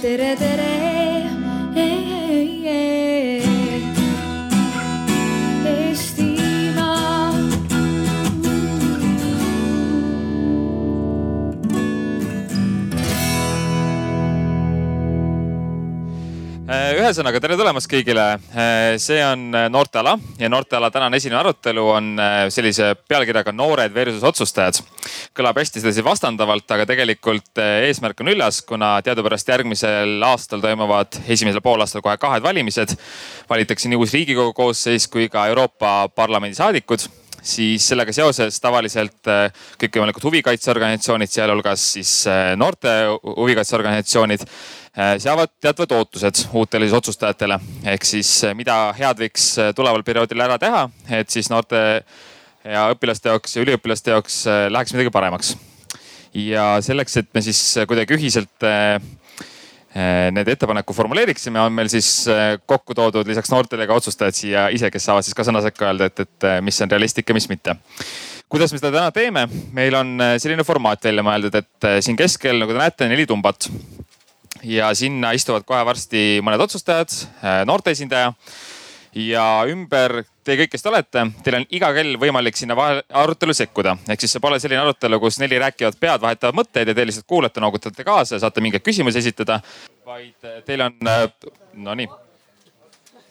tere, tere. Ühesõnaga, tere tulemast kõigile. Äh, see on Noorteala ja Noorteala tänane esimene arutelu on äh, sellise pealkirjaga Noored versus otsustajad. kõlab hästi sedasi vastandavalt, aga tegelikult eesmärk on üllas, kuna teadupärast järgmisel aastal toimuvad esimesel poolaastal kohe kahed valimised. valitakse nii uus riigikogu koosseis kui ka Euroopa Parlamendi saadikud siis sellega seoses tavaliselt kõikvõimalikud huvikaitseorganisatsioonid, sealhulgas siis noorte huvikaitseorganisatsioonid seavad teatavad ootused uutele siis otsustajatele. ehk siis mida head võiks tuleval perioodil ära teha, et siis noorte ja õpilaste jaoks ja üliõpilaste jaoks läheks midagi paremaks. ja selleks, et me siis kuidagi ühiselt need ettepaneku formuleeriksime, on meil siis kokku toodud lisaks noortele ka otsustajad siia ise, kes saavad siis ka sõna sekka öelda, et, et mis on realistlik ja mis mitte. kuidas me seda täna teeme? meil on selline formaat välja mõeldud, et siin keskel, nagu te näete, neli tumbat. Ja sinna istuvad kohe varsti mõned otsustajad, noorte esindaja ja ümber te kõik, kes te olete, teil on iga kell võimalik sinna arutelu sekkuda. ehk siis see pole selline arutelu, kus neli rääkivat pead vahetavad mõtteid ja te lihtsalt kuulate, noogutate kaasa ja saate mingeid küsimusi esitada. vaid teil on, nonii,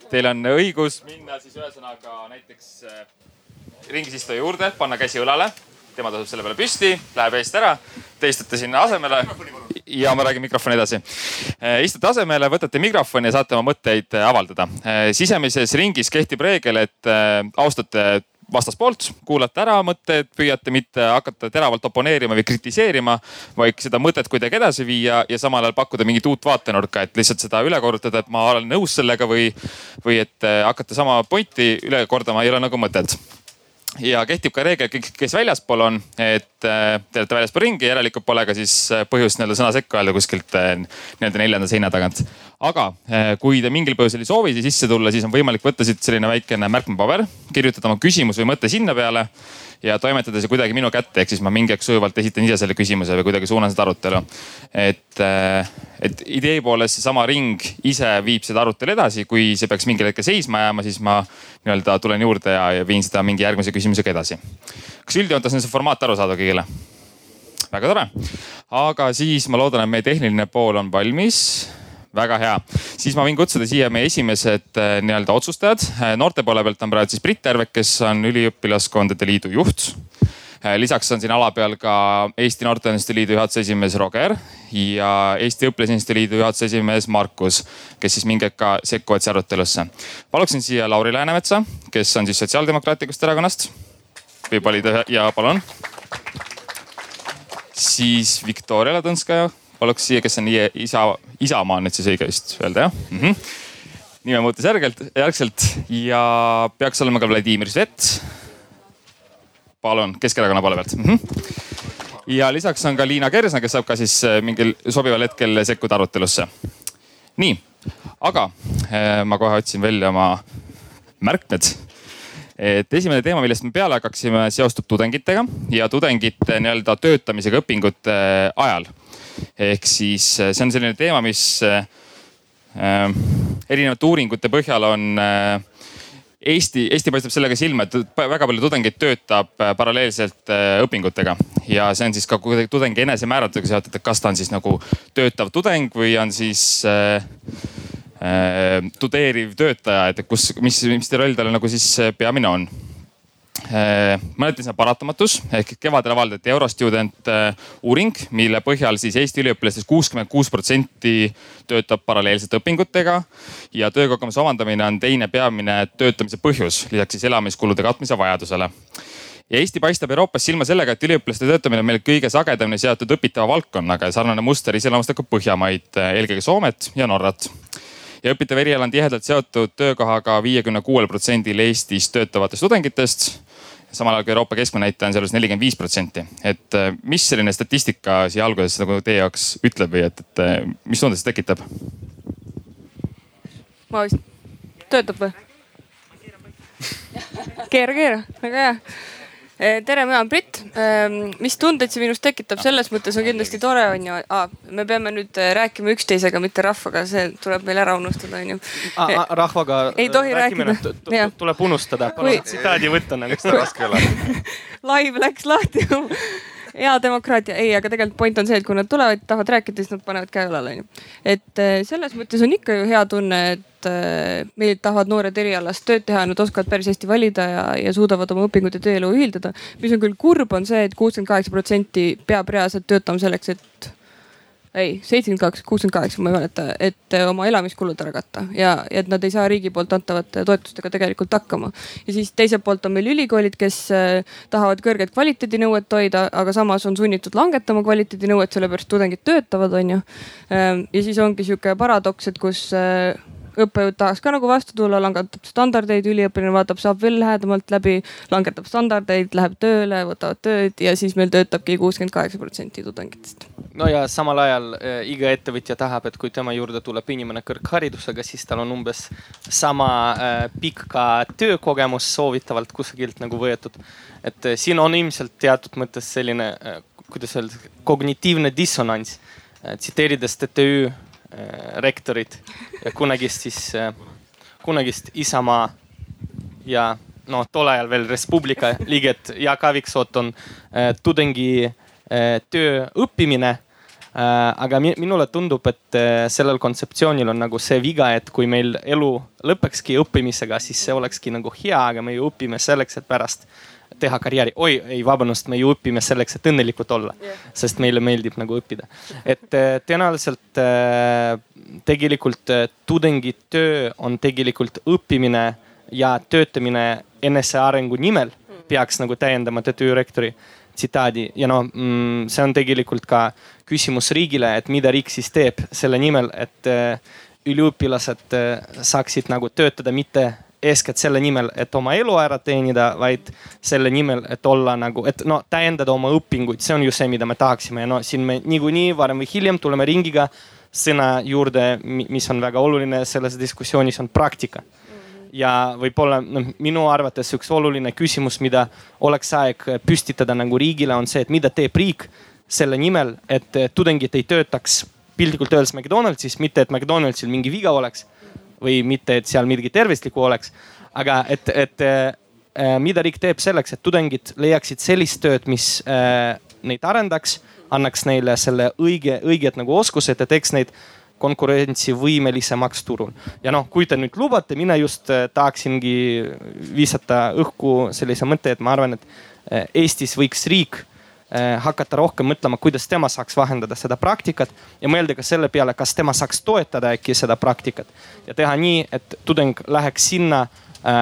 teil on õigus minna siis ühesõnaga näiteks ringis istuja juurde, panna käsi õlale. Tema tasub selle peale püsti, läheb eest ära. Te istute sinna asemele ja ma räägin mikrofoni edasi. istute asemele, võtate mikrofoni ja saate oma mõtteid avaldada. sisemises ringis kehtib reegel, et austate vastaspoolt, kuulate ära mõtted, püüate mitte hakata teravalt oponeerima või kritiseerima, vaid seda mõtet kuidagi edasi viia ja samal ajal pakkuda mingit uut vaatenurka, et lihtsalt seda üle korrutada, et ma olen nõus sellega või, või et hakata sama pointi üle kordama ei ole nagu mõtet ja kehtib ka reegel, kes väljaspool on, et te olete väljaspool ringi, järelikult pole ka siis põhjust nii-öelda sõna sekka öelda kuskilt nii-öelda neljanda seina tagant. aga kui te mingil põhjusel ei soovi sisse tulla, siis on võimalik võtta siit selline väikene märkmepaber, kirjutada oma küsimus või mõte sinna peale ja toimetada see kuidagi minu kätte, ehk siis ma mingi hetk sujuvalt esitan ise selle küsimuse või kuidagi suunan seda arutelu. et, et idee poolest seesama ring ise viib seda arutelu edasi, kui see peaks mingil hetkel seisma jääma, siis ma nii-öelda tulen juurde ja, ja viin seda mingi järgmise küsimusega edasi. kas üldjoontes on see formaat arusaadav kõigile? väga tore, aga siis ma loodan, et meie tehniline pool on valmis väga hea, siis ma võin kutsuda siia meie esimesed nii-öelda otsustajad. noorte poole pealt on praegu siis Brit Järvek, kes on üliõpilaskondade liidu juht. lisaks on siin ala peal ka Eesti Noorteühenduste Liidu juhatuse esimees Roger ja Eesti Õpilasinimeste Liidu juhatuse esimees Markus, kes siis mingi hetk ka sekkuvad siia arutelusse. paluksin siia Lauri Läänemetsa, kes on siis Sotsiaaldemokraatlikust Erakonnast. võib valida ja palun. siis Viktoria Ladõnskaja paluks siia, kes on isa, Isamaa on nüüd siis õige vist öelda jah mm -hmm.? nime muutus järgelt, järgselt ja peaks olema ka Vladimir Svet. palun, Keskerakonna poole pealt mm. -hmm. ja lisaks on ka Liina Kersna, kes saab ka siis mingil sobival hetkel sekkuda arutelusse. nii, aga ma kohe otsin välja oma märkmed et esimene teema, millest me peale hakkaksime, seostub tudengitega ja tudengite nii-öelda töötamisega õpingute ajal. Ehk siis see on selline teema, mis äh, erinevate uuringute põhjal on äh, Eesti, Eesti paistab sellega silma, et väga palju tudengeid töötab paralleelselt õpingutega. Ja see on siis ka tudengi enesemääratlusega seotud, et kas ta on siis nagu töötav tudeng või on siis äh, äh, tudeeriv töötaja, et kus, mis, mis roll tal nagu siis peamine on? Mõneti see on paratamatus. Ehk kevadel avaldati Eurostudent uuring, mille põhjal siis Eesti üliõpilastest kuuskümmend kuus protsenti töötab paralleelselt õpingutega. ja töökogemuse omandamine on teine peamine töötamise põhjus, lisaks siis elamiskulude katmise vajadusele. Ja Eesti paistab Euroopas silma sellega, et üliõpilaste töötamine on meil kõige sagedamini seotud õpitava valdkonnaga ja sarnane muster iseloomustab ka Põhjamaid, eelkõige Soomet ja Norrat ja õpitav eriala on tihedalt seotud töökohaga viiekümne kuuel protsendil Eestis töötavatest tudengitest samal ajal kui Euroopa keskmine näitaja on selles nelikümmend viis protsenti. et äh, mis selline statistika siia alguses nagu teie jaoks ütleb või et, et äh, mis tunde see tekitab? ma vist, töötab või? keera, keera, väga hea. Eh, tere, mina olen Brit. Ehm, mis tundeid see minus tekitab, selles mõttes on kindlasti tore, on ju ah,. me peame nüüd eh, rääkima üksteisega, mitte rahvaga, see tuleb meil ära unustada, on ju. rahvaga. ei tohi rääkida. tuleb unustada, palun tsitaadi võtta nagu. raske ole. Live läks lahti hea demokraatia, ei, aga tegelikult point on see, et kui nad tulevad, tahavad rääkida, siis nad panevad käe õlale, onju. et eh, selles mõttes on ikka ju hea tunne, et eh, meil tahavad noored erialast tööd teha, nad oskavad päris hästi valida ja, ja suudavad oma õpingud ja tööelu ühildada. mis on küll kurb, on see et, et kuuskümmend kaheksa protsenti peab reaalselt töötama selleks, et ei, seitsekümmend kaks, kuuskümmend kaheksa, ma ei mäleta, et eh, oma elamiskulud ära katta ja, et nad ei saa riigi poolt antavate toetustega tegelikult hakkama. ja siis teiselt poolt on meil ülikoolid, kes eh, tahavad kõrget kvaliteedinõuet hoida, aga samas on sunnitud langetama kvaliteedinõuet, sellepärast tudengid töötavad, on ju. Ehm, ja siis ongi sihuke paradoks, et kus eh, õppejõud tahaks ka nagu vastu tulla, langetab standardeid, üliõpilane vaatab, saab veel lähedamalt läbi, langetab standardeid, läheb tööle, võtavad tööd ja siis meil töötabki kuuskümmend kaheksa protsenti tudengitest. No ja samal ajal äh, iga ettevõtja tahab, et kui tema juurde tuleb inimene kõrgharidusega, siis tal on umbes sama äh, pikk ka töökogemus soovitavalt kusagilt nagu võetud. et äh, siin on ilmselt teatud mõttes selline kuidas öelda, kognitiivne dissonants tsiteerides TTÜ rektorit ja kunagist siis, kunagist Isamaa ja no tol ajal veel Res Publica liiget Jaak Aaviksoot on tudengi töö õppimine aga minule tundub, et sellel kontseptsioonil on nagu see viga, et kui meil elu lõpekski õppimisega, siis see olekski nagu hea, aga me ju õpime selleks, et pärast teha karjääri. oi, ei vabandust, me ju õpime selleks, et õnnelikud olla yeah., sest meile meeldib nagu õppida. et äh, tõenäoliselt äh, tegelikult äh, tudengi töö on tegelikult õppimine ja töötamine enesearengu nimel mm. peaks nagu täiendama töödirektori tsitaadi. Ja no mm, see on tegelikult ka küsimus riigile, et mida riik siis teeb selle nimel, et üliõpilased saaksid nagu töötada mitte eeskätt selle nimel, et oma elu ära teenida, vaid selle nimel, et olla nagu, et no täiendada oma õpinguid, see on ju see, mida me tahaksime. Ja no siin me niikuinii varem või hiljem tuleme ringiga sõna juurde, mis on väga oluline selles diskussioonis, on praktika. Ja võib-olla noh, minu arvates üks oluline küsimus, mida oleks aeg püstitada nagu riigile, on see, et mida teeb riik selle nimel, et tudengid ei töötaks piltlikult öeldes McDonaldsis, mitte et McDonaldsil mingi viga oleks või mitte, et seal midagi tervislikku oleks. aga et, et äh, mida riik teeb selleks, et tudengid leiaksid sellist tööd, mis äh, neid arendaks, annaks neile selle õige, õiged nagu oskused ja teeks neid konkurentsivõimelisemaks turul. ja noh, kui te nüüd lubate, mina just äh, tahaksingi visata õhku sellise mõtte, et ma arvan, et äh, Eestis võiks riik Eh, hakata rohkem mõtlema, kuidas tema saaks vahendada seda praktikat ja mõelda ka selle peale, kas tema saaks toetada äkki seda praktikat ja teha nii, et tudeng läheks sinna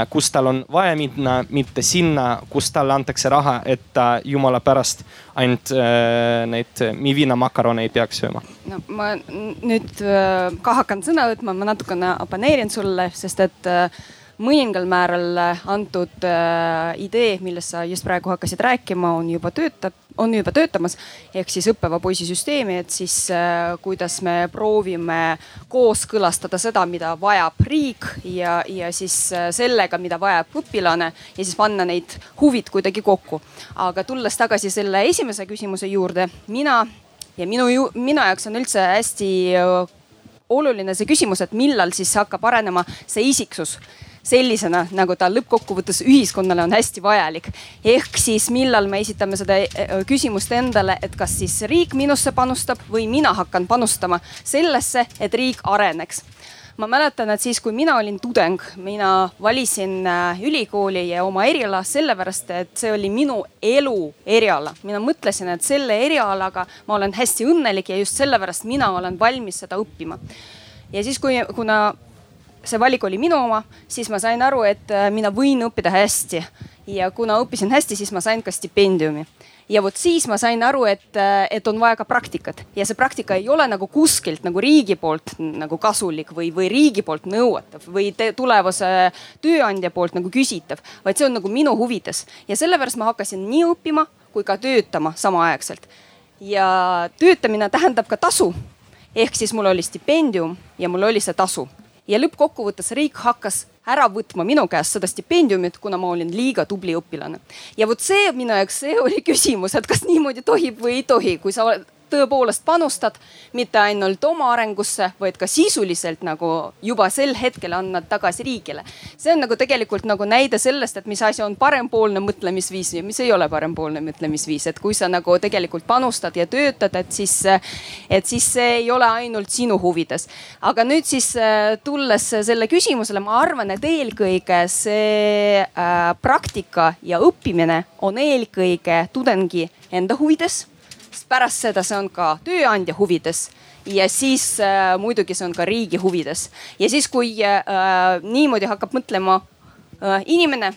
kus tal on vaja minna, mitte sinna, kus talle antakse raha, et ta jumala pärast ainult äh, neid miviina-makarone ei peaks sööma. no ma nüüd äh, ka hakkan sõna võtma, ma natukene oponeerin sulle, sest et äh, mõningal määral antud äh, idee, millest sa just praegu hakkasid rääkima, on juba töötab, on juba töötamas. ehk siis õppeva poisi süsteemi, et siis äh, kuidas me proovime kooskõlastada seda, mida vajab riik ja, ja siis äh, sellega, mida vajab õpilane ja siis panna neid huvid kuidagi kokku. aga tulles tagasi selle esimese küsimuse juurde, mina ja minu, minu jaoks on üldse hästi äh, oluline see küsimus, et millal siis hakkab arenema see isiksus sellisena, nagu ta lõppkokkuvõttes ühiskonnale on hästi vajalik. ehk siis millal me esitame seda eh, küsimust endale, et kas siis riik minusse panustab või mina hakkan panustama sellesse, et riik areneks ma mäletan, et siis, kui mina olin tudeng, mina valisin äh, ülikooli ja oma eriala sellepärast, et see oli minu elu eriala. mina mõtlesin, et selle erialaga ma olen hästi õnnelik ja just sellepärast mina olen valmis seda õppima. ja siis, kui, kuna see valik oli minu oma, siis ma sain aru, et äh, mina võin õppida hästi. ja kuna õppisin hästi, siis ma sain ka stipendiumi. Ja vot siis ma sain aru, et, äh, et on vaja ka praktikat. Ja see praktika ei ole nagu kuskilt nagu riigi poolt nagu kasulik või, või riigi poolt nõuetav või tulevase tööandja poolt nagu küsitav, vaid see on nagu minu huvides. Ja sellepärast ma hakkasin nii õppima kui ka töötama samaaegselt. ja töötamine tähendab ka tasu. Ehk siis mul oli stipendium ja mul oli see tasu ja lõppkokkuvõttes riik hakkas ära võtma minu käest seda stipendiumit, kuna ma olin liiga tubli õpilane. ja vot see minu jaoks, see oli küsimus, et kas niimoodi tohib või ei tohi, kui sa oled tõepoolest panustad mitte ainult oma arengusse, vaid ka sisuliselt nagu juba sel hetkel annad tagasi riigile. see on nagu tegelikult nagu näide sellest, et mis asi on parempoolne mõtlemisviis ja mis ei ole parempoolne mõtlemisviis, et kui sa nagu tegelikult panustad ja töötad, et siis, et siis see ei ole ainult sinu huvides. aga nüüd siis tulles selle küsimusele, ma arvan, et eelkõige see äh, praktika ja õppimine on eelkõige tudengi enda huvides pärast seda see on ka tööandja huvides ja siis äh, muidugi see on ka riigi huvides. ja siis, kui äh, niimoodi hakkab mõtlema äh, inimene,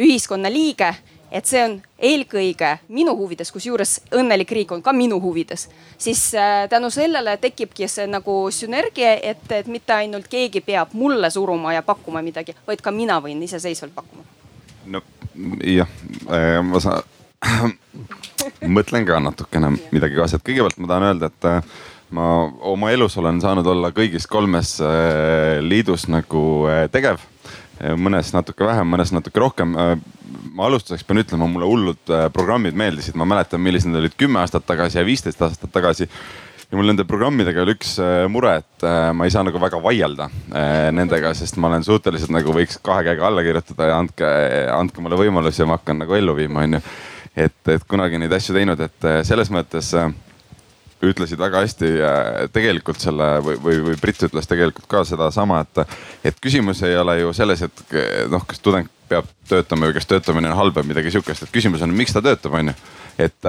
ühiskonnaliige, et see on eelkõige minu huvides, kusjuures õnnelik riik on ka minu huvides, siis äh, tänu sellele tekibki see nagu sünergia, et, et mitte ainult keegi peab mulle suruma ja pakkuma midagi, vaid ka mina võin iseseisvalt pakkuma. no jah, äh, ma saan mõtlen ka natukene midagi kaasa, et kõigepealt ma tahan öelda, et äh, ma oma elus olen saanud olla kõigis kolmes äh, liidus nagu äh, tegev. mõnes natuke vähem, mõnes natuke rohkem. ma alustuseks pean ütlema, mulle hullud programmid meeldisid, ma mäletan, millised need olid kümme aastat tagasi ja viisteist aastat tagasi ja mul nende programmidega oli üks mure, et ma ei saa nagu väga vaielda nendega, sest ma olen suhteliselt nagu võiks kahe käega alla kirjutada ja andke, andke mulle võimalusi ja ma hakkan nagu ellu viima, onju et, et kunagi neid asju teinud, et äh, selles mõttes äh, ütlesid väga hästi äh, tegelikult selle või, või, või Brit ütles tegelikult ka sedasama, et, et küsimus ei ole ju selles, et noh, kas tudeng peab töötama või kas töötamine on halb või midagi sihukest, et küsimus on, miks ta töötab, onju. et,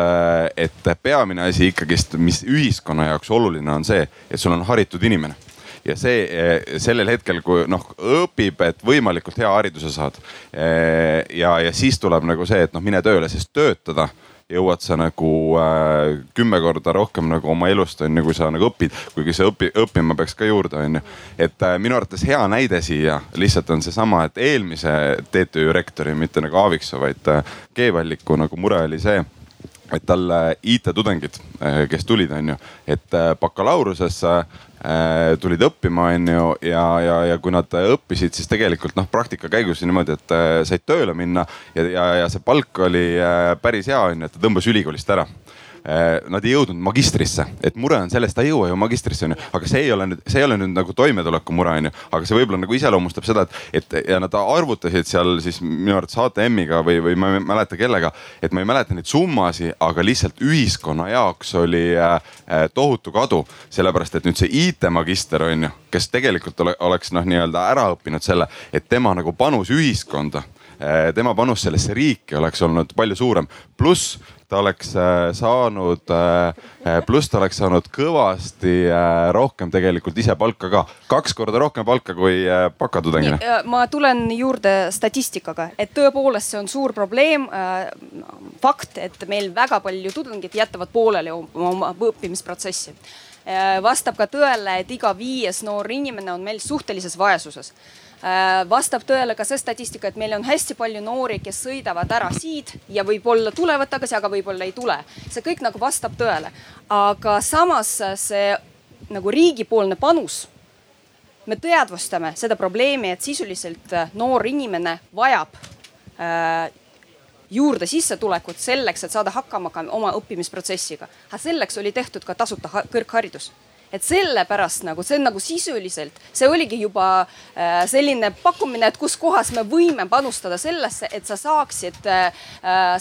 et peamine asi ikkagist, mis ühiskonna jaoks oluline on see, et sul on haritud inimene ja see eh, sellel hetkel, kui noh õpib, et võimalikult hea hariduse saad. Eh, ja, ja siis tuleb nagu see, et noh, mine tööle, sest töötada jõuad sa nagu äh, kümme korda rohkem nagu oma elust on ju, kui sa nagu õpid, kuigi see õpi, õppima peaks ka juurde, on ju. et äh, minu arvates hea näide siia lihtsalt on seesama, et eelmise TTÜ rektori, mitte nagu Aaviksoo, vaid äh, G-Valliku nagu mure oli see et talle IT-tudengid, äh, kes tulid, on ju, et äh, bakalaureusesse äh, tulid õppima, on ju, ja, ja, ja kui nad õppisid, siis tegelikult noh, praktika käigus niimoodi, et said tööle minna ja, ja, ja see palk oli päris hea, on ju, et ta tõmbas ülikoolist ära nad ei jõudnud magistrisse, et mure on selles, ta ei jõua ju magistrisse onju, aga see ei ole nüüd, see ei ole nüüd nagu toimetuleku mure onju, aga see võib-olla nagu iseloomustab seda, et, et ja nad arvutasid seal siis minu arvates HTM-iga või, või ma ei mäleta kellega, et ma ei mäleta neid summasid, aga lihtsalt ühiskonna jaoks oli äh, äh tohutu kadu, sellepärast et nüüd see IT-magister onju, kes tegelikult ole, oleks noh, nii-öelda ära õppinud selle, et tema nagu panus ühiskonda äh, tema panus sellesse riiki oleks olnud palju suurem, pluss ta oleks äh, saanud, äh, pluss ta oleks saanud kõvasti äh, rohkem tegelikult ise palka ka, kaks korda rohkem palka kui bakatudengina. ma tulen juurde statistikaga, et tõepoolest see on suur probleem. fakt, et meil väga palju tudengid jätavad pooleli oma õppimisprotsessi vastab ka tõele, et iga viies noor inimene on meil suhtelises vaesuses Äh, vastab tõele ka see statistika, et meil on hästi palju noori, kes sõidavad ära siit ja võib-olla tulevad tagasi, aga võib-olla ei tule. see kõik nagu vastab tõele, aga samas see nagu riigipoolne panus me teadvustame seda probleemi, et sisuliselt noor inimene vajab äh, juurde sissetulekut selleks, et saada hakkama ka oma õppimisprotsessiga. aga selleks oli tehtud ka tasuta kõrgharidus et sellepärast nagu see on nagu sisuliselt, see oligi juba äh, selline pakkumine, et kus kohas me võime panustada sellesse, et sa saaksid äh,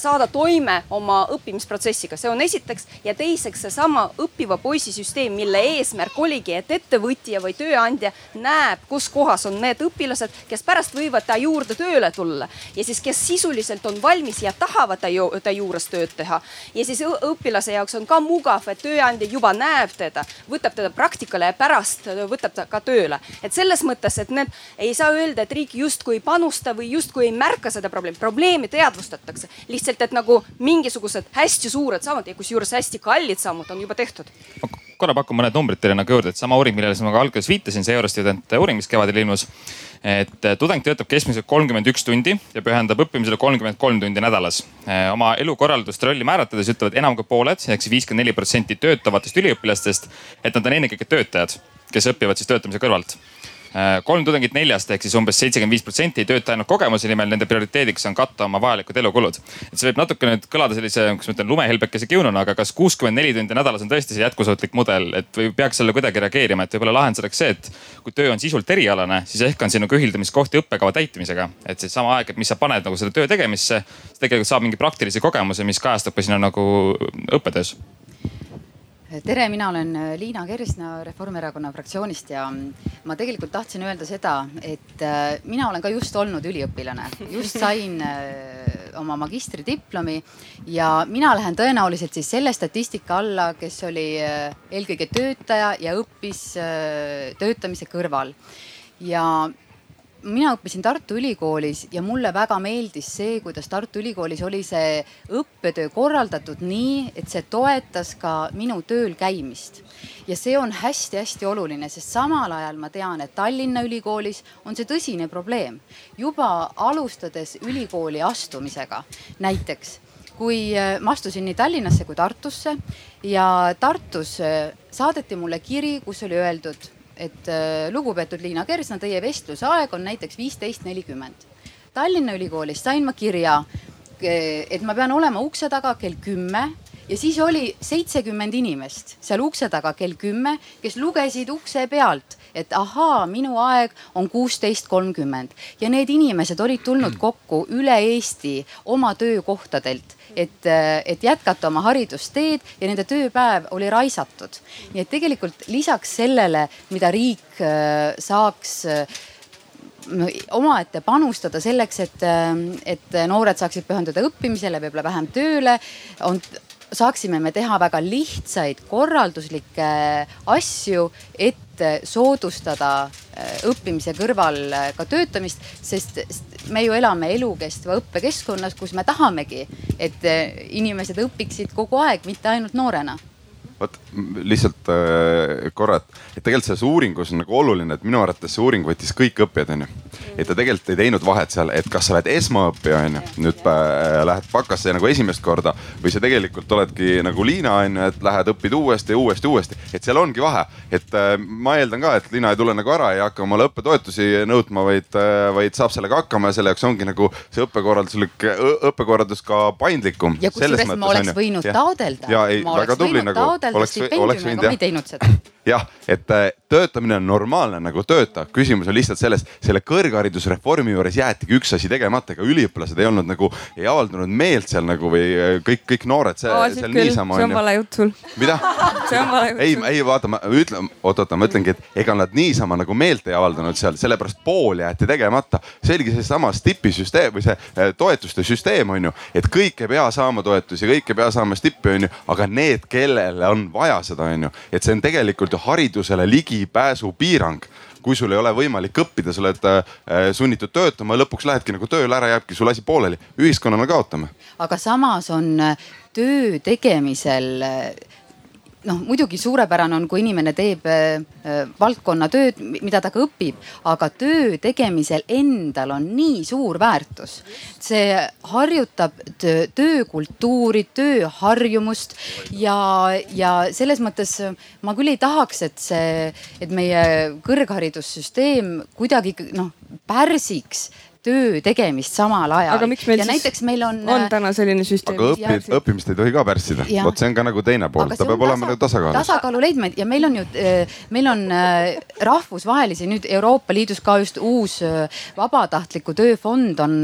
saada toime oma õppimisprotsessiga, see on esiteks. ja teiseks seesama õppiva poisi süsteem, mille eesmärk oligi, et ettevõtja või tööandja näeb, kus kohas on need õpilased, kes pärast võivad ta juurde tööle tulla ja siis, kes sisuliselt on valmis ja tahavad ta, ju, ta juures tööd teha. ja siis õpilase jaoks on ka mugav, et tööandja juba näeb teda, võtab teda praktikale ja pärast võtab ta ka tööle. et selles mõttes, et need ei saa öelda, et riik justkui ei panusta või justkui ei märka seda probleemi, probleemi teadvustatakse. lihtsalt, et nagu mingisugused hästi suured sammud ja kusjuures hästi kallid sammud on juba tehtud korra pakun mõned numbrid teile nagu juurde, et sama uuring, millele ma ka alguses viitasin, see Eurostudent uuring, mis kevadel ilmus. Et tudeng töötab keskmiselt kolmkümmend üks tundi ja pühendab õppimisele kolmkümmend kolm tundi nädalas. oma elukorraldust rolli määratledes ütlevad enam kui pooled ehk siis viiskümmend neli protsenti töötavatest üliõpilastest, et nad on ennekõike töötajad, kes õpivad siis töötamise kõrvalt kolm tudengit neljast ehk siis umbes seitsekümmend viis protsenti ei tööta ainult kogemuse nimel, nende prioriteediks on katta oma vajalikud elukulud. et see võib natuke nüüd kõlada sellise, kuidas ma ütlen, lumehelbekese kiununa, aga kas kuuskümmend neli tundi nädalas on tõesti see jätkusuutlik mudel, et või peaks sellele kuidagi reageerima, et võib-olla lahend oleks see, et kui töö on sisult erialane, siis ehk on sinuga ühildamiskohti õppekava täitmisega. et seesama aeg, et mis sa paned nagu selle töö tegemisse, tegelikult saab mingi praktilise kogemuse, mis kajastub ka sinu nagu õppetöös tere, mina olen äh, Liina Kersna Reformierakonna fraktsioonist ja mm, ma tegelikult tahtsin öelda seda, et äh, mina olen ka just olnud üliõpilane, just sain äh, oma magistridiplomi ja mina lähen tõenäoliselt siis selle statistika alla, kes oli eelkõige töötaja ja õppis töötamise kõrval. Ja mina õppisin Tartu Ülikoolis ja mulle väga meeldis see, kuidas Tartu Ülikoolis oli see õppetöö korraldatud nii, et see toetas ka minu tööl käimist. ja see on hästi-hästi oluline, sest samal ajal ma tean, et Tallinna Ülikoolis on see tõsine probleem. juba alustades ülikooli astumisega, näiteks kui äh, ma astusin nii Tallinnasse kui Tartusse ja Tartus äh, saadeti mulle kiri, kus oli öeldud et äh, lugupeetud Liina Kersna, teie vestlusaeg on näiteks viisteist nelikümmend. Tallinna Ülikoolist sain ma kirja, et ma pean olema ukse taga kell kümme ja siis oli seitsekümmend inimest seal ukse taga kell kümme, kes lugesid ukse pealt, et ahaa, minu aeg on kuusteist kolmkümmend ja need inimesed olid tulnud kokku üle Eesti oma töökohtadelt et, et jätkata oma haridusteed ja nende tööpäev oli raisatud. nii et tegelikult lisaks sellele, mida riik äh, saaks äh, omaette panustada selleks, et, äh, et noored saaksid pühenduda õppimisele, võib-olla vähem tööle, on saaksime me teha väga lihtsaid korralduslikke asju, et soodustada õppimise kõrval ka töötamist, sest me ju elame elukestva õppekeskkonnas, kus me tahamegi, et eh, inimesed õpiksid kogu aeg, mitte ainult noorena vot lihtsalt äh, korra, et, tegelikult selles uuringus on nagu oluline, et minu arvates see uuring võttis kõik õppijad, onju. et ta tegelikult ei teinud vahet seal, et kas sa oled esmaõppija, onju, nüüd äh, lähed bakasse nagu esimest korda või sa tegelikult oledki nagu Liina, onju, et lähed õpid uuesti ja uuesti, uuesti. et seal ongi vahe, et äh, ma eeldan ka, et Liina ei tule nagu ära, ei hakka omale õppetoetusi nõudma, vaid äh,, vaid saab sellega hakkama ja selle jaoks ongi nagu see õppekorralduslik, õppekorraldus ka paindlikum. ja kusjuures ma oleks võinud taodelda. ma oleks võinud nagu taodelda oleks, oleks võinud jah. ma ei teinud seda jah, et äh, töötamine on normaalne nagu tööta, küsimus on lihtsalt selles, selle kõrgharidusreformi juures jäetigi üks asi tegemata, ega üliõpilased ei olnud nagu, ei avaldanud meelt seal nagu või äh, kõik, kõik noored seal, seal niisama. see on vale jutt sul. mida? see on vale jutt. ei, ei vaata, ma ütlen, oot-oota, ma ütlengi, et ega nad niisama nagu meelt ei avaldanud seal, sellepärast pool jäeti tegemata. see oligi seesama stipi süsteem või see äh, toetuste süsteem on ju, et kõik ei pea saama toetusi, kõik ei pea saama stippi on ju, aga need, kellele on vaja seda on ju, et see on tegelikult tegelikult ju haridusele ligipääsu piirang kui sul ei ole võimalik õppida, sa oled äh, sunnitud töötama lõpuks lähedki nagu tööle ära, jääbki sul asi pooleli. ühiskonnana kaotame. aga samas on äh, töö tegemisel äh, noh, muidugi suurepärane on, kui inimene teeb äh, äh valdkonna tööd, mida ta ka õpib, aga töö tegemisel endal on nii suur väärtus. see harjutab töökultuuri, tööharjumust ja, ja selles mõttes ma küll ei tahaks, et see, et meie kõrgharidussüsteem kuidagi noh pärsiks töö tegemist samal ajal. aga miks meil ja siis näiteks meil on. on täna selline süsteem? aga õppi, õppimist ei tohi ka pärssida, vot see on ka nagu teine pool, ta peab olema nagu tasakaalus. tasakaalu leidma ja meil on ju, äh, meil on äh, rahvusvahelisi nüüd Euroopa Liidus ka just uus äh, vabatahtliku tööfond on,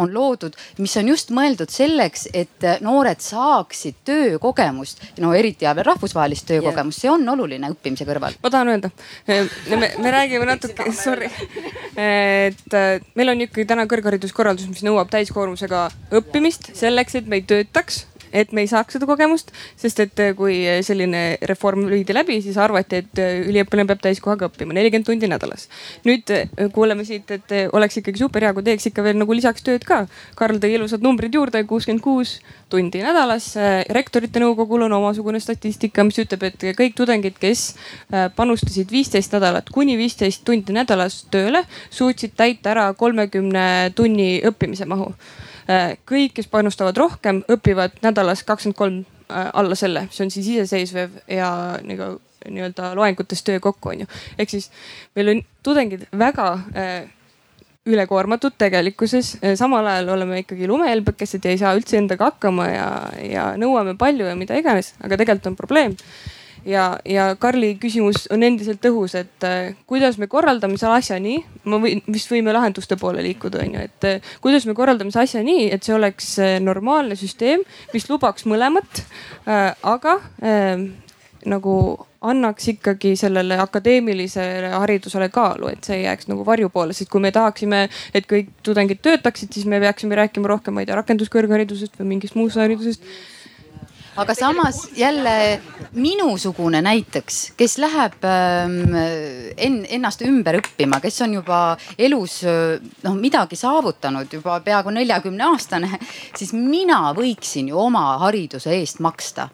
on loodud, mis on just mõeldud selleks, et noored saaksid töökogemust, no eriti ja veel rahvusvahelist töökogemust, see on oluline õppimise kõrval. ma tahan öelda, me, me räägime natuke, sorry, et meil on ikkagi täna kõrghariduskorraldus, mis nõuab täiskoormusega õppimist selleks, et me ei töötaks et me ei saaks seda kogemust, sest et kui selline reform viidi läbi, siis arvati, et üliõpilane peab täiskohaga õppima nelikümmend tundi nädalas. nüüd kuuleme siit, et oleks ikkagi super hea, kui teeks ikka veel nagu lisaks tööd ka. Karl tõi ilusad numbrid juurde, kuuskümmend kuus tundi nädalas. rektorite nõukogul on omasugune statistika, mis ütleb, et kõik tudengid, kes panustasid viisteist nädalat kuni viisteist tundi nädalas tööle, suutsid täita ära kolmekümne tunni õppimise mahu Äh, kõik, kes panustavad rohkem, õpivad nädalas kakskümmend kolm äh, alla selle, see on siis iseseisev ja nagu nii-öelda loengutes töö kokku, on ju. ehk siis meil on tudengid väga äh, ülekoormatud tegelikkuses, samal ajal oleme ikkagi lumehelbekesed ja ei saa üldse endaga hakkama ja, ja nõuame palju ja mida iganes, aga tegelikult on probleem ja, ja Karli küsimus on endiselt õhus, et äh, kuidas me korraldame selle asja nii, ma võin, vist võime lahenduste poole liikuda, on ju, et äh, kuidas me korraldame selle asja nii, et see oleks äh, normaalne süsteem, mis lubaks mõlemat äh,, aga äh, nagu annaks ikkagi sellele akadeemilisele haridusele kaalu, et see ei jääks nagu varju poole, sest kui me tahaksime, et kõik tudengid töötaksid, siis me peaksime rääkima rohkem, ma ei tea, rakenduskõrgharidusest või mingist muust haridusest aga samas jälle minusugune näiteks, kes läheb ähm, en, ennast ümber õppima, kes on juba elus noh midagi saavutanud juba peaaegu neljakümne aastane, siis mina võiksin ju oma hariduse eest maksta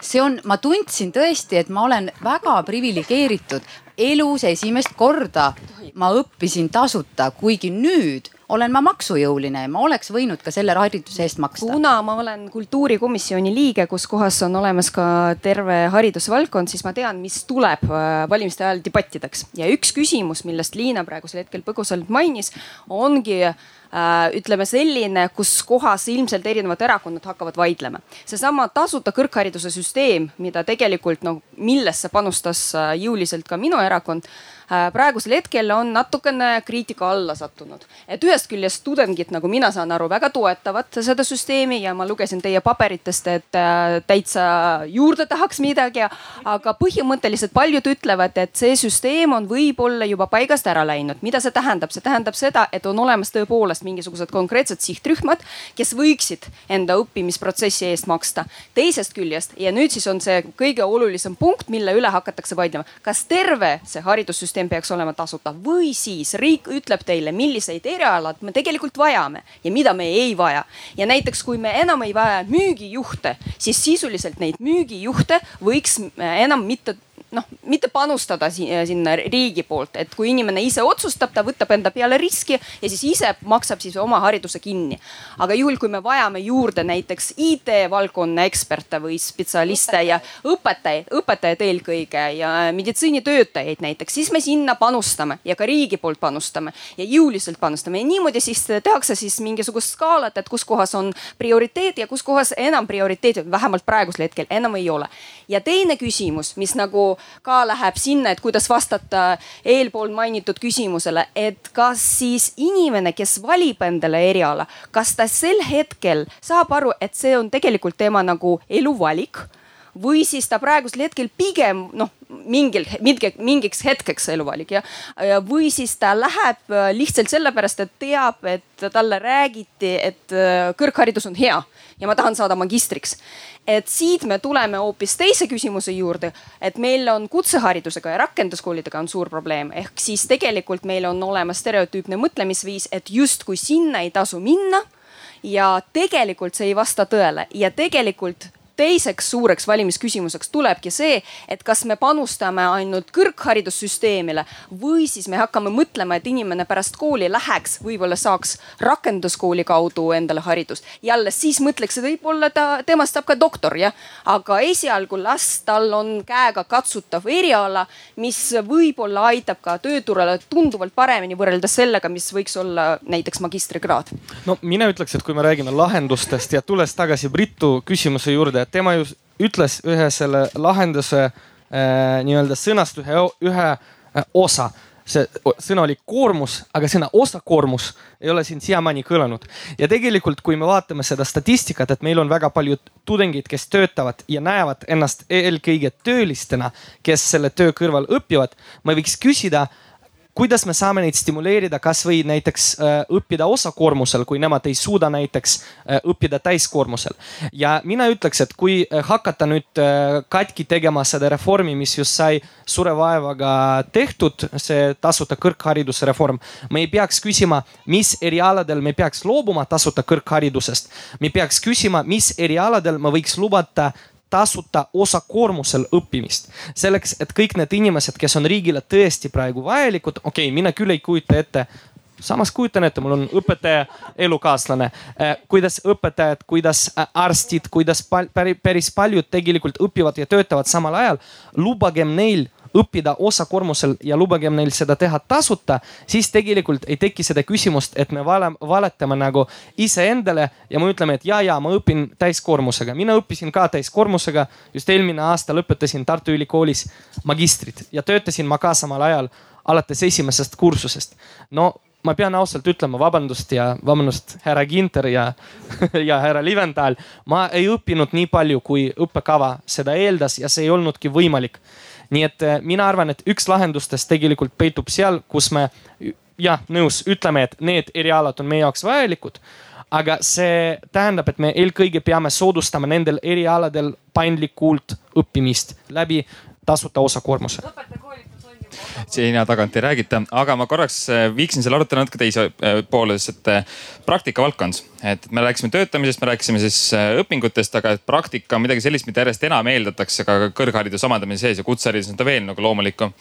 see on, ma tundsin tõesti, et ma olen väga priviligeeritud. elus esimest korda ma õppisin tasuta, kuigi nüüd olen ma maksujõuline ma oleks võinud ka selle hariduse eest maksta. kuna ma olen kultuurikomisjoni liige, kus kohas on olemas ka terve haridusvaldkond, siis ma tean, mis tuleb äh, valimiste ajal debattideks. ja üks küsimus, millest Liina praegusel hetkel põgusalt mainis, ongi ütleme selline, kus kohas ilmselt erinevad erakonnad hakkavad vaidlema. seesama tasuta kõrghariduse süsteem, mida tegelikult noh, millesse panustas äh, jõuliselt ka minu erakond Äh, praegusel hetkel on natukene kriitika alla sattunud. et ühest küljest tudengid, nagu mina saan aru, väga toetavad seda süsteemi ja ma lugesin teie paberitest, et äh, täitsa juurde tahaks midagi. aga põhimõtteliselt paljud ütlevad, et see süsteem on võib-olla juba paigast ära läinud. mida see tähendab? see tähendab seda, et on olemas tõepoolest mingisugused konkreetsed sihtrühmad, kes võiksid enda õppimisprotsessi eest maksta. teisest küljest ja nüüd siis on see kõige olulisem punkt, mille üle hakatakse vaidlema, kas terve see haridussüsteem süsteem peaks olema tasuta või siis riik ütleb teile, milliseid erialad me tegelikult vajame ja mida me ei vaja. ja näiteks, kui me enam ei vaja müügijuhte, siis sisuliselt neid müügijuhte võiks enam mitte noh, mitte panustada sinna riigi poolt, et kui inimene ise otsustab, ta võtab enda peale riski ja siis ise maksab siis oma hariduse kinni. aga juhul, kui me vajame juurde näiteks IT-valdkonna eksperte või spetsialiste ja õpetajaid, õpetajaid eelkõige ja meditsiinitöötajaid näiteks, siis me sinna panustame ja ka riigi poolt panustame ja jõuliselt panustame ja niimoodi siis tehakse siis mingisugust skaalat, et kus kohas on prioriteet ja kus kohas enam prioriteeti, vähemalt praegusel hetkel enam ei ole. ja teine küsimus, mis nagu ka läheb sinna, et kuidas vastata eelpool mainitud küsimusele, et kas siis inimene, kes valib endale eriala, kas ta sel hetkel saab aru, et see on tegelikult tema nagu eluvalik või siis ta praegusel hetkel pigem noh, mingil, mingi, mingiks hetkeks eluvalik ja, ja. või siis ta läheb lihtsalt sellepärast, et teab, et talle räägiti, et äh, kõrgharidus on hea ja ma tahan saada magistriks. Et siit me tuleme hoopis teise küsimuse juurde, et meil on kutseharidusega ja rakenduskoolidega on suur probleem, ehk siis tegelikult meil on olemas stereotüüpne mõtlemisviis, et justkui sinna ei tasu minna ja tegelikult see ei vasta tõele. Ja tegelikult teiseks suureks valimisküsimuseks tulebki see, et kas me panustame ainult kõrgharidussüsteemile või siis me hakkame mõtlema, et inimene pärast kooli läheks, võib-olla saaks rakenduskooli kaudu endale haridust. ja alles siis mõtleks, et võib-olla ta, temast saab ka doktor jah. aga esialgu las tal on käega katsutav eriala, mis võib-olla aitab ka tööturule tunduvalt paremini võrreldes sellega, mis võiks olla näiteks magistrikraad. no mina ütleks, et kui me räägime lahendustest ja tulles tagasi Britu küsimuse juurde tema ju ütles ühe selle lahenduse äh, nii-öelda sõnast ühe, ühe äh, osa see sõna oli koormus, aga sõna osakoormus ei ole siin siiamaani kõlanud. ja tegelikult, kui me vaatame seda statistikat, et meil on väga palju tudengeid, kes töötavad ja näevad ennast eelkõige töölistena, kes selle töö kõrval õpivad, ma võiks küsida kuidas me saame neid stimuleerida, kasvõi näiteks äh, õppida osakoormusel, kui nemad ei suuda näiteks äh, õppida täiskoormusel. ja mina ütleks, et kui äh, hakata nüüd katki tegema seda reformi, mis just sai suure vaevaga tehtud, see tasuta kõrghariduse reform, me ei peaks küsima, mis erialadel me peaks loobuma tasuta kõrgharidusest. me peaks küsima, mis erialadel me võiks lubada tasuta osakoormusel õppimist. selleks, et kõik need inimesed, kes on riigile tõesti praegu vajalikud, okei okay,, mina küll ei kujuta ette samas kujutan ette, mul on õpetaja elukaaslane, kuidas õpetajad, kuidas arstid, kuidas pal päris paljud tegelikult õpivad ja töötavad samal ajal. lubagem neil õppida osakoormusel ja lubagem neil seda teha tasuta, siis tegelikult ei teki seda küsimust, et me vale, valetame nagu iseendale ja me ütleme, et ja, ja ma õpin täiskoormusega. mina õppisin ka täiskoormusega, just eelmine aasta lõpetasin Tartu Ülikoolis magistrit ja töötasin ma ka samal ajal alates esimesest kursusest. no ma pean ausalt ütlema vabandust ja vabandust, härra Ginter ja, ja härra Liventhal. ma ei õppinud nii palju, kui õppekava seda eeldas ja see ei olnudki võimalik nii et eh, mina arvan, et üks lahendustest tegelikult peitub seal, kus me jah, nõus, ütleme, et need erialad on meie jaoks vajalikud aga see tähendab, et me eelkõige peame soodustama nendel erialadel paindlikult õppimist läbi tasuta osakoormuse seina tagant ei räägita, aga ma korraks äh, viiksin selle arutelu natuke teise äh, poole, sest et äh, praktikavaldkond. et me rääkisime töötamisest, me rääkisime siis õpingutest, aga praktika on midagi sellist, mida järjest enam eeldatakse ka kõrghariduse omandamise sees ja kutseharidus on ta veel nagu loomulikum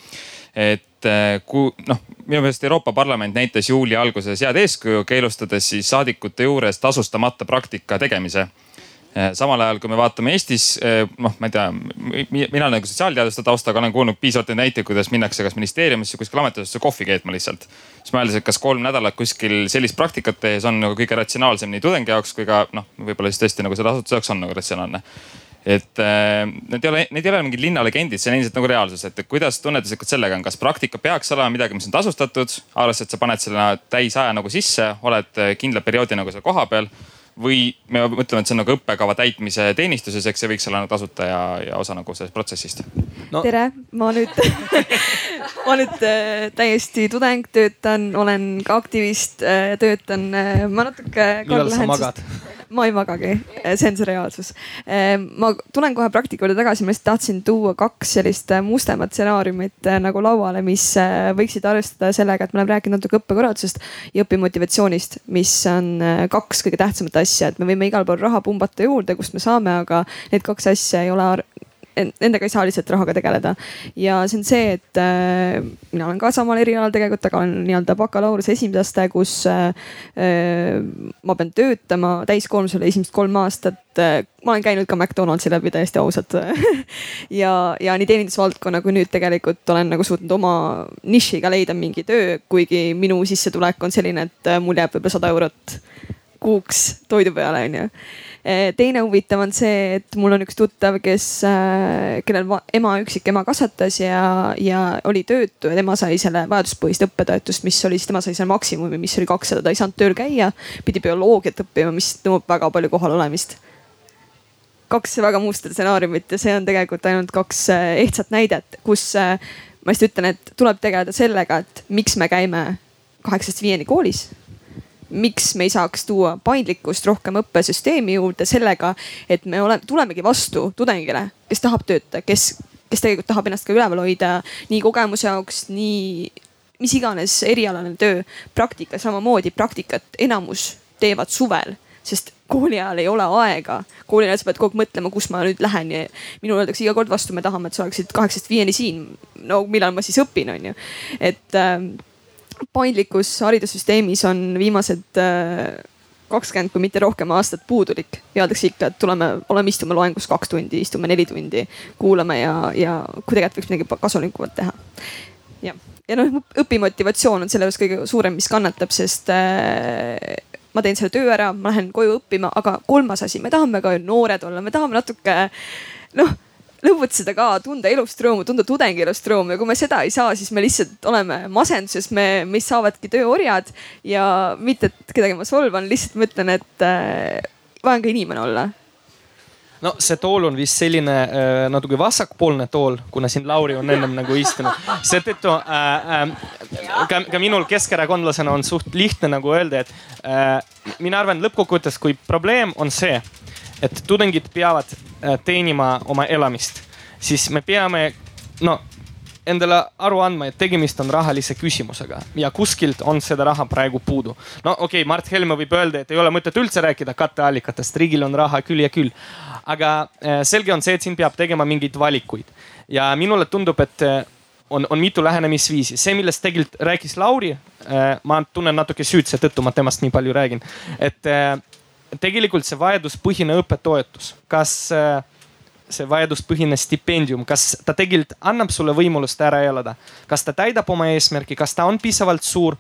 et kui noh, minu meelest Euroopa Parlament näitas juuli alguses head eeskuju, keelustades siis saadikute juures tasustamata praktika tegemise samal ajal, kui me vaatame Eestis, eh, noh, ma ei tea, mina nagu sotsiaalteaduste taustaga olen kuulnud piisavalt neid näiteid, kuidas minnakse kas ministeeriumisse, kuskile ametiasutusse kohvi keetma lihtsalt. siis mõeldes, et kas kolm nädalat kuskil sellist praktikat tehes on nagu kõige ratsionaalsem nii tudengi jaoks kui ka noh, võib-olla siis tõesti nagu selle asutuse jaoks on nagu ratsionaalne et äh, need ei ole, need ei ole mingid linnalegendid, see on endiselt nagu reaalsus, et kuidas tunnetuslikult sellega on, kas praktika peaks olema midagi, mis on tasustatud, arvestades, et sa paned selle täisaja nagu sisse, oled kindla perioodi nagu seal kohapeal või me mõtleme, et see on nagu õppekava täitmise teenistuses, eks see võiks olla nagu tasuta ja, ja osa nagu sellest protsessist no.. tere, ma nüüd ma nüüd äh, täiesti tudeng, töötan, olen ka aktivist äh,, töötan äh,, ma natuke. millal sa magad? Ma ei magagi, see on see reaalsus. Ehm, ma tulen kohe praktika juurde tagasi, ma lihtsalt tahtsin tuua kaks sellist äh, mustemat stsenaariumit nagu lauale, mis võiksid arvestada sellega, et me oleme rääkinud natuke õppekorraldusest ja õpimotivatsioonist, mis on kaks kõige tähtsamat asja, et me võime igal pool raha pumbata juurde, kust me saame, aga need kaks asja ei ole nendega ei saa lihtsalt rahaga tegeleda. ja see on see, et äh, mina olen ka samal erialal tegelikult, aga olen nii-öelda bakalaureuse esimese aste, kus äh, äh, ma pean töötama täiskoormusel esimesed kolm aastat äh,. ma olen käinud ka McDonaldsi läbi täiesti ausalt ja, ja nii teenindusvaldkonna kui nüüd tegelikult olen nagu suutnud oma nišiga leida mingi töö, kuigi minu sissetulek on selline, et äh, mul jääb võib-olla sada eurot kuuks toidu peale, onju teine huvitav on see, et mul on üks tuttav, kes, äh, kellel ema, üksikema kasvatas ja, ja oli töötu ja tema sai selle vajaduspõhist õppetoetust, mis oli siis, tema sai selle maksimumi, mis oli kakssada, ta ei saanud tööl käia, pidi bioloogiat õppima, mis nõuab väga palju kohal olemist kaks väga mustat stsenaariumit ja see on tegelikult ainult kaks äh, ehtsat näidet, kus ma lihtsalt ütlen, et tuleb tegeleda sellega, et miks me käime kaheksast viieni koolis miks me ei saaks tuua paindlikkust rohkem õppesüsteemi juurde sellega, et me oleme, tulemegi vastu tudengile, kes tahab töötada, kes, kes tegelikult tahab ennast ka üleval hoida nii kogemuse jaoks, nii mis iganes erialane töö. praktika samamoodi, praktikat enamus teevad suvel sest kooli ajal ei ole aega. kooli ajal sa pead kogu aeg mõtlema, kus ma nüüd lähen ja minule öeldakse iga kord vastu, me tahame, et sa oleksid kaheksast viieni siin. no millal ma siis õpin, on ju. et äh, paindlikkus haridussüsteemis on viimased äh, kakskümmend, kui mitte rohkem aastat puudulik. Öeldakse ikka, et tuleme, oleme, istume loengus kaks tundi, istume neli tundi, kuulame ja, ja kui tegelikult võiks midagi kasulikumat teha. jah, ja noh, õpimotivatsioon on selle juures kõige suurem, mis kannatab, sest äh, ma teen selle töö ära, ma lähen koju õppima, aga kolmas asi, me tahame ka ju noored olla, me tahame natuke noh lõbutseda ka, tunda elust rõõmu, tunda tudengi elust rõõmu. Ja kui me seda ei saa, siis me lihtsalt oleme masenduses, me, meist saavadki tööorjad. Ja mitte, et kedagi ma solvan, lihtsalt ma ütlen, et äh, vaja on ka inimene olla. No see tool on vist selline äh, natuke vasakpoolne tool, kuna siin Lauri on ennem nagu istunud. seetõttu äh, äh, ka, ka minul keskerakondlasena on suht lihtne nagu öelda, et äh, mina arvan lõppkokkuvõttes, kui probleem on see, et tudengid peavad äh, teenima oma elamist, siis me peame no endale aru andma, et tegemist on rahalise küsimusega ja kuskilt on seda raha praegu puudu. no okei okay,, Mart Helme võib öelda, et ei ole mõtet üldse rääkida katteallikatest, riigil on raha küll ja küll. aga äh, selge on see, et siin peab tegema mingeid valikuid ja minule tundub, et äh, on, on mitu lähenemisviisi, see, millest tegelikult rääkis Lauri ma tunnen natuke süüd seetõttu ma temast nii palju räägin, et tegelikult see vajaduspõhine õppetoetus, kas see vajaduspõhine stipendium, kas ta tegelikult annab sulle võimalust ära elada, kas ta täidab oma eesmärki, kas ta on piisavalt suur,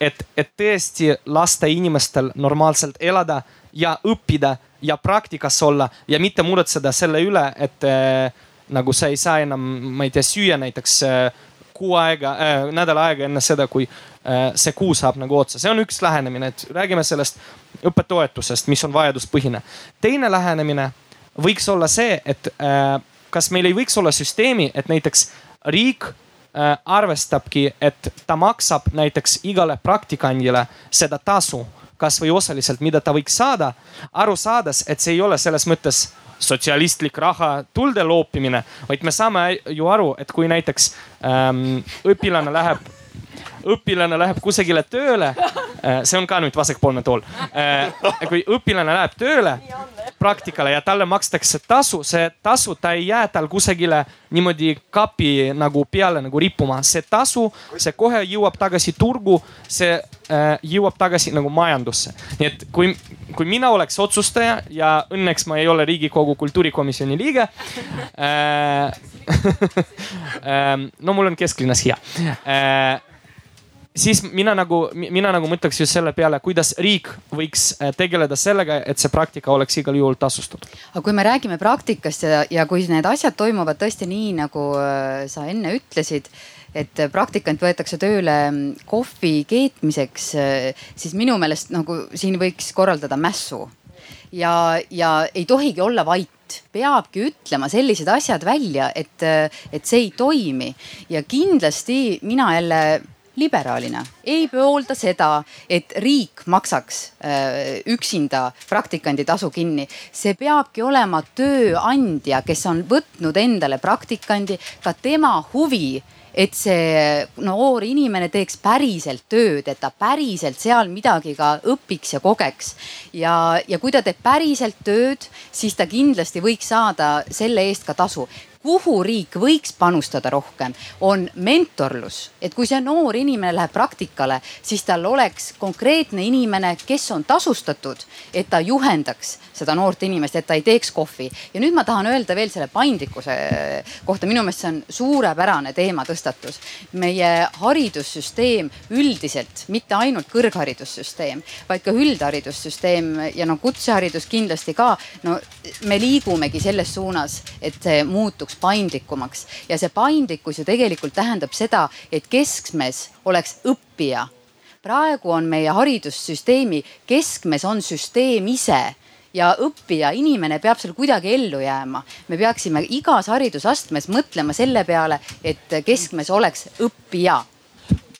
et, et tõesti lasta inimestel normaalselt elada ja õppida ja praktikas olla ja mitte muretseda selle üle, et äh, nagu sa ei saa enam, ma ei tea, süüa näiteks äh, kuu aega äh,, nädal aega enne seda, kui äh, see kuu saab nagu otsa. see on üks lähenemine, et räägime sellest õppetoetusest, mis on vajaduspõhine. teine lähenemine võiks olla see, et äh, kas meil ei võiks olla süsteemi, et näiteks riik äh, arvestabki, et ta maksab näiteks igale praktikandile seda tasu kasvõi osaliselt, mida ta võiks saada, aru saades, et see ei ole selles mõttes sotsialistlik raha tulde loopimine, vaid me saame ju aru, et kui näiteks ähm, õpilane läheb õpilane läheb kusagile tööle, äh, see on ka nüüd vasakpoolne tool. Äh, kui õpilane läheb tööle praktikale ja talle makstakse tasu, see tasu, ta ei jää tal kusagile niimoodi kapi nagu peale nagu rippuma, see tasu, see kohe jõuab tagasi turgu, see äh, jõuab tagasi nagu majandusse. nii et kui, kui mina oleks otsustaja ja õnneks ma ei ole Riigikogu kultuurikomisjoni liige äh, ähm, no mul on kesklinnas hea äh, siis mina nagu, mina nagu mõtleks just selle peale, kuidas riik võiks äh, tegeleda sellega, et see praktika oleks igal juhul tasustatud. aga kui me räägime praktikast ja, ja kui need asjad toimuvad tõesti nii, nagu sa enne ütlesid et praktikant võetakse tööle mm, kohvi keetmiseks, äh, siis minu meelest nagu siin võiks korraldada mässu. ja, ja ei tohigi olla vait, peabki ütlema sellised asjad välja, et, et see ei toimi ja kindlasti mina jälle liberaalina ei poolda seda, et riik maksaks äh, üksinda praktikandi tasu kinni. see peabki olema tööandja, kes on võtnud endale praktikandi, ka tema huvi et see noor inimene teeks päriselt tööd, et ta päriselt seal midagi ka õpiks ja kogeks. ja, ja kui ta teeb päriselt tööd, siis ta kindlasti võiks saada selle eest ka tasu kuhu riik võiks panustada rohkem, on mentorlus. et kui see noor inimene läheb praktikale, siis tal oleks konkreetne inimene, kes on tasustatud, et ta juhendaks seda noort inimest, et ta ei teeks kohvi. ja nüüd ma tahan öelda veel selle paindlikkuse kohta, minu meelest see on suurepärane teematõstatus. meie haridussüsteem üldiselt, mitte ainult kõrgharidussüsteem, vaid ka üldharidussüsteem ja no kutseharidus kindlasti ka. no me liigumegi selles suunas, et see muutuks muutuks paindlikumaks ja see paindlikkus ju tegelikult tähendab seda, et keskmes oleks õppija. praegu on meie haridussüsteemi keskmes on süsteem ise ja õppija, inimene peab seal kuidagi ellu jääma. me peaksime igas haridusastmes mõtlema selle peale, et keskmes oleks õppija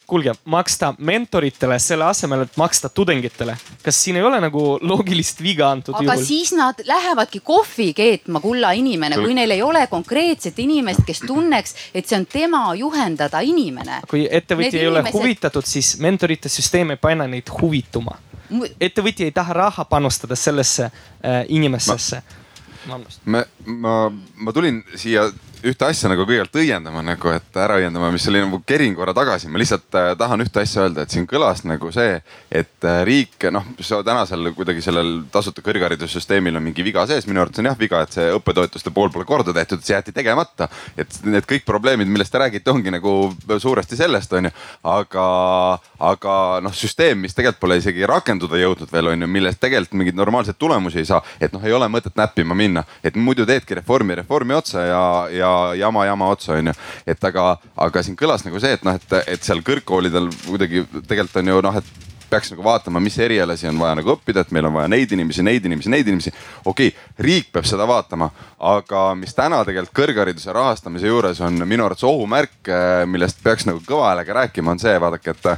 kuulge, maksta mentoritele selle asemel, et maksta tudengitele. kas siin ei ole nagu loogilist viga antud aga juhul? siis nad lähevadki kohvi keetma, kulla inimene, kui neil ei ole konkreetset inimest, kes tunneks, et see on tema juhendada inimene. kui ettevõtja ei inimesed... ole huvitatud, siis mentorite süsteem ei pane neid huvituma. ettevõtja ei taha raha panustada sellesse äh, inimesesse ma me, ma, ma tulin siia ühte asja nagu kõigepealt õiendama nagu, et ära õiendama, mis oli nagu kerin korra tagasi. ma lihtsalt äh, tahan ühte asja öelda, et siin kõlas nagu see, et äh, riik noh, tänasel kuidagi sellel tasuta kõrgharidussüsteemil on mingi viga sees. minu arvates on jah viga, et see õppetoetuste pool pole korda tehtud, see jäeti tegemata. et need kõik probleemid, millest te räägite, ongi nagu suuresti sellest, onju. aga, aga noh, süsteem, mis tegelikult pole isegi rakenduda jõudnud veel onju, millest tegelikult mingeid normaalseid tulemusi ei saa. et noh, ei ole mõtet näppima minna, et muidu teedki reformi reformi otsa ja, ja jama jama otsa, onju. et aga, aga siin kõlas nagu see, et noh, et, et seal kõrgkoolidel kuidagi tegelikult on ju noh, et peaks nagu vaatama, mis erialasi on vaja nagu õppida, et meil on vaja neid inimesi, neid inimesi, neid inimesi. okei okay,, riik peab seda vaatama, aga mis täna tegelikult kõrghariduse rahastamise juures on minu arvates ohumärk, millest peaks nagu kõva häälega rääkima, on see, vaadake, et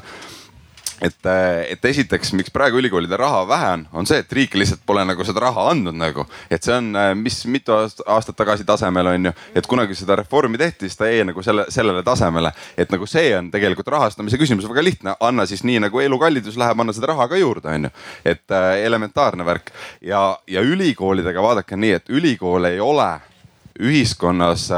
et, et esiteks, miks praegu ülikoolide raha vähe on, on see, et riik lihtsalt pole nagu seda raha andnud nagu. et see on, mis mitu aastat tagasi tasemel on ju, et kunagi seda reformi tehti, siis ta jäi nagu selle, sellele tasemele. et nagu see on tegelikult rahastamise küsimus väga lihtne, anna siis nii nagu elukallidus läheb, anna seda raha ka juurde, on ju. et äh, elementaarne värk ja, ja ülikoolidega vaadake nii, et ülikool ei ole ühiskonnas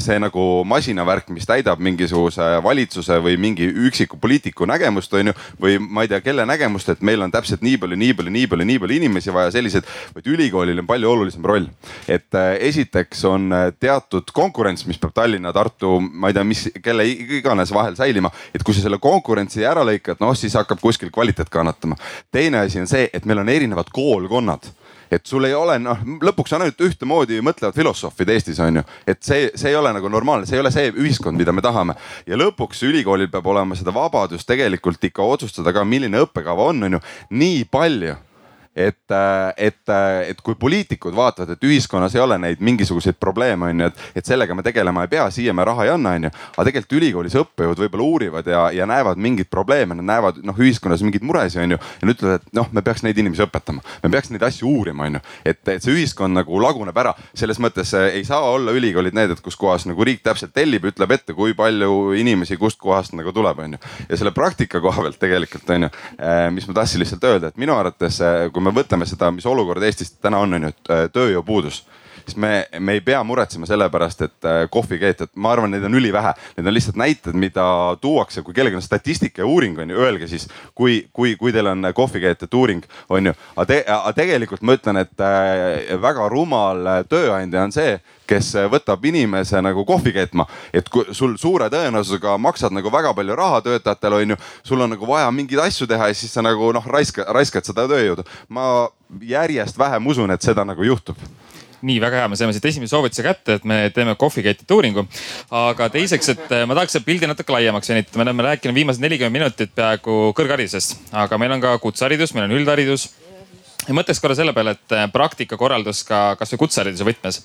see nagu masinavärk, mis täidab mingisuguse valitsuse või mingi üksiku poliitiku nägemust, on ju. või ma ei tea, kelle nägemust, et meil on täpselt nii palju, nii palju, nii palju, nii palju inimesi vaja, sellised. vaid ülikoolil on palju olulisem roll. et esiteks on teatud konkurents, mis peab Tallinna, Tartu, ma ei tea, mis, kelle iganes vahel säilima. et kui sa selle konkurentsi ära lõikad, noh siis hakkab kuskil kvaliteet kannatama. teine asi on see, et meil on erinevad koolkonnad et sul ei ole noh, lõpuks on ainult ühtemoodi mõtlevad filosoofid Eestis on ju, et see, see ei ole nagu normaalne, see ei ole see ühiskond, mida me tahame. ja lõpuks ülikoolil peab olema seda vabadust tegelikult ikka otsustada ka, milline õppekava on, on ju, nii palju et, et, et kui poliitikud vaatavad, et ühiskonnas ei ole neid mingisuguseid probleeme, on ju, et, et sellega me tegelema ei pea, siia me raha ei anna, on ju. aga tegelikult ülikoolis õppejõud võib-olla uurivad ja, ja näevad mingeid probleeme, nad näevad noh, ühiskonnas mingeid muresid, on ju. ja nad ütlevad, et noh, me peaks neid inimesi õpetama, me peaks neid asju uurima, on ju. et, et see ühiskond nagu laguneb ära, selles mõttes eh, ei saa olla ülikoolid need, et kus kohas nagu riik täpselt tellib, ütleb ette, kui palju inimesi kustkohast nagu tuleb, on ju. ja selle praktika koha pealt tegelikult on ju, mis ma tahtsin lihtsalt öelda, et minu arvates kui me võtame seda, mis olukord Eestis täna on, on ju, äh, tööjõupuudus siis me, me ei pea muretsema selle pärast, et äh, kohvikeetjad, ma arvan, neid on ülivähe. Need on lihtsalt näited, mida tuuakse, kui kellelgi on statistika ja uuring on ju, öelge siis, kui, kui, kui teil on kohvikeetjate uuring, on ju. aga te, tegelikult ma ütlen, et äh, väga rumal tööandja on see, kes võtab inimese nagu kohvi keetma. et kui sul suure tõenäosusega maksad nagu väga palju raha töötajatele, on ju. sul on nagu vaja mingeid asju teha ja siis sa nagu noh, raiska, raiskad seda tööjõudu. ma järjest vähem usun, et seda nagu juhtub nii väga hea, me saime siit esimese soovituse kätte, et me teeme kohvikeetide uuringu. aga teiseks, et ma tahaks seda pildi natuke laiemaks venitada, me oleme rääkinud viimased nelikümmend minutit peaaegu kõrgharidusest, aga meil on ka kutseharidus, meil on üldharidus ja mõtleks korra selle peale, et äh, praktikakorraldus ka kasvõi kutsehariduse võtmes.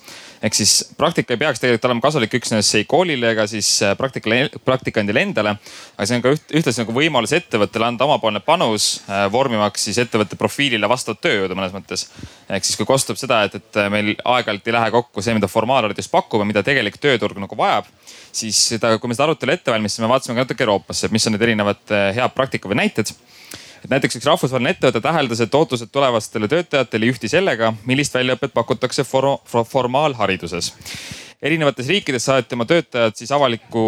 ehk siis praktika ei peaks tegelikult olema kasulik üksnes ei koolile ega siis äh, praktikale, praktikandile endale. aga see on ka üht, ühtlasi nagu võimalus ettevõttele anda omapoolne panus, äh, vormimaks siis ettevõtte profiilile vastavat tööjõudu mõnes mõttes. ehk siis kui kostub seda, et, et meil aeg-ajalt ei lähe kokku see, mida formaalharidus pakub ja mida tegelik tööturg nagu vajab siis seda, kui me seda arutelu ette valmistasime, vaatasime ka natuke Euroopasse, mis on need erinevad head praktika või näited et näiteks üks rahvusvaheline ettevõte täheldas, et ootused tulevastele töötajatele ei ühti sellega, millist väljaõpet pakutakse for formaalhariduses erinevates riikides saadeti oma töötajad siis avalikku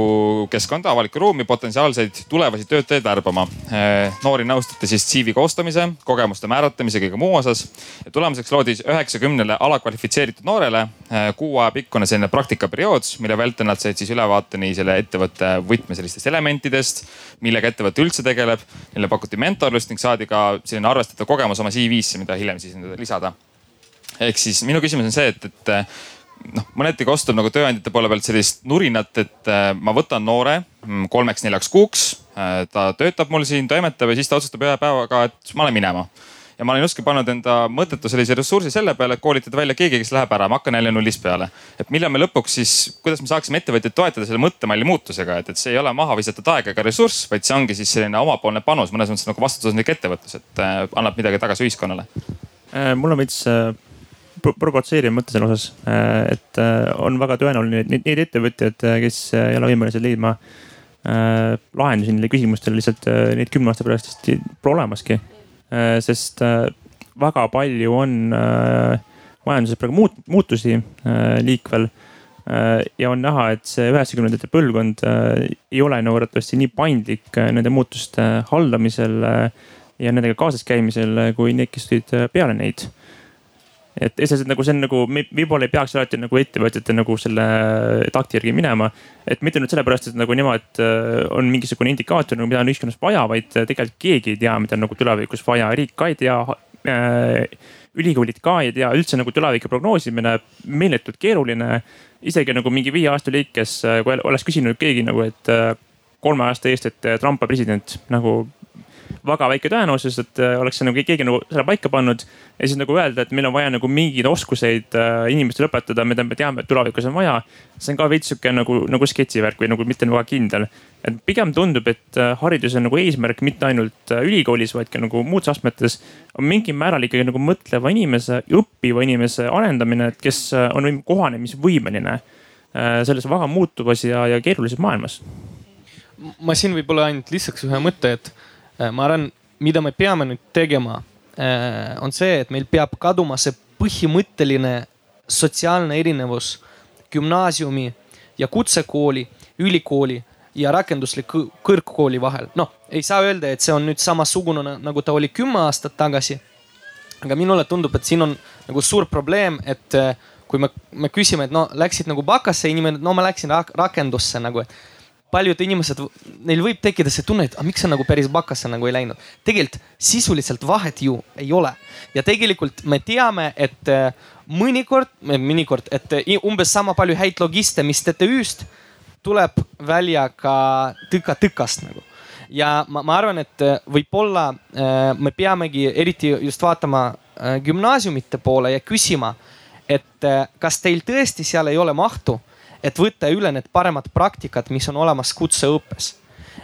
keskkonda, avalikku ruumi potentsiaalseid tulevasi töötajaid värbama. Äh, noori nõustati siis CV koostamise, kogemuste määratlemise, kõige muu osas. tulemuseks loodi üheksakümnele alakvalifitseeritud noorele äh, kuu aja pikkune selline praktikaperiood, mille vältel nad said siis ülevaate nii selle ettevõtte võtme sellistest elementidest, millega ettevõte üldse tegeleb. Neile pakuti mentorlust ning saadi ka selline arvestatav kogemus oma CV-sse, mida hiljem siis lisada ehk siis minu küsimus on see, et, et noh, mõneti kostub nagu tööandjate poole pealt sellist nurinat, et äh, ma võtan noore mm, kolmeks-neljaks kuuks. Äh, ta töötab mul siin, toimetab ja siis ta otsustab ühe päevaga, et ma lähen minema. ja ma olen justkui pannud enda mõttetu sellise ressursi selle peale, et koolitada välja keegi, kes läheb ära, ma hakkan jälle nullist peale. et millal me lõpuks siis, kuidas me saaksime ettevõtjaid toetada selle mõttemalli muutusega, et, et see ei ole maha visatud aeg ega ressurss, vaid see ongi siis selline omapoolne panus, mõnes mõttes nagu vastutustundlik ettevõtlus, et äh, annab midagi tagasi ühiskonnale. mul on veits provotseeriv mõte selle osas, äh, et äh, on väga tõenäoline, et neid ettevõtjaid, äh, kes ei ole võimelised leidma lahendusi nendele küsimustele, lihtsalt neid kümne aasta pärast vist pole olemaski. sest väga palju on majanduses praegu muut-, muutusi liikvel ja on näha, et see üheksakümnendate põlvkond ei ole nagu arvatavasti nii paindlik nende muutuste haldamisel ja nendega kaasas käimisel kui need, kes tulid peale neid et lihtsalt nagu see on nagu, võib-olla ei peaks alati nagu ettevõtjate nagu selle takti järgi minema. et mitte nüüd sellepärast, et nagu nemad äh, on mingisugune indikaator nagu, mida on ühiskonnas vaja, vaid tegelikult keegi ei tea, mida on nagu tulevikus vaja, riik ka ei tea äh,. ülikoolid ka ei tea, üldse nagu tuleviku prognoosimine meeletult keeruline. isegi nagu mingi viie aasta lõikes, äh, kui oleks küsinud keegi nagu, et äh, kolme aasta eest, et Trump on president nagu väga väike tõenäosus, et äh, oleks nagu keegi nagu selle paika pannud. ja siis nagu öelda, et meil on vaja nagu mingeid oskuseid äh, inimestele õpetada, mida me teame, et tulevikus on vaja. see on ka veits sihuke nagu, nagu sketšivärk või nagu mitte väga kindel. et pigem tundub, et äh, haridus on nagu eesmärk mitte ainult ülikoolis, vaid ka nagu muudes astmetes. on mingil määral ikkagi nagu mõtleva inimese, õppiva inimese arendamine, et kes on kohanemisvõimeline selles väga muutuvas ja, ja keerulises maailmas ma siin võib-olla ainult lisaks ühe mõtte, et ma arvan, mida me peame nüüd tegema, äh, on see, et meil peab kaduma see põhimõtteline sotsiaalne erinevus gümnaasiumi ja kutsekooli, ülikooli ja rakendusliku kõrgkooli vahel. noh, ei saa öelda, et see on nüüd samasugune nagu ta oli kümme aastat tagasi. aga minule tundub, et siin on nagu suur probleem, et äh, kui me, me küsime, et no läksid nagu bakasse, inimene, no ma läksin rak rakendusse nagu, et paljud inimesed, neil võib tekkida see tunne, et aga miks sa nagu päris bakasse nagu ei läinud. tegelikult sisuliselt vahet ju ei ole ja tegelikult me teame, et äh, mõnikord, mõnikord, et äh, umbes sama palju häid logiste, mis TTÜ-st tuleb välja ka tõka-tõkast nagu ja ma, ma arvan, et äh, võib-olla me peamegi eriti just vaatama gümnaasiumite poole ja küsima, et kas teil tõesti seal ei ole mahtu et võtta üle need paremad praktikad, mis on olemas kutseõppes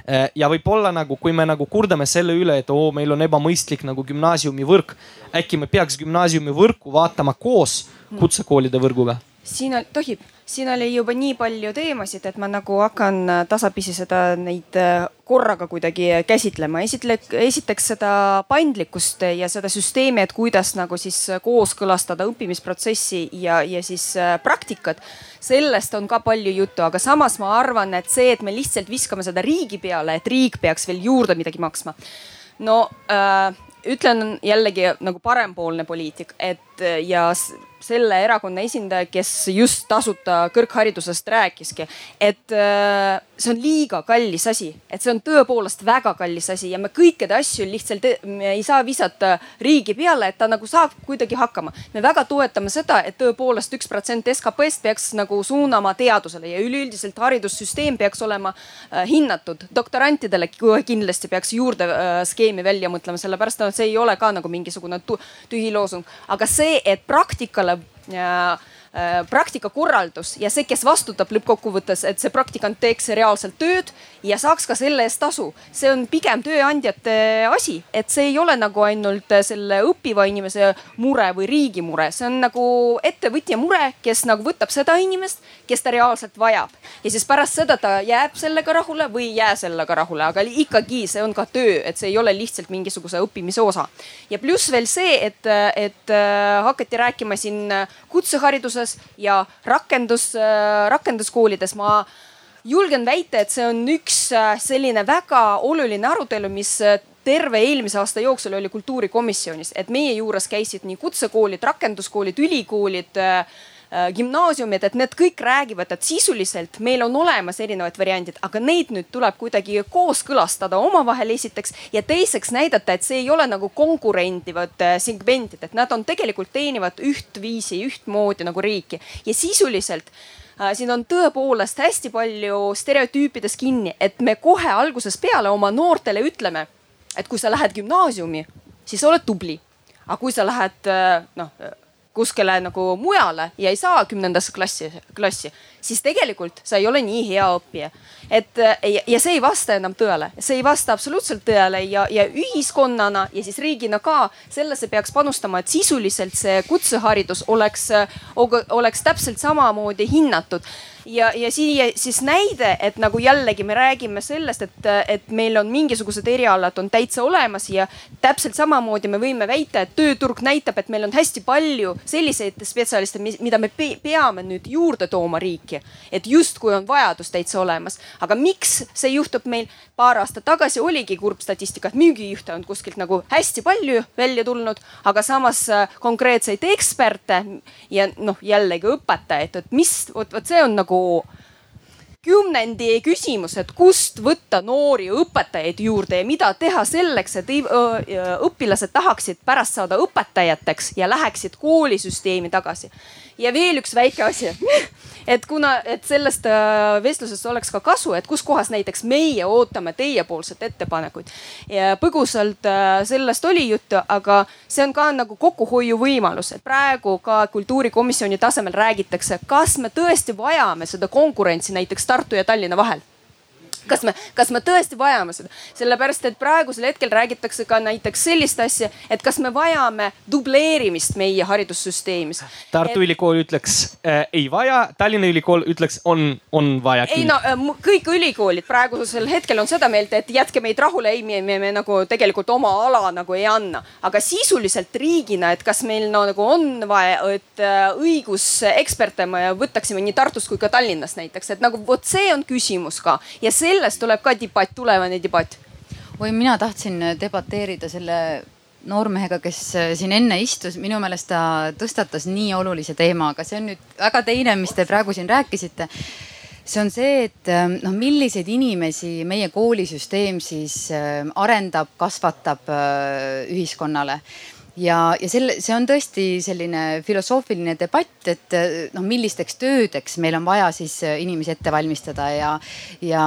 äh, ja võib-olla nagu, kui me nagu kurdame selle üle, et oo, meil on ebamõistlik nagu gümnaasiumi võrk, äkki me peaks gümnaasiumi võrku vaatama koos kutsekoolide võrguga? siin on, tohib siin oli juba nii palju teemasid, et ma nagu hakkan äh, tasapisi seda, neid äh, korraga kuidagi käsitlema. esitle-, esiteks seda paindlikkust ja seda süsteemi, et kuidas nagu siis kooskõlastada õppimisprotsessi ja, ja siis äh, praktikat. Sellest on ka palju juttu, aga samas ma arvan, et see, et me lihtsalt viskame seda riigi peale, et riik peaks veel juurde midagi maksma. no äh, ütlen jällegi nagu parempoolne poliitik, et ja selle erakonna esindaja, kes just tasuta kõrgharidusest rääkiski, et äh, see on liiga kallis asi, et see on tõepoolest väga kallis asi ja me kõikide asju lihtsalt ei saa visata riigi peale, et ta nagu saab kuidagi hakkama. me väga toetame seda, et tõepoolest üks protsent SKP-st peaks nagu suunama teadusele ja üleüldiselt haridussüsteem peaks olema äh, hinnatud. doktorantidele kindlasti peaks juurde äh, skeemi välja mõtlema, sellepärast et see ei ole ka nagu mingisugune tühi loosung, aga see, et praktikale praktikakorraldus ja see, kes vastutab lõppkokkuvõttes, et see praktikant teeks reaalselt tööd ja saaks ka selle eest tasu. see on pigem tööandjate asi, et see ei ole nagu ainult selle õppiva inimese mure või riigi mure, see on nagu ettevõtja mure, kes nagu võtab seda inimest, kes ta reaalselt vajab. ja siis pärast seda ta jääb sellega rahule või ei jää sellega rahule, aga ikkagi see on ka töö, et see ei ole lihtsalt mingisuguse õppimise osa. ja pluss veel see, et, et äh, hakati rääkima siin kutsehariduse hariduses ja rakendus, äh, rakenduskoolides ma julgen väita, et see on üks äh, selline väga oluline arutelu, mis äh, terve eelmise aasta jooksul oli kultuurikomisjonis, et meie juures käisid nii kutsekoolid, rakenduskoolid, ülikoolid Äh, gümnaasiumid, et need kõik räägivad, et sisuliselt meil on olemas erinevad variandid, aga neid nüüd tuleb kuidagi kooskõlastada omavahel esiteks ja teiseks näidata, et see ei ole nagu konkurendivad segmendid, et nad on tegelikult teenivad ühtviisi, ühtmoodi nagu riiki. Ja sisuliselt äh, siin on tõepoolest hästi palju stereotüüpides kinni, et me kohe algusest peale oma noortele ütleme, et kui sa lähed gümnaasiumi, siis oled tubli. aga kui sa lähed noh kuskile nagu mujale ja ei saa kümnendasse klassi, klassi, siis tegelikult sa ei ole nii hea õppija. et ja see ei vasta enam tõele, see ei vasta absoluutselt tõele ja, ja ühiskonnana ja siis riigina ka sellesse peaks panustama, et sisuliselt see kutseharidus oleks, oleks täpselt samamoodi hinnatud ja, ja siia siis näide, et nagu jällegi me räägime sellest, et, et meil on mingisugused erialad on täitsa olemas ja täpselt samamoodi me võime väita, et tööturg näitab, et meil on hästi palju selliseid spetsialiste, mida me peame nüüd juurde tooma riiki. et justkui on vajadus täitsa olemas, aga miks see juhtub meil? paar aastat tagasi oligi kurb statistika, et müügijuhte on kuskilt nagu hästi palju välja tulnud, aga samas äh, konkreetseid eksperte ja noh, jällegi õpetajaid, et mis, vot, vot see on nagu nagu kümnendi küsimus, et kust võtta noori õpetajaid juurde ja mida teha selleks, et õpilased tahaksid pärast saada õpetajateks ja läheksid koolisüsteemi tagasi ja veel üks väike asi et kuna, et sellest äh, vestlusest oleks ka kasu, et kuskohas näiteks meie ootame teiepoolset ettepanekuid. põgusalt äh, sellest oli juttu, aga see on ka nagu kokkuhoiu võimalus, et praegu ka kultuurikomisjoni tasemel räägitakse, kas me tõesti vajame seda konkurentsi näiteks Tartu ja Tallinna vahel kas me, kas me tõesti vajame seda, sellepärast et praegusel hetkel räägitakse ka näiteks sellist asja, et kas me vajame dubleerimist meie haridussüsteemis. Tartu et... Ülikool ütleks äh, ei vaja, Tallinna Ülikool ütleks on, on vaja. ei no äh, kõik ülikoolid praegusel hetkel on seda meelt, et jätke meid rahule, ei me, me, me nagu tegelikult oma ala nagu ei anna, aga sisuliselt riigina, et kas meil no, nagu on vaja, et äh, õiguseksperte me võtaksime nii Tartust kui ka Tallinnast näiteks, et nagu vot see on küsimus ka ja see sellest tuleb ka debatt, tulevane debatt. oi, mina tahtsin debateerida selle noormehega, kes äh, siin enne istus, minu meelest ta tõstatas nii olulise teema, aga see on nüüd väga teine, mis te praegu siin rääkisite. see on see, et äh, noh, milliseid inimesi meie koolisüsteem siis äh, arendab, kasvatab ühiskonnale ja, ja selle, see on tõesti selline filosoofiline debatt, et noh, millisteks töödeks meil on vaja siis inimesi ette valmistada ja, ja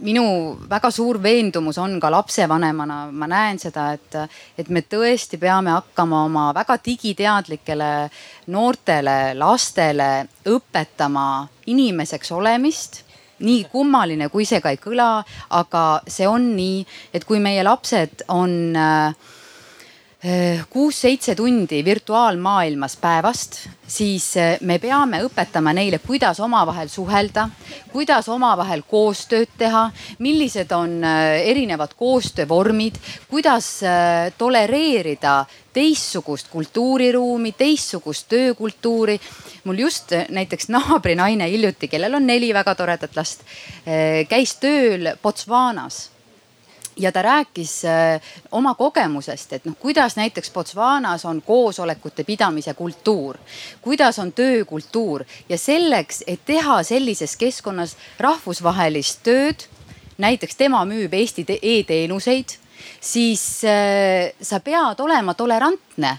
minu väga suur veendumus on ka lapsevanemana, ma näen seda, et, et me tõesti peame hakkama oma väga digiteadlikele noortele, lastele õpetama inimeseks olemist. Nii kummaline, kui see ka ei kõla, aga see on nii, et kui meie lapsed on äh, kuus-seitse tundi virtuaalmaailmas päevast, siis eh, me peame õpetama neile, kuidas omavahel suhelda, kuidas omavahel koostööd teha, millised on eh, erinevad koostöövormid, kuidas tolereerida teistsugust kultuuriruumi, teistsugust töökultuuri. mul just näiteks naabrinaine hiljuti, kellel on neli väga toredat last, käis tööl Botswanas ja ta rääkis äh, oma kogemusest, et noh, kuidas näiteks Botswanas on koosolekute pidamise kultuur, kuidas on töökultuur ja selleks, et teha sellises keskkonnas rahvusvahelist tööd, näiteks tema müüb Eesti e-teenuseid, siis äh, sa pead olema tolerantne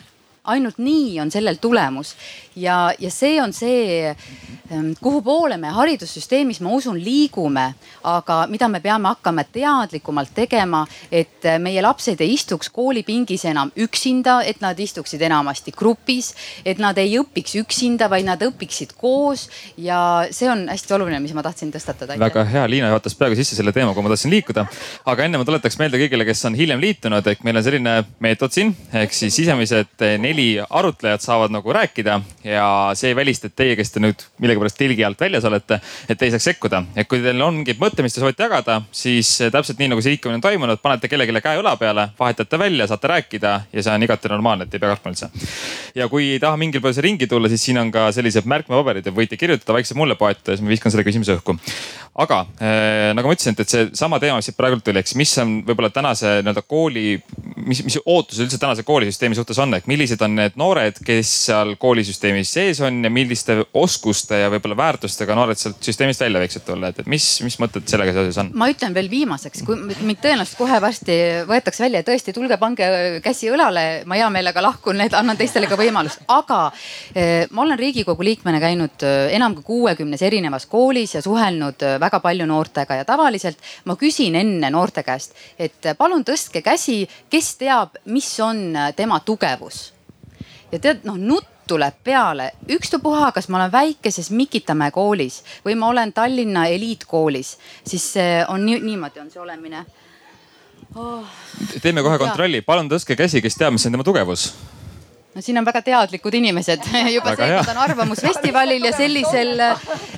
ainult nii on sellel tulemus. Ja, ja see on see, ehm, kuhu poole me haridussüsteemis, ma usun, liigume, aga mida me peame hakkama teadlikumalt tegema, et meie lapsed ei istuks koolipingis enam üksinda, et nad istuksid enamasti grupis, et nad ei õpiks üksinda, vaid nad õpiksid koos. Ja see on hästi oluline, mis ma tahtsin tõstatada. väga hea, Liina juhatas peaaegu sisse selle teema, kuhu ma tahtsin liikuda. aga enne ma tuletaks meelde kõigile, kes on hiljem liitunud, et meil on selline meetod siin ehk siis sisemised neli arutlejat saavad nagu rääkida ja see ei välista, et teie, kes te nüüd millegipärast telgi alt väljas olete, et te ei saaks sekkuda. et kui teil on mingit mõte, mis te soovite jagada, siis täpselt nii nagu see liikumine on toimunud, panete kellelegi käe õla peale, vahetate välja, saate rääkida ja see on igati normaalne, et ei pea kartma üldse. ja kui ei taha mingil põhjusel ringi tulla, siis siin on ka sellised märkmepaberid ja võite kirjutada vaikselt mulle poeta ja siis ma viskan selle küsimuse õhku. aga äh, nagu ma ütlesin, et, et seesama teema, mis siit praegu tuli, eks, mis on võib-olla tänase nii-öelda kooli, mis, mis ootused üldse tänase koolisüsteemi suhtes on, et millised on need noored, kes seal koolisüsteemis sees on ja milliste oskuste ja võib-olla väärtustega noored sealt süsteemist välja võiksid tulla, et, et mis, mis mõtted sellega seoses on? ma ütlen veel viimaseks, kui mind tõenäoliselt kohe varsti võetakse välja, tõesti tulge, pange käsi õlale, ma hea meelega lahkun, annan teistele ka võimalust, aga eh, ma olen riigikogu liikmena käinud eh, enam kui kuuekümnes erinevas koolis ja suhelnud eh, väga palju noortega. Ja tavaliselt ma küsin enne noorte käest, et palun tõstke käsi, kes teab, mis on tema tugevus ja tead, noh nutt tuleb peale, ükstapuha, kas ma olen väikeses Mikitamäe koolis või ma olen Tallinna eliitkoolis, siis on nii, niimoodi on see olemine. Oh.. teeme kohe kontrolli, palun tõstke käsi, kes teab, mis on tema tugevus no siin on väga teadlikud inimesed. Juba seekord on Arvamusfestivalil ja sellisel,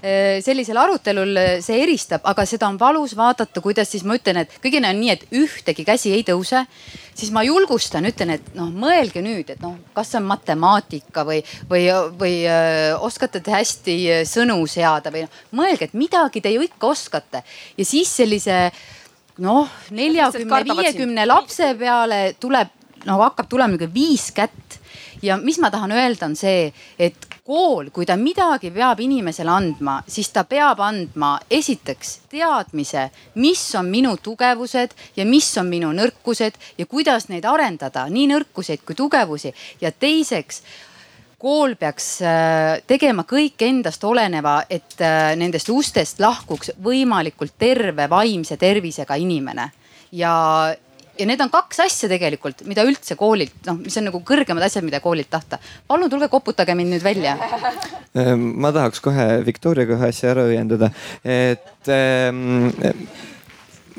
eh, sellisel arutelul see eristab, aga seda on valus vaadata, kuidas siis ma ütlen, et kõigil on nii, et ühtegi käsi ei tõuse. siis ma julgustan, ütlen, et noh, mõelge nüüd, et noh, kas see on matemaatika või, või, või öö, eh, oskate te hästi sõnu seada või noh, mõelge, et midagi te ju ikka oskate. Ja siis sellise noh, neljakümne, viiekümne lapse peale tuleb no hakkab tulema niisugune viis kätt ja mis ma tahan öelda, on see, et kool, kui ta midagi peab inimesele andma, siis ta peab andma esiteks teadmise, mis on minu tugevused ja mis on minu nõrkused ja kuidas neid arendada, nii nõrkuseid kui tugevusi. ja teiseks kool peaks äh, tegema kõik endast oleneva, et äh, nendest ustest lahkuks võimalikult terve vaimse tervisega inimene ja ja need on kaks asja tegelikult, mida üldse koolilt, noh, mis on nagu kõrgemad asjad, mida koolilt tahta. palun tulge koputage mind nüüd välja. Ehm, ma tahaks kohe Viktoriaga ühe asja ära õiendada, et ähm,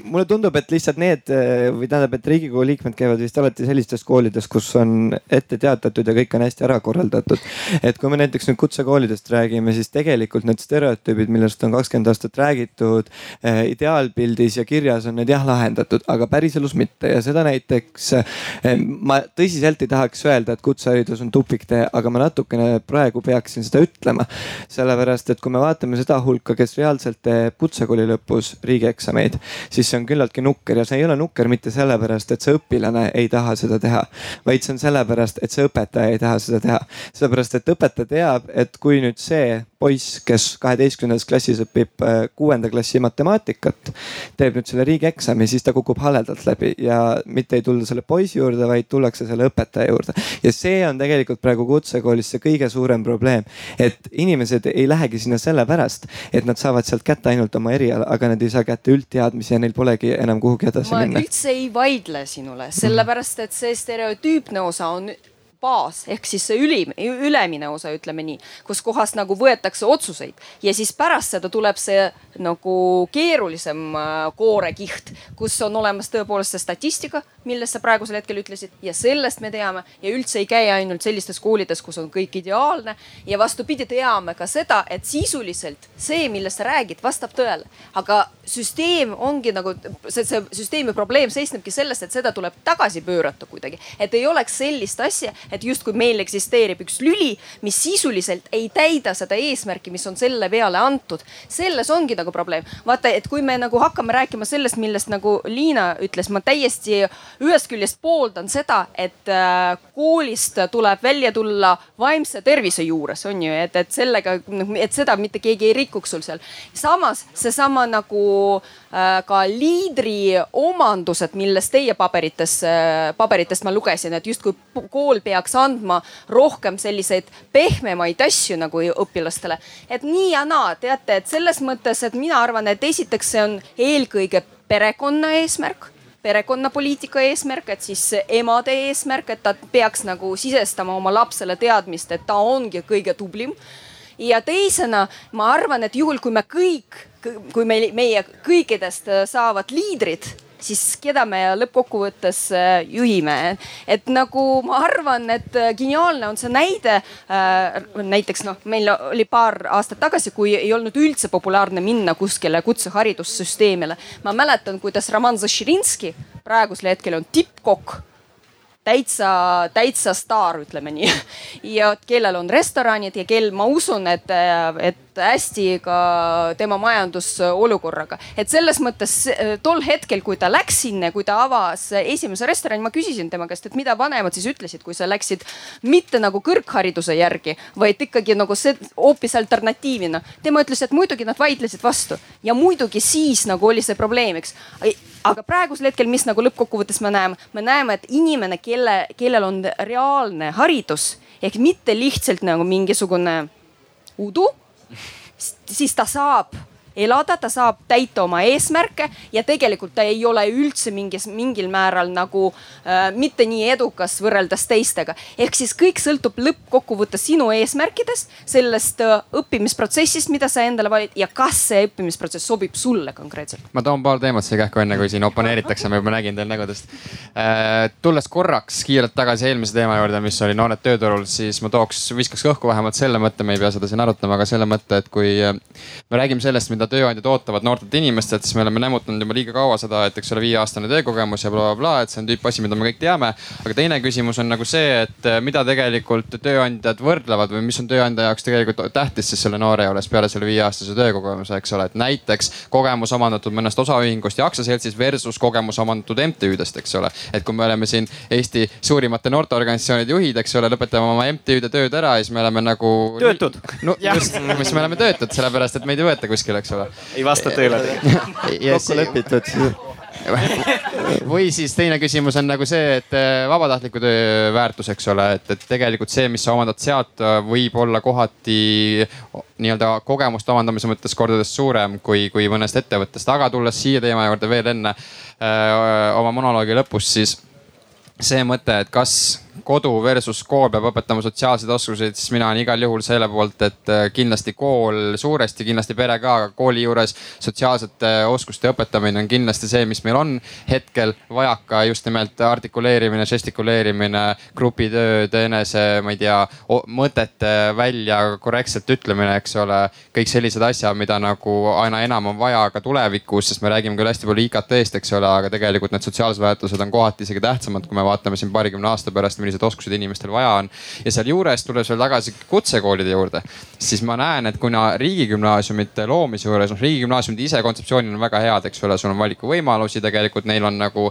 mulle tundub, et lihtsalt need või tähendab, et riigikogu liikmed käivad vist alati sellistes koolides, kus on ette teatatud ja kõik on hästi ära korraldatud. et kui me näiteks nüüd kutsekoolidest räägime, siis tegelikult need stereotüübid, millest on kakskümmend aastat räägitud eh, ideaalpildis ja kirjas on need jah lahendatud, aga päriselus mitte ja seda näiteks eh, ma tõsiselt ei tahaks öelda, et kutseharidus on tupiktee, aga ma natukene praegu peaksin seda ütlema. sellepärast, et kui me vaatame seda hulka, kes reaalselt teeb kutsekooli lõpus riigieksameid, siis see on küllaltki nukker ja see ei ole nukker mitte sellepärast, et see õpilane ei taha seda teha, vaid see on sellepärast, et see õpetaja ei taha seda teha. sellepärast, et õpetaja teab, et kui nüüd see poiss, kes kaheteistkümnendas klassis õpib äh, kuuenda klassi matemaatikat, teeb nüüd selle riigieksami, siis ta kukub haledalt läbi ja mitte ei tulda selle poisi juurde, vaid tullakse selle õpetaja juurde. ja see on tegelikult praegu kutsekoolis see kõige suurem probleem, et inimesed ei lähegi sinna sellepärast, et nad saavad sealt kätte ainult oma eriala, aga nad ei saa kätte üldteadmisi ja neil polegi enam kuhugi edasi ma minna. ma üldse ei vaidle sinule, sellepärast et see stereotüüpne osa on baas ehk siis see ülim, ülemine osa, ütleme nii, kus kohas nagu võetakse otsuseid. Ja siis pärast seda tuleb see nagu keerulisem äh, koorekiht, kus on olemas tõepoolest see statistika, millest sa praegusel hetkel ütlesid ja sellest me teame. Ja üldse ei käi ainult sellistes koolides, kus on kõik ideaalne. Ja vastupidi, teame ka seda, et sisuliselt see, millest sa räägid, vastab tõele, aga süsteem ongi nagu see, see süsteemi probleem seisnebki selles, et seda tuleb tagasi pöörata kuidagi, et ei oleks sellist asja, et justkui meil eksisteerib üks lüli, mis sisuliselt ei täida seda eesmärki, mis on selle peale antud. selles ongi nagu probleem. vaata, et kui me nagu hakkame rääkima sellest, millest nagu Liina ütles, ma täiesti ühest küljest pooldan seda, et äh, koolist tuleb välja tulla vaimse tervise juures, on ju, et, et sellega, noh, et seda mitte keegi ei rikuks sul seal. samas seesama nagu äh, ka liidri omandused, millest teie paberites, paberitest ma lugesin, et justkui kool peaks peaks andma rohkem selliseid pehmemaid asju nagu õpilastele. et nii ja naa, teate, et selles mõttes, et mina arvan, et esiteks see on eelkõige perekonna eesmärk perekonnapoliitika eesmärk, et siis emade eesmärk, et ta peaks nagu sisestama oma lapsele teadmist, et ta ongi kõige tublim. ja teisena ma arvan, et juhul, kui me kõik, kui meil, meie kõikidest saavad liidrid siis keda me lõppkokkuvõttes äh, juhime. et nagu ma arvan, et äh, geniaalne on see näide. Äh, näiteks noh, meil oli paar aastat tagasi, kui ei olnud üldse populaarne minna kuskile kutseharidussüsteemile. ma mäletan, kuidas Roman Zaširinski praegusel hetkel on tippkokk täitsa, täitsa staar, ütleme nii. ja kellel on restoranid ja kel ma usun, et, et hästi ka tema majandusolukorraga. et selles mõttes tol hetkel, kui ta läks sinna, kui ta avas esimese restorani, ma küsisin tema käest, et mida vanemad siis ütlesid, kui sa läksid mitte nagu kõrghariduse järgi, vaid ikkagi nagu see hoopis alternatiivina. tema ütles, et muidugi nad vaidlesid vastu ja muidugi siis nagu oli see probleemiks aga praegusel hetkel, mis nagu lõppkokkuvõttes me näeme, me näeme, et inimene, kelle, kellel on reaalne haridus ehk mitte lihtsalt nagu mingisugune udu, siis ta saab elada, ta saab täita oma eesmärke ja tegelikult ta ei ole üldse mingis, mingil määral nagu äh, mitte nii edukas võrreldes teistega. ehk siis kõik sõltub lõppkokkuvõttes sinu eesmärkidest, sellest äh, õppimisprotsessist, mida sa endale valid ja kas see õppimisprotsess sobib sulle konkreetselt. ma toon paar teemat siia kähku, enne kui siin oponeeritakse, ma juba nägin teil nägudest äh,. tulles korraks kiirelt tagasi eelmise teema juurde, mis oli noored tööturul, siis ma tooks, viskaks õhku vähemalt selle mõtte, me ei pea seda siin arutama, aga selle mõtte, et kui äh, me räägime sellest, mida mida tööandjad ootavad noortelt inimestelt, siis me oleme nämmutanud juba liiga kaua seda, et eks ole, viieaastane töökogemus ja blablabla bla, bla, et see on tüüp asi, mida me kõik teame. aga teine küsimus on nagu see, et eh, mida tegelikult tööandjad võrdlevad või mis on tööandja jaoks tegelikult tähtis siis selle noore juures peale selle viieaastase töökogemuse, eks ole, et näiteks kogemus omandatud mõnest osaühingust ja aktsiaseltsist versus kogemus omandatud MTÜ-dest, eks ole. et kui me oleme siin Eesti suurimate noorteorganisatsioonide juhid, eks ole, lõpetame oma MTÜ-de tööd ära ja siis me oleme nagu. töötud. no just, siis me oleme töötud, sellepärast et meid ei võeta kuskile, eks ole. Ei vasta tõele tegelikult. kokku lepitud või siis teine küsimus on nagu see, et äh, vabatahtliku töö väärtus, eks ole, et, et tegelikult see, mis sa omandad sealt, võib olla kohati nii-öelda kogemuste omandamise mõttes kordades suurem kui, kui mõnest ettevõttest. aga tulles siia teema juurde veel enne öö, oma monoloogi lõpus, siis see mõte, et kas kodu versus kool peab õpetama sotsiaalseid oskuseid, siis mina olen igal juhul selle poolt, et äh, kindlasti kool suuresti, kindlasti pere ka, aga kooli juures sotsiaalsete oskuste õpetamine on kindlasti see, mis meil on hetkel vajaka. just nimelt artikuleerimine, žestikuleerimine, grupitööd, enese, ma ei tea, mõtete välja korrektselt ütlemine, eks ole. kõik sellised asjad, mida nagu aina enam on vaja ka tulevikus, sest me räägime küll hästi palju IKT-st, eks ole, aga tegelikult need sotsiaalsed väärtused on kohati isegi tähtsamad, kui me vaatame siin paarikümne aasta pärast millised oskused inimestel vaja on. ja sealjuures tulles veel tagasi kutsekoolide juurde, siis ma näen, et kuna riigigümnaasiumite loomise juures, noh riigigümnaasiumid ise kontseptsioonil on väga head, eks ole, sul on valikuvõimalusi, tegelikult neil on nagu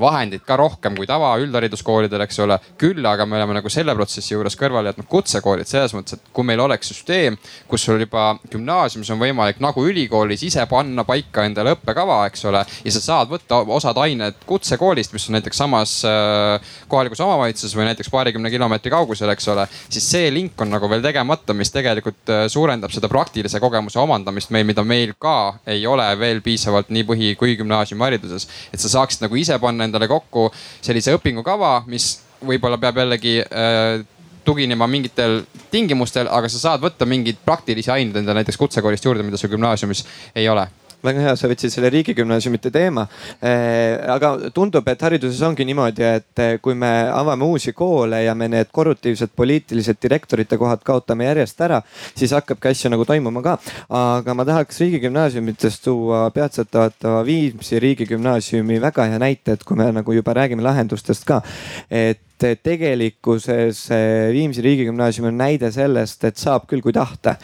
vahendid ka rohkem kui tava üldhariduskoolidel, eks ole. küll aga me oleme nagu selle protsessi juures kõrvale jätnud kutsekoolid selles mõttes, et kui meil oleks süsteem, kus sul juba gümnaasiumis on võimalik nagu ülikoolis ise panna paika endale õppekava, eks ole. ja sa saad võtta osad ained kutsekoolist, mis on näiteks samas äh, kohalikus omavalitsuses või näiteks paarikümne kilomeetri kaugusel, eks ole. siis see link on nagu veel tegemata, mis tegelikult äh, suurendab seda praktilise kogemuse omandamist meil, mida meil ka ei ole veel piisavalt nii põhi kui gümnaasiumihariduses. et sa saaksid nagu ise panna endale kokku sellise õpingukava, mis võib-olla peab jällegi äh, tuginema mingitel tingimustel, aga sa saad võtta mingeid praktilisi aineid endale näiteks kutsekoolist juurde, mida sul gümnaasiumis ei ole väga hea, sa võtsid selle riigigümnaasiumite teema. Eh, aga tundub, et hariduses ongi niimoodi, et eh, kui me avame uusi koole ja me need korruptiivsed poliitilised direktorite kohad kaotame järjest ära, siis hakkabki asju nagu toimuma ka. aga ma tahaks riigigümnaasiumitest tuua peatselt vaatava Viimsi riigigümnaasiumi väga hea näite, et kui me nagu juba räägime lahendustest ka. et et tegelikkuses Viimsi riigigümnaasium on näide sellest, et saab küll, kui tahta.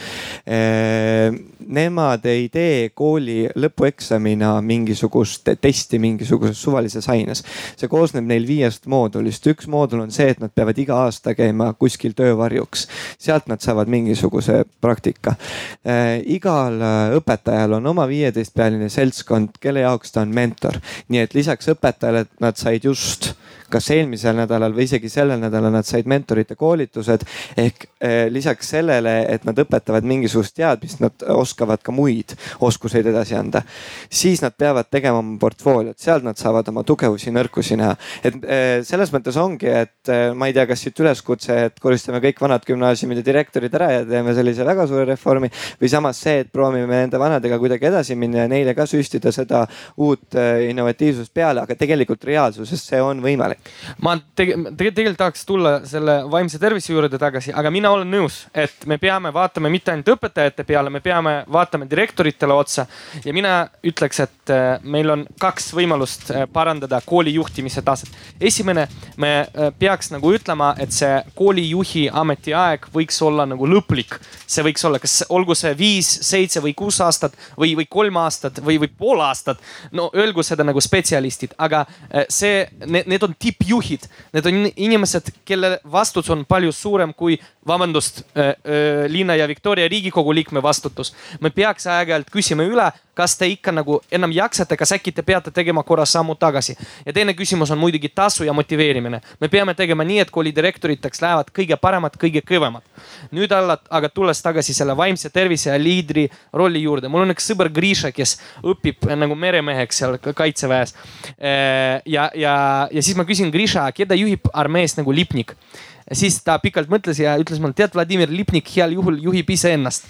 Nemad ei tee kooli lõpueksamina mingisugust testi mingisuguses suvalises aines. see koosneb neil viiest moodulist. üks moodul on see, et nad peavad iga aasta käima kuskil töövarjuks. sealt nad saavad mingisuguse praktika. igal õpetajal on oma viieteistpealine seltskond, kelle jaoks ta on mentor. nii et lisaks õpetajale nad said just kas eelmisel nädalal või isegi sellel nädalal nad said mentorite koolitused. ehk eh, lisaks sellele, et nad õpetavad mingisugust teadmist, nad oskavad ka muid oskuseid edasi anda. siis nad peavad tegema oma portfooliot, sealt nad saavad oma tugevusi, nõrkusi näha. et eh, selles mõttes ongi, et eh, ma ei tea, kas siit üleskutse, et koristame kõik vanad gümnaasiumide direktorid ära ja teeme sellise väga suure reformi. või samas see, et proovime nende vanadega kuidagi edasi minna ja neile ka süstida seda uut innovatiivsust peale, aga tegelikult reaalsuses see on võimalik ma tege, tege, tegelikult tahaks tulla selle vaimse tervise juurde tagasi, aga mina olen nõus, et me peame vaatama mitte ainult õpetajate peale, me peame vaatama direktoritele otsa. ja mina ütleks, et äh, meil on kaks võimalust äh, parandada kooli juhtimise taset. esimene, me äh, peaks nagu ütlema, et see koolijuhi ametiaeg võiks olla nagu lõplik. see võiks olla, kas olgu see viis, seitse või kuus aastat või, või kolm aastat või, või pool aastat. no öelgu seda nagu spetsialistid, aga see, need on tipp tippjuhid, need on inimesed, kelle vastutus on palju suurem kui, vabandust äh,, äh, Liina ja Viktoria riigikogu liikme vastutus. me peaks aeg-ajalt küsima üle, kas te ikka nagu enam jaksate, kas äkki te peate tegema korra sammu tagasi. ja teine küsimus on muidugi tasu ja motiveerimine. me peame tegema nii, et koolidirektoriteks lähevad kõige paremad, kõige kõvemad. nüüd alla, aga tulles tagasi selle vaimse tervise ja liidri rolli juurde, mul on üks sõber Grisha, kes õpib nagu meremeheks seal kaitseväes. Äh, ja, ja, ja siis ma küsin Grisha, keda juhib armees nagu lipnik siis ta pikalt mõtles ja ütles mulle, tead, Vladimir Lipnik heal juhul juhib iseennast.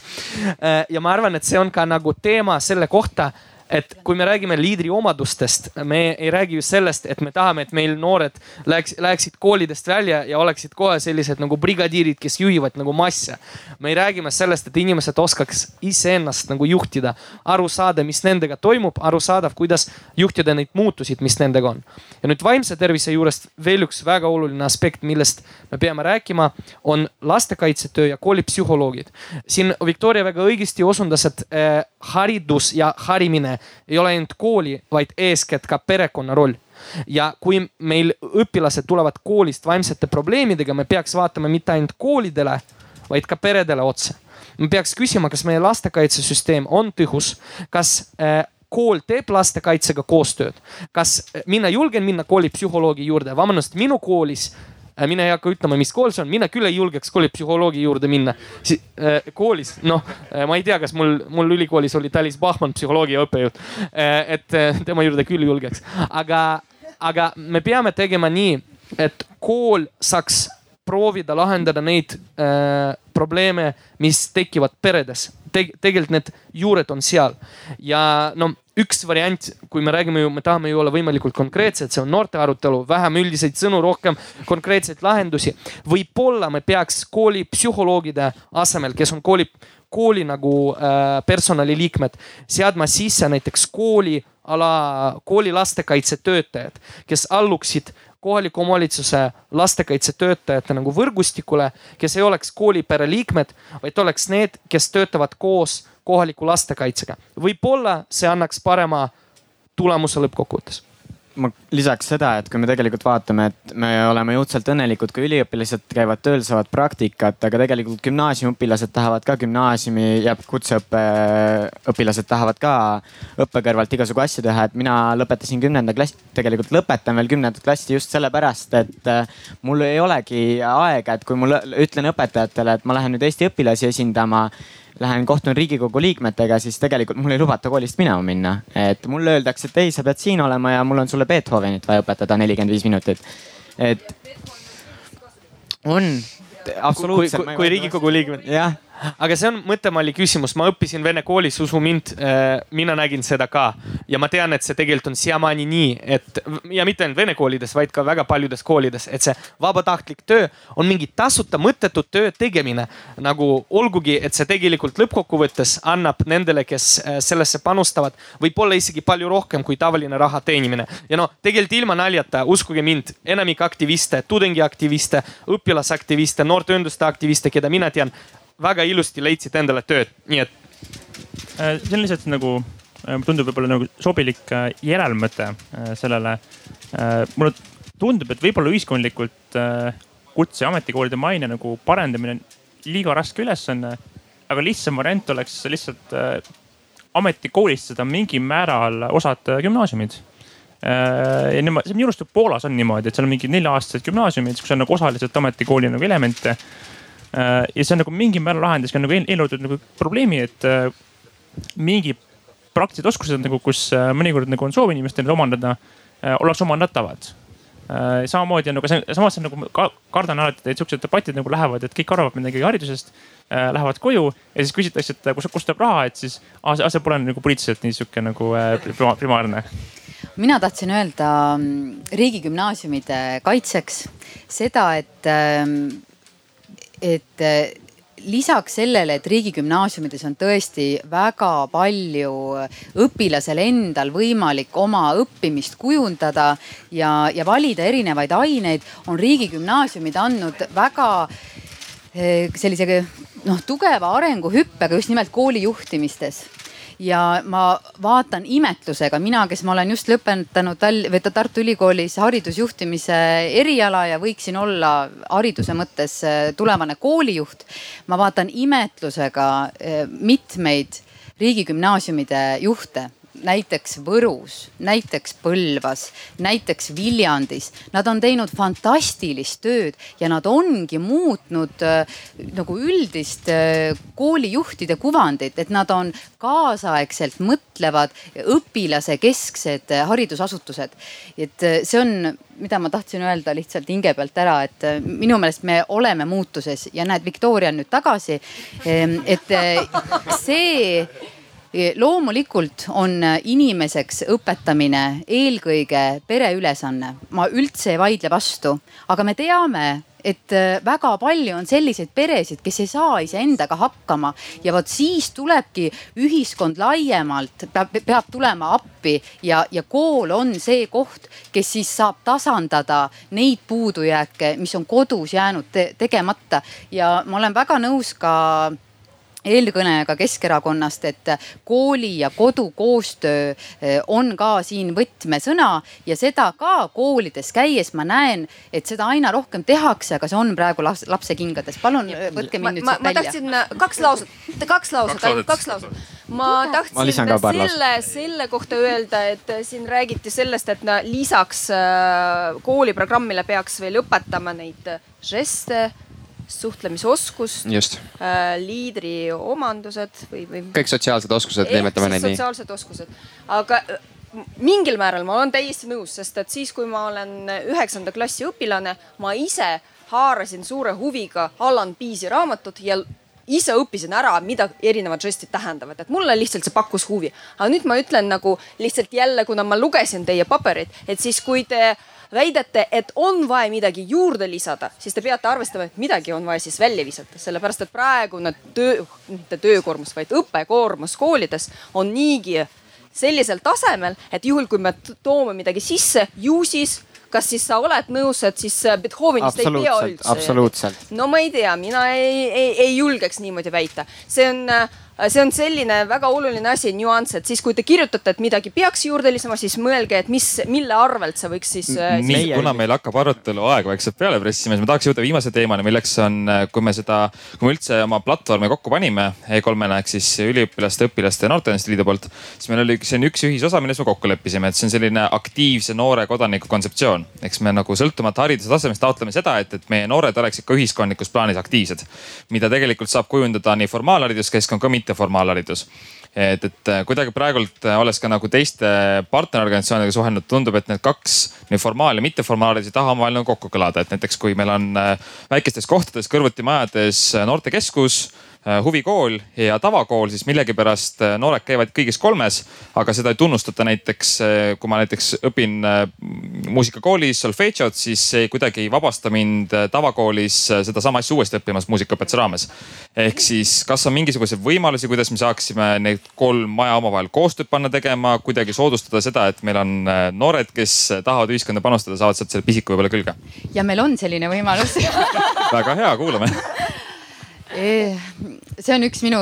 Äh, ja ma arvan, et see on ka nagu teema selle kohta et kui me räägime liidri omadustest, me ei räägi just sellest, et me tahame, et meil noored läheks, läheksid koolidest välja ja oleksid kohe sellised nagu brigadiirid, kes juhivad nagu masse. me ei räägi sellest, et inimesed oskaks iseennast nagu juhtida, aru saada, mis nendega toimub, aru saada, kuidas juhtida neid muutusid, mis nendega on. ja nüüd vaimse tervise juurest veel üks väga oluline aspekt, millest me peame rääkima, on lastekaitsetöö ja koolipsühholoogid. siin Viktoria väga õigesti osundas, et äh, haridus ja harimine ei ole ainult kooli, vaid eeskätt ka perekonna roll ja kui meil õpilased tulevad koolist vaimsete probleemidega, me peaks vaatama mitte ainult koolidele, vaid ka peredele otsa. me peaks küsima, kas meie lastekaitsesüsteem on tõhus, kas äh, kool teeb lastekaitsega koostööd. kas mina julgen minna koolipsühholoogi juurde, vabandust, minu koolis Äh, mina ei hakka ütlema, mis kool see on, mina küll ei julgeks koolipsühholoogi juurde minna si. Äh, koolis, noh, äh, ma ei tea, kas mul, mul ülikoolis oli Talis Bachmann, psühholoogia õppejõud. et tema juurde küll julgeks, aga, aga me peame tegema nii, et kool saaks proovida lahendada neid äh, probleeme, mis tekivad peredes Te. tegelikult need juured on seal ja no üks variant, kui me räägime ju, me tahame ju olla võimalikult konkreetsed, see on noorte arutelu, vähem üldiseid sõnu, rohkem konkreetseid lahendusi. võib-olla me peaks koolipsühholoogide asemel, kes on kooli, kooli nagu äh, personaliliikmed, seadma sisse näiteks kooli ala, kooli lastekaitsetöötajad, kes alluksid kohaliku omavalitsuse lastekaitsetöötajate nagu võrgustikule, kes ei oleks koolipere liikmed, vaid oleks need, kes töötavad koos kohaliku lastekaitsega. võib-olla see annaks parema tulemuse lõppkokkuvõttes ma lisaks seda, et kui me tegelikult vaatame, et me oleme õudselt õnnelikud, kui üliõpilased käivad tööl, saavad praktikat, aga tegelikult gümnaasiumiõpilased tahavad ka gümnaasiumi ja kutseõppe õpilased tahavad ka õppe kõrvalt igasugu asju teha, et mina lõpetasin kümnenda klassi, tegelikult lõpetan veel kümnendat klassi just sellepärast, et äh, mul ei olegi aega, et kui mul ütlen õpetajatele, et ma lähen nüüd Eesti õpilasi esindama lähen kohtun riigikogu liikmetega, siis tegelikult mul ei lubata koolist minema minna. et mulle öeldakse, et ei, sa pead siin olema ja mul on sulle Beethovenit vaja õpetada nelikümmend viis minutit. et on, absoluutselt. kui, kui riigikogu liikmed. jah aga see on mõttemalli küsimus, ma õppisin vene koolis, usu mind, äh, mina nägin seda ka ja ma tean, et see tegelikult on siiamaani nii, et ja mitte ainult vene koolides, vaid ka väga paljudes koolides, et see vabatahtlik töö on mingi tasuta mõttetut töö tegemine. nagu olgugi, et see tegelikult lõppkokkuvõttes annab nendele, kes äh, sellesse panustavad, võib-olla isegi palju rohkem kui tavaline raha teenimine. ja no tegelikult ilma naljata, uskuge mind, enamik aktiviste, tudengiaktiviste, õpilasaktiviste, noorteühenduste aktiviste, keda mina tean väga ilusti leidsid endale tööd, nii et. Äh, see on lihtsalt nagu, äh, tundub võib-olla nagu sobilik äh, järelmõte sellele. mulle tundub, et võib-olla ühiskondlikult kutse- ja ametikoolide maine nagu parendamine on liiga raske ülesanne. aga lihtsam variant oleks lihtsalt ametikoolistada mingil määral osad gümnaasiumid ja niimoodi, minu arust Poolas on niimoodi, et seal on mingid nelja-aastased gümnaasiumid, kus on nagu osaliselt ametikooli nagu elemente ja see on nagu mingil määral lahendis ka nagu eelnevalt nagu probleemi, et äh, mingi praktilised oskused nagu, kus äh, mõnikord nagu on soov inimestel omandada, oleks omandatavad. Samamoodi on nagu see, samas on nagu ka, kardan alati, et siuksed debatid nagu lähevad, et kõik arvavad midagi haridusest äh,, lähevad koju ja siis küsitakse, et kus, kust tuleb raha, et siis ah, see pole nagu poliitiliselt nii sihuke nagu äh, primaarne. Mina tahtsin öelda mm, riigigümnaasiumide kaitseks seda, et ähm, et äh, lisaks sellele, et riigigümnaasiumides on tõesti väga palju õpilasel endal võimalik oma õppimist kujundada ja, ja valida erinevaid aineid, on riigigümnaasiumid andnud väga äh, sellise noh, tugeva arenguhüppega just nimelt koolijuhtimistes ja ma vaatan imetlusega, mina, kes ma olen just lõpetanud Tall- või Tartu Ülikoolis haridusjuhtimise eriala ja võiksin olla hariduse mõttes äh, tulevane koolijuht. ma vaatan imetlusega äh, mitmeid riigigümnaasiumide juhte näiteks Võrus, näiteks Põlvas, näiteks Viljandis. Nad on teinud fantastilist tööd ja nad ongi muutnud äh, nagu üldist äh, koolijuhtide kuvandit, et nad on kaasaegselt mõtlevad õpilase kesksed äh, haridusasutused. et äh, see on, mida ma tahtsin öelda lihtsalt hinge pealt ära, et äh, minu meelest me oleme muutuses ja näed, Victoria on nüüd tagasi. Ehm, et äh, see loomulikult on inimeseks õpetamine eelkõige pereülesanne, ma üldse ei vaidle vastu, aga me teame, et äh, väga palju on selliseid peresid, kes ei saa iseendaga hakkama. Ja vot siis tulebki ühiskond laiemalt peab, peab tulema appi ja, ja kool on see koht, kes siis saab tasandada neid puudujääke, mis on kodus jäänud te tegemata. Ja ma olen väga nõus ka eelkõnelejaga Keskerakonnast, et kooli ja kodu koostöö eh, on ka siin võtmesõna ja seda ka koolides käies ma näen, et seda aina rohkem tehakse, aga see on praegu laps, lapse kingades. palun võtke mind nüüd ma, siit ma välja. tahtsin äh, kaks lauset, kaks lauset, ainult kaks lauset. ma Ma tahtsin ka paar selle, selle kohta öelda, et siin räägiti sellest, et lisaks kooliprogrammile peaks veel õpetama neid žeste suhtlemisoskust, äh, liidri omandused või, või. kõik sotsiaalsed oskused, nimetame neid nii. sotsiaalsed oskused, aga äh, mingil määral ma olen täiesti nõus, sest et siis, kui ma olen üheksanda klassi õpilane, ma ise haarasin suure huviga Allan Piisi raamatut ja ise õppisin ära, mida erinevad žestid tähendavad, et mulle lihtsalt see pakkus huvi. aga nüüd ma ütlen nagu lihtsalt jälle, kuna ma lugesin teie paberit, et siis kui te väidate, et on vaja midagi juurde lisada, siis te peate arvestama, et midagi on vaja siis välja visata, sellepärast et praegune töö, mitte töökoormus, vaid õppekoormus koolides on niigi sellisel tasemel, et juhul, kui me toome midagi sisse, ju siis kas siis sa oled nõus, et siis Beethovenist ei pea absoluutselt, üldse? absoluutselt. no ma ei tea, mina ei, ei, ei julgeks niimoodi väita. see on, see on selline väga oluline asi, nüanss, et siis, kui te kirjutate, et midagi peaks juurde lisama, siis mõelge, et mis, mille arvelt see võiks siis. nii, kuna meil hakkab arutelu aeg vaikselt peale pressima, siis ma tahaks jõuda viimase teemani, milleks on, kui me seda, kui me üldse oma platvormi kokku panime E3-na ehk siis üliõpilaste, õpilaste ja noorteühenduste liidu poolt, siis meil oli siin üks ühisosa, milles me kokku leppisime, et see on selline aktiivse noore kodaniku kontseptsioon. eks me nagu sõltumata hariduse tasemest taotleme seda, et, et meie noored oleksid ka ühiskondlikus plaanis aktiivsed, mida tegelikult saab kujundada nii formaalhariduskeskkond mitteformaalharidus et, et kuidagi praegult olles ka nagu teiste partnerorganisatsioonidega suhelnud, tundub, et need kaks, nii formaal- ja mitteformaalharidus ei taha omavahel nagu kokku kõlada, et näiteks kui meil on väikestes kohtades kõrvuti majades noortekeskus huvikool ja tavakool, siis millegipärast noored käivad kõigis kolmes, aga seda ei tunnustata näiteks, kui ma näiteks õpin muusikakoolis solfedžot, siis see kuidagi ei vabasta mind tavakoolis sedasama asja uuesti õppimas muusikaõpetuse raames. ehk siis, kas on mingisuguseid võimalusi, kuidas me saaksime neid kolm maja omavahel koostööd panna tegema, kuidagi soodustada seda, et meil on noored, kes tahavad ühiskonda panustada, saavad sealt selle pisiku võib-olla külge? ja meil on selline võimalus väga hea, kuulame see on üks minu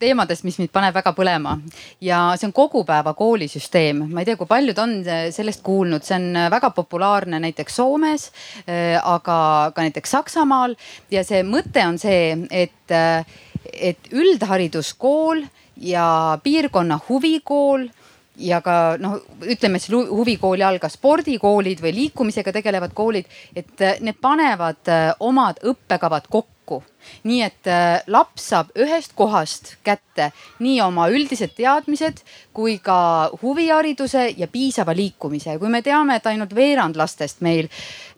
teemadest, mis mind paneb väga põlema. Ja see on kogupäeva koolisüsteem. ma ei tea, kui paljud on sellest kuulnud, see on väga populaarne näiteks Soomes, aga ka näiteks Saksamaal. Ja see mõte on see, et, et üldhariduskool ja piirkonna huvikool ja ka noh, ütleme siis huvikooli all ka spordikoolid või liikumisega tegelevad koolid, et need panevad omad õppekavad kokku nii et äh, laps saab ühest kohast kätte nii oma üldised teadmised kui ka huvihariduse ja piisava liikumise. kui me teame, et ainult veerand lastest meil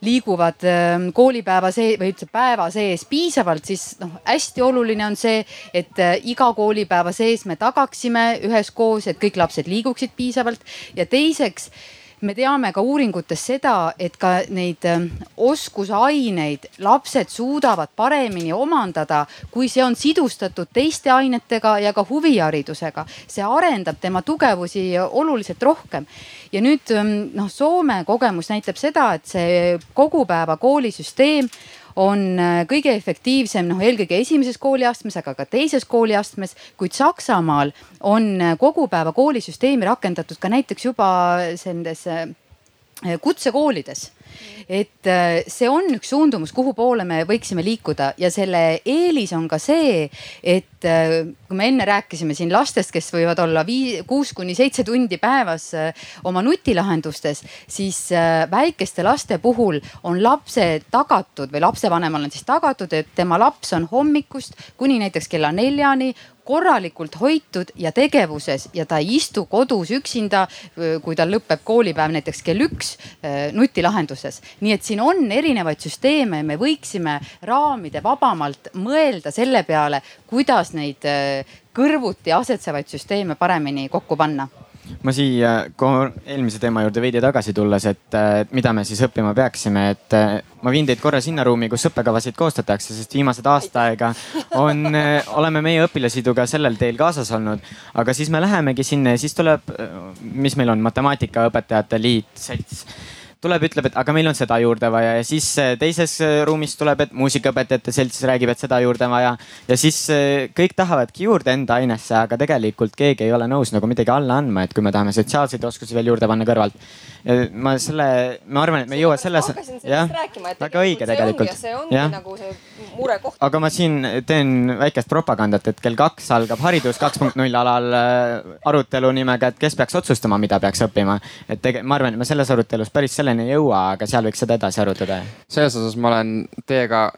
liiguvad ähm, koolipäeva see või üldse päeva sees piisavalt, siis noh, hästi oluline on see, et äh, iga koolipäeva sees me tagaksime üheskoos, et kõik lapsed liiguksid piisavalt ja teiseks me teame ka uuringutes seda, et ka neid ähm, oskusaineid lapsed suudavad paremini omandada, kui see on sidustatud teiste ainetega ja ka huviharidusega. see arendab tema tugevusi oluliselt rohkem. ja nüüd ähm, noh, Soome kogemus näitab seda, et see kogupäeva koolisüsteem on äh, kõige efektiivsem noh, eelkõige esimeses kooliastmes, aga ka teises kooliastmes. kuid Saksamaal on äh, kogupäeva koolisüsteemi rakendatud ka näiteks juba nendes äh, kutsekoolides. Et see on üks suundumus, kuhu poole me võiksime liikuda. Ja selle eelis on ka see, et kui me enne rääkisime siin lastest, kes võivad olla viis, kuus kuni seitse tundi päevas oma nutilahendustes, siis väikeste laste puhul on lapse tagatud või lapsevanemal on siis tagatud, et tema laps on hommikust kuni näiteks kella neljani korralikult hoitud ja tegevuses ja ta ei istu kodus üksinda, kui tal lõpeb koolipäev näiteks kell üks nutilahenduses. nii et siin on erinevaid süsteeme me võiksime raamide vabamalt mõelda selle peale, kuidas neid kõrvuti asetsevaid süsteeme paremini kokku panna ma siia eelmise teema juurde veidi tagasi tulles, et mida me siis õppima peaksime, et ma viin teid korra sinna ruumi, kus õppekavasid koostatakse, sest viimased aasta aega on, oleme meie õpilasliiduga sellel teel kaasas olnud. aga siis me lähemegi sinna ja siis tuleb, mis meil on, matemaatikaõpetajate liit, selts tuleb, ütleb, et aga meil on seda juurde vaja ja siis äh, teises äh, ruumis tuleb, et muusikaõpetajate selts räägib, et seda juurde vaja. ja siis äh, kõik tahavadki juurde enda ainesse, aga tegelikult keegi ei ole nõus nagu midagi alla andma, et kui me tahame sotsiaalseid oskusi veel juurde panna kõrvalt. ma selle, ma arvan, et me ei jõua selles. jah, väga õige tegelikult. see ongi nagu see murekoht. aga ma siin teen väikest propagandat, et kell kaks algab haridus kaks punkt null alal arutelu nimega, et kes peaks otsustama, mida peaks õppima. et tege-, ma arvan, et me selles arutelus päris selleni ei jõua, aga seal võiks seda edasi arutada. selles osas ma olen teiega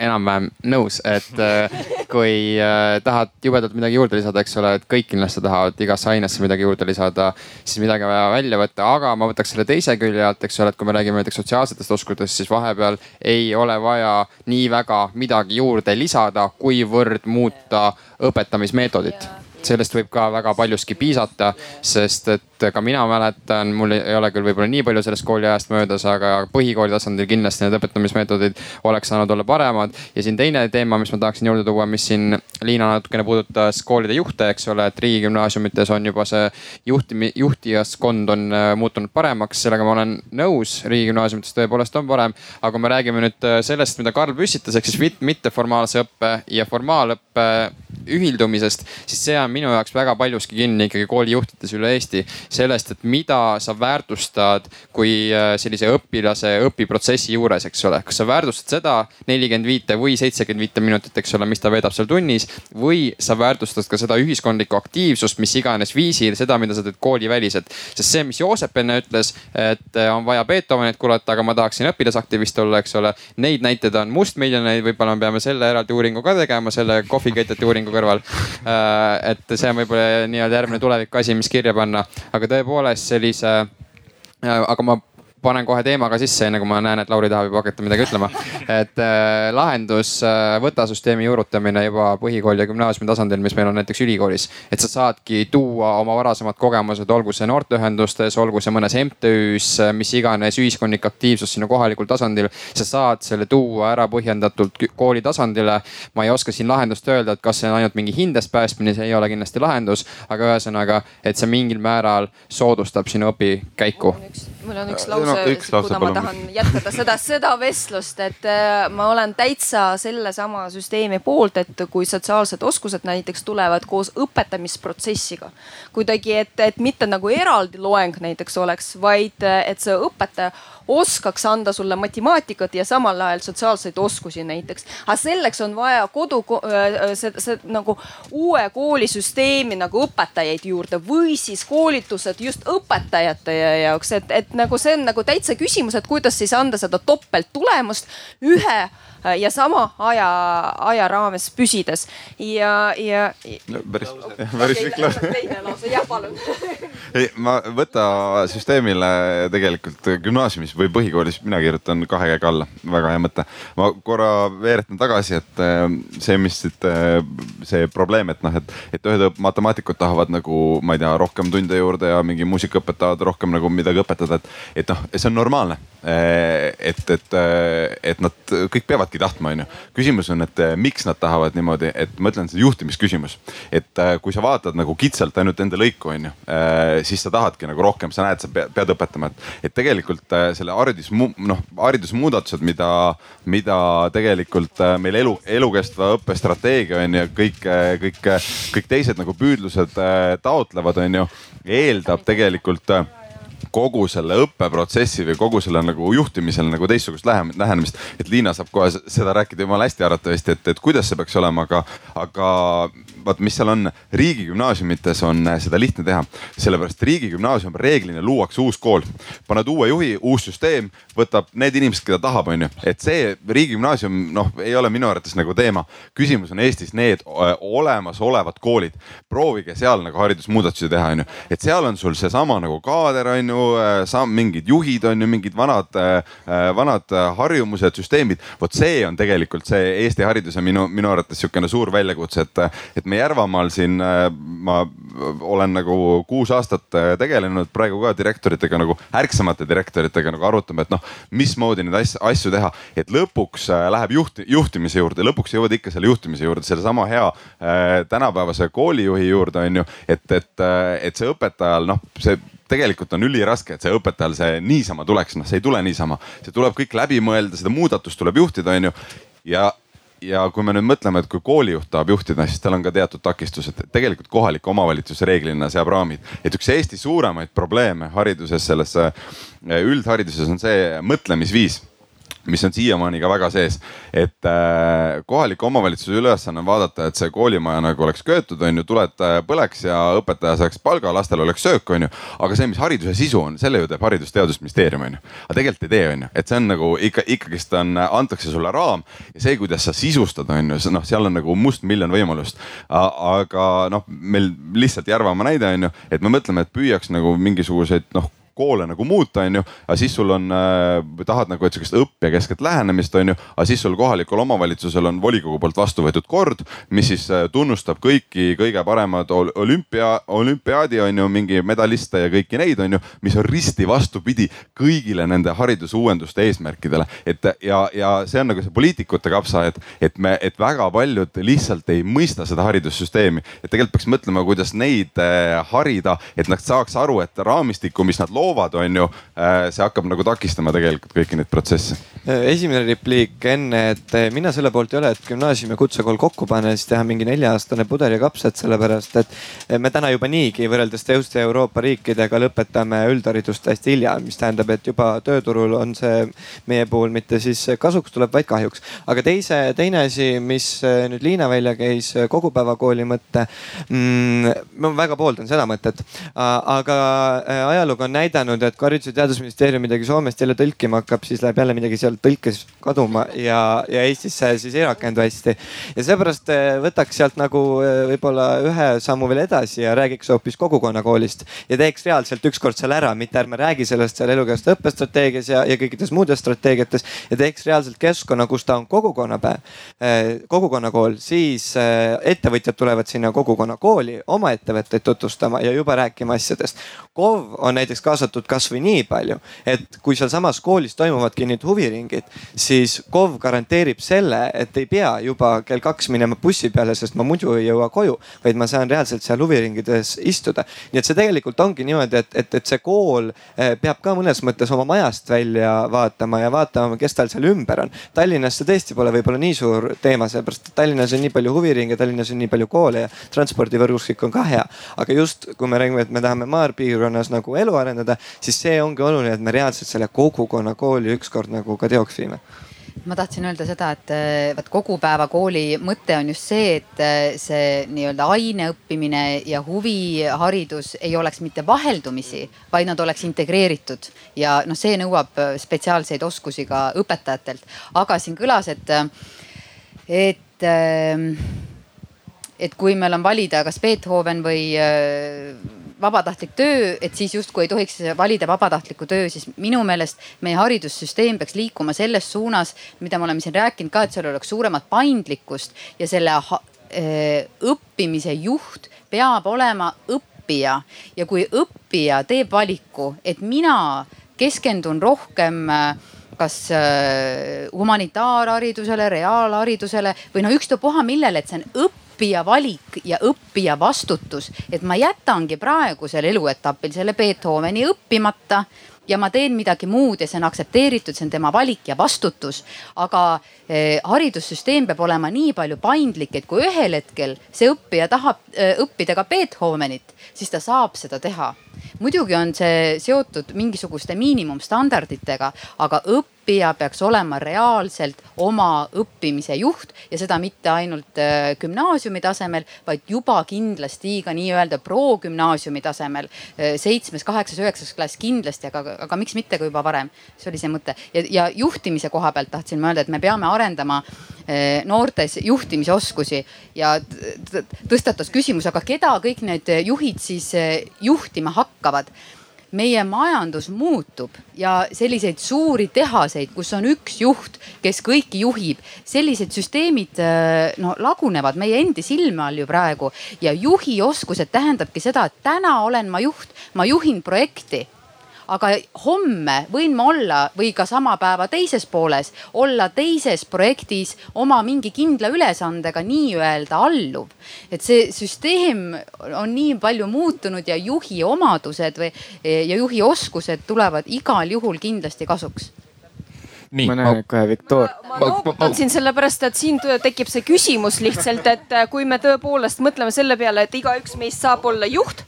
enam-vähem nõus, et äh, kui äh, tahad jubedalt midagi juurde lisada, eks ole, et kõik kindlasti tahavad igasse ainesse midagi juurde lisada, siis midagi on vaja välja võtta, aga ma võtaks selle teise külje alt, eks ole, et kui me räägime näiteks sotsiaalsetest oskustest, siis vahepeal ei ole vaja nii väga midagi juurde lisada, kuivõrd muuta õpetamismeetodit sellest võib ka väga paljuski piisata, sest et ka mina mäletan, mul ei ole küll võib-olla nii palju sellest kooliajast möödas, aga põhikooli tasandil kindlasti need õpetamismeetodid oleks saanud olla paremad. ja siin teine teema, mis ma tahaksin juurde tuua, mis siin Liina natukene puudutas koolide juhte, eks ole, et riigigümnaasiumites on juba see juhtimi-, juhtijaskond on äh, muutunud paremaks, sellega ma olen nõus. riigigümnaasiumites tõepoolest on parem, aga kui me räägime nüüd äh, sellest, mida Karl püstitas, ehk siis mitteformaalse õppe ja formaalõppe ühildumisest, siis see on minu jaoks väga paljuski kinni ikkagi koolijuhtides üle Eesti sellest, et mida sa väärtustad kui äh, sellise õpilase õpiprotsessi juures, eks ole. kas sa väärtustad seda nelikümmend viite või seitsekümmend viite minutit, eks ole, mis ta veedab seal tunnis või sa väärtustad ka seda ühiskondlikku aktiivsust, mis iganes viisil, seda, mida sa teed kooliväliselt. sest see, mis Joosep enne ütles, et äh, on vaja Beethovenit kuulata, aga ma tahaksin õpilasaktivist olla, eks ole. Neid näiteid on mustmiljoneid, võib-olla me peame selle eraldi uuringu ka tegema, selle kohviketjate uuringu kõrval. Äh, et see on võib-olla nii-öelda järgmine tuleviku asi, mis kirja panna, aga tõepoolest sellise äh, aga ma panen kohe teema ka sisse, enne kui ma näen, et Lauri tahab juba hakata midagi ütlema. et äh, lahendus äh,, võtasüsteemi juurutamine juba põhikooli ja gümnaasiumi tasandil, mis meil on näiteks ülikoolis. et sa saadki tuua oma varasemad kogemused, olgu see noorteühendustes, olgu see mõnes MTÜ-s, äh, mis iganes ühiskondlik aktiivsus sinu kohalikul tasandil. sa saad selle tuua ära põhjendatult kooli tasandile. ma ei oska siin lahendust öelda, et kas see on ainult mingi hindest päästmine, see ei ole kindlasti lahendus, aga ühesõnaga, et see mingil määral soodustab sinu õpikäiku mul on üks lause no,, kuna ma tahan jätkata seda, seda vestlust, et äh, ma olen täitsa sellesama süsteemi poolt, et kui sotsiaalsed oskused näiteks tulevad koos õpetamisprotsessiga. kuidagi, et, et mitte nagu eraldi loeng näiteks oleks, vaid et see õpetaja oskaks anda sulle matemaatikat ja samal ajal sotsiaalseid oskusi näiteks. aga selleks on vaja kodu, see, see nagu uue koolisüsteemi nagu õpetajaid juurde või siis koolitused just õpetajate jaoks, et, et nagu see on nagu täitsa küsimus, et kuidas siis anda seda topelttulemust ühe ja sama aja, aja raames püsides ja, ja no,. päris, päris pikk lause. teine lause, jah palun ei, ma võta süsteemile tegelikult gümnaasiumis või põhikoolis, mina kirjutan kahe käega alla, väga hea mõte. ma korra veeretan tagasi, et äh, see, mis siit, äh, see probleem, et noh, et, et ühed matemaatikud tahavad nagu, ma ei tea, rohkem tunde juurde ja mingi muusikaõpetajad tahavad rohkem nagu midagi õpetada, et, et noh, see on normaalne. Äh, et, et, et nad kõik peavadki tahtma, onju. küsimus on, et miks nad tahavad niimoodi, et ma ütlen, see juhtimisküsimus. et kui sa vaatad nagu kitsalt ainult enda lõiku, onju, siis sa tahadki nagu rohkem, sa näed, sa pead õpetama, et, et tegelikult selle haridus, noh haridusmuudatused, mida, mida tegelikult meil elu, elukestva õppe strateegia on ju, kõik, kõik, kõik teised nagu püüdlused taotlevad, on ju, eeldab tegelikult kogu selle õppeprotsessi või kogu selle nagu juhtimisel nagu teistsugust lähenemist. et Liina saab kohe seda rääkida jumala hästi arvatavasti, et, et kuidas see peaks olema, aga, aga vaat, mis seal on, riigigümnaasiumites on seda lihtne teha. sellepärast riigigümnaasium reeglina luuakse uus kool, paned uue juhi, uus süsteem, võtab need inimesed, keda tahab, onju. et see riigigümnaasium, noh, ei ole minu arvates nagu teema. küsimus on Eestis need olemasolevad koolid. proovige seal nagu haridusmuudatusi teha, onju. et seal on sul seesama nagu kaader, onju, mingid juhid on ju, mingid vanad, vanad harjumused, süsteemid. vot see on tegelikult see Eesti hariduse minu, minu arvates sihukene suur väljakutse, et, et me Järvamaal siin, ma olen nagu kuus aastat tegelenud praegu ka direktoritega nagu ärksamate direktoritega nagu arutame, et noh, mismoodi neid asju, asju teha, et lõpuks läheb juht, juhtimise juurde, lõpuks jõuad ikka selle juhtimise juurde, sellesama hea äh, tänapäevase koolijuhi juurde on ju, et, et, et see õpetajal noh, see tegelikult on üliraske, et see õpetajal see niisama tuleks, noh, see ei tule niisama, see tuleb kõik läbi mõelda, seda muudatust tuleb juhtida, on ju. ja, ja kui me nüüd mõtleme, et kui koolijuht tahab juhtida, siis tal on ka teatud takistused. tegelikult kohalik omavalitsus reeglina seab raamid, et üks Eesti suuremaid probleeme hariduses, selles üldhariduses on see mõtlemisviis mis on siiamaani ka väga sees, et äh, kohaliku omavalitsuse ülesanne on vaadata, et see koolimaja nagu oleks köetud, on ju, tuled äh, põleks ja õpetaja saaks palga, lastel oleks söök, on ju. aga see, mis hariduse sisu on, selle ju teeb Haridus-Teadusministeerium, on ju. aga tegelikult ei tee, on ju, et see on nagu ikka, ikkagist on, antakse sulle raam ja see, kuidas sa sisustad, on ju, noh, seal on nagu mustmiljon võimalust. aga noh, meil lihtsalt Järvamaa näide on ju, et me mõtleme, et püüaks nagu mingisuguseid noh koole nagu muuta, onju. aga siis sul on äh,, tahad nagu, et sihukest õppijakeskset lähenemist, onju. aga siis sul kohalikul omavalitsusel on volikogu poolt vastu võetud kord, mis siis äh, tunnustab kõiki kõige paremad olümpia, olümpiaadi onju, mingi medaliste ja kõiki neid onju. mis on risti vastupidi kõigile nende haridusuuenduste eesmärkidele. et ja, ja see on nagu see poliitikute kapsa, et, et me, et väga paljud lihtsalt ei mõista seda haridussüsteemi. et tegelikult peaks mõtlema, kuidas neid äh, harida, et nad saaks aru, et raamistikku, mis nad loovad loovad, on ju, äh, see hakkab nagu takistama tegelikult kõiki neid protsesse. Äh, esimene repliik enne, et äh, mina selle poolt ei ole, et gümnaasium ja kutsekool kokku panna siis teha mingi nelja-aastane pudel ja kapsad, sellepärast et me täna juba niigi võrreldes teiste Euroopa riikidega lõpetame üldharidust hästi hilja, mis tähendab, et juba tööturul on see meie puhul mitte siis kasuks tuleb, vaid kahjuks. aga teise, teine asi, mis nüüd Liina välja käis, kogupäevakooli mõte mm,. ma väga pooldan seda mõtet, aga ajalugu on näidanud näidanud, et kui Haridus- ja Teadusministeerium midagi Soomest jälle tõlkima hakkab, siis läheb jälle midagi seal tõlkes kaduma ja, ja Eestisse siis ei rakendu hästi. ja seepärast eh, võtaks sealt nagu eh, võib-olla ühe sammu veel edasi ja räägiks hoopis kogukonnakoolist ja teeks reaalselt ükskord selle ära, mitte ärme räägi sellest seal elukestva õppestrateegias ja, ja kõikides muudes strateegiates ja teeks reaalselt keskkonna, kus ta on kogukonnapäev, eh, kogukonnakool, siis ettevõtjad tulevad sinna kogukonnakooli oma ettevõtteid tutvustama ja juba rääkima asjadest. KOV on näiteks kaasatud kaasatud kasvõi nii palju, et kui sealsamas koolis toimuvadki need huviringid, siis KOV garanteerib selle, et ei pea juba kell kaks minema bussi peale, sest ma muidu ei jõua koju, vaid ma saan reaalselt seal huviringides istuda. nii et see tegelikult ongi niimoodi, et, et, et see kool eh, peab ka mõnes mõttes oma majast välja vaatama ja vaatama, kes tal seal ümber on. Tallinnas see tõesti pole võib-olla nii suur teema, sellepärast et Tallinnas on nii palju huviringe, Tallinnas on nii palju koole ja transpordivõrgustik on ka hea. aga just kui me räägime, et me tahame maapiirkonnas nagu elu arendada, arendada, siis see ongi oluline, et me reaalselt selle kogukonna kooli ükskord nagu ka teoks viime ma tahtsin öelda seda, et eh, vot kogupäevakooli mõte on just see, et eh, see nii-öelda aine õppimine ja huviharidus ei oleks mitte vaheldumisi, vaid nad oleks integreeritud ja noh, see nõuab eh, spetsiaalseid oskusi ka õpetajatelt. aga siin kõlas, et, et, et kui meil on valida, kas Beethoven või vabatahtlik töö, et siis justkui ei tohiks valida vabatahtlikku töö, siis minu meelest meie haridussüsteem peaks liikuma selles suunas, mida me oleme siin rääkinud ka, et seal oleks suuremat paindlikkust ja selle eh, õppimise juht peab olema õppija. Ja kui õppija teeb valiku, et mina keskendun rohkem äh, kas äh, humanitaarharidusele, reaalharidusele või no ükstapuha millele, et see on õppija valik ja õppija vastutus. et ma jätangi praegusel eluetapil selle Beethoveni õppimata ja ma teen midagi muud ja see on aktsepteeritud, see on tema valik ja vastutus. aga eh, haridussüsteem peab olema nii palju paindlik, et kui ühel hetkel see õppija tahab eh, õppida ka Beethovenit, siis ta saab seda teha muidugi on see seotud mingisuguste miinimumstandarditega, aga õppija peaks olema reaalselt oma õppimise juht ja seda mitte ainult äh, gümnaasiumi tasemel, vaid juba kindlasti ka nii-öelda progümnaasiumi tasemel. Äh, seitsmes, kaheksas, üheksas klass kindlasti, aga, aga miks mitte ka juba varem. see oli see mõte ja, ja juhtimise koha pealt tahtsin ma öelda, et me peame arendama äh, noortes juhtimisoskusi ja tõstatas küsimus, aga keda kõik need juhid siis juhtima hakkavad. Meie majandus muutub ja selliseid suuri tehaseid, kus on üks juht, kes kõiki juhib, sellised süsteemid äh, no lagunevad meie endi silme all ju praegu. Ja juhi oskused tähendabki seda, et täna olen ma juht, ma juhin projekti aga homme võin ma olla või ka sama päeva teises pooles olla teises projektis oma mingi kindla ülesandega nii-öelda alluv. et see süsteem on nii palju muutunud ja juhi omadused või ja juhi oskused tulevad igal juhul kindlasti kasuks nii. ma näen kohe Viktor. ma noogutan siin sellepärast, et siin tekib see küsimus lihtsalt, et äh, kui me tõepoolest mõtleme selle peale, et igaüks meist saab olla juht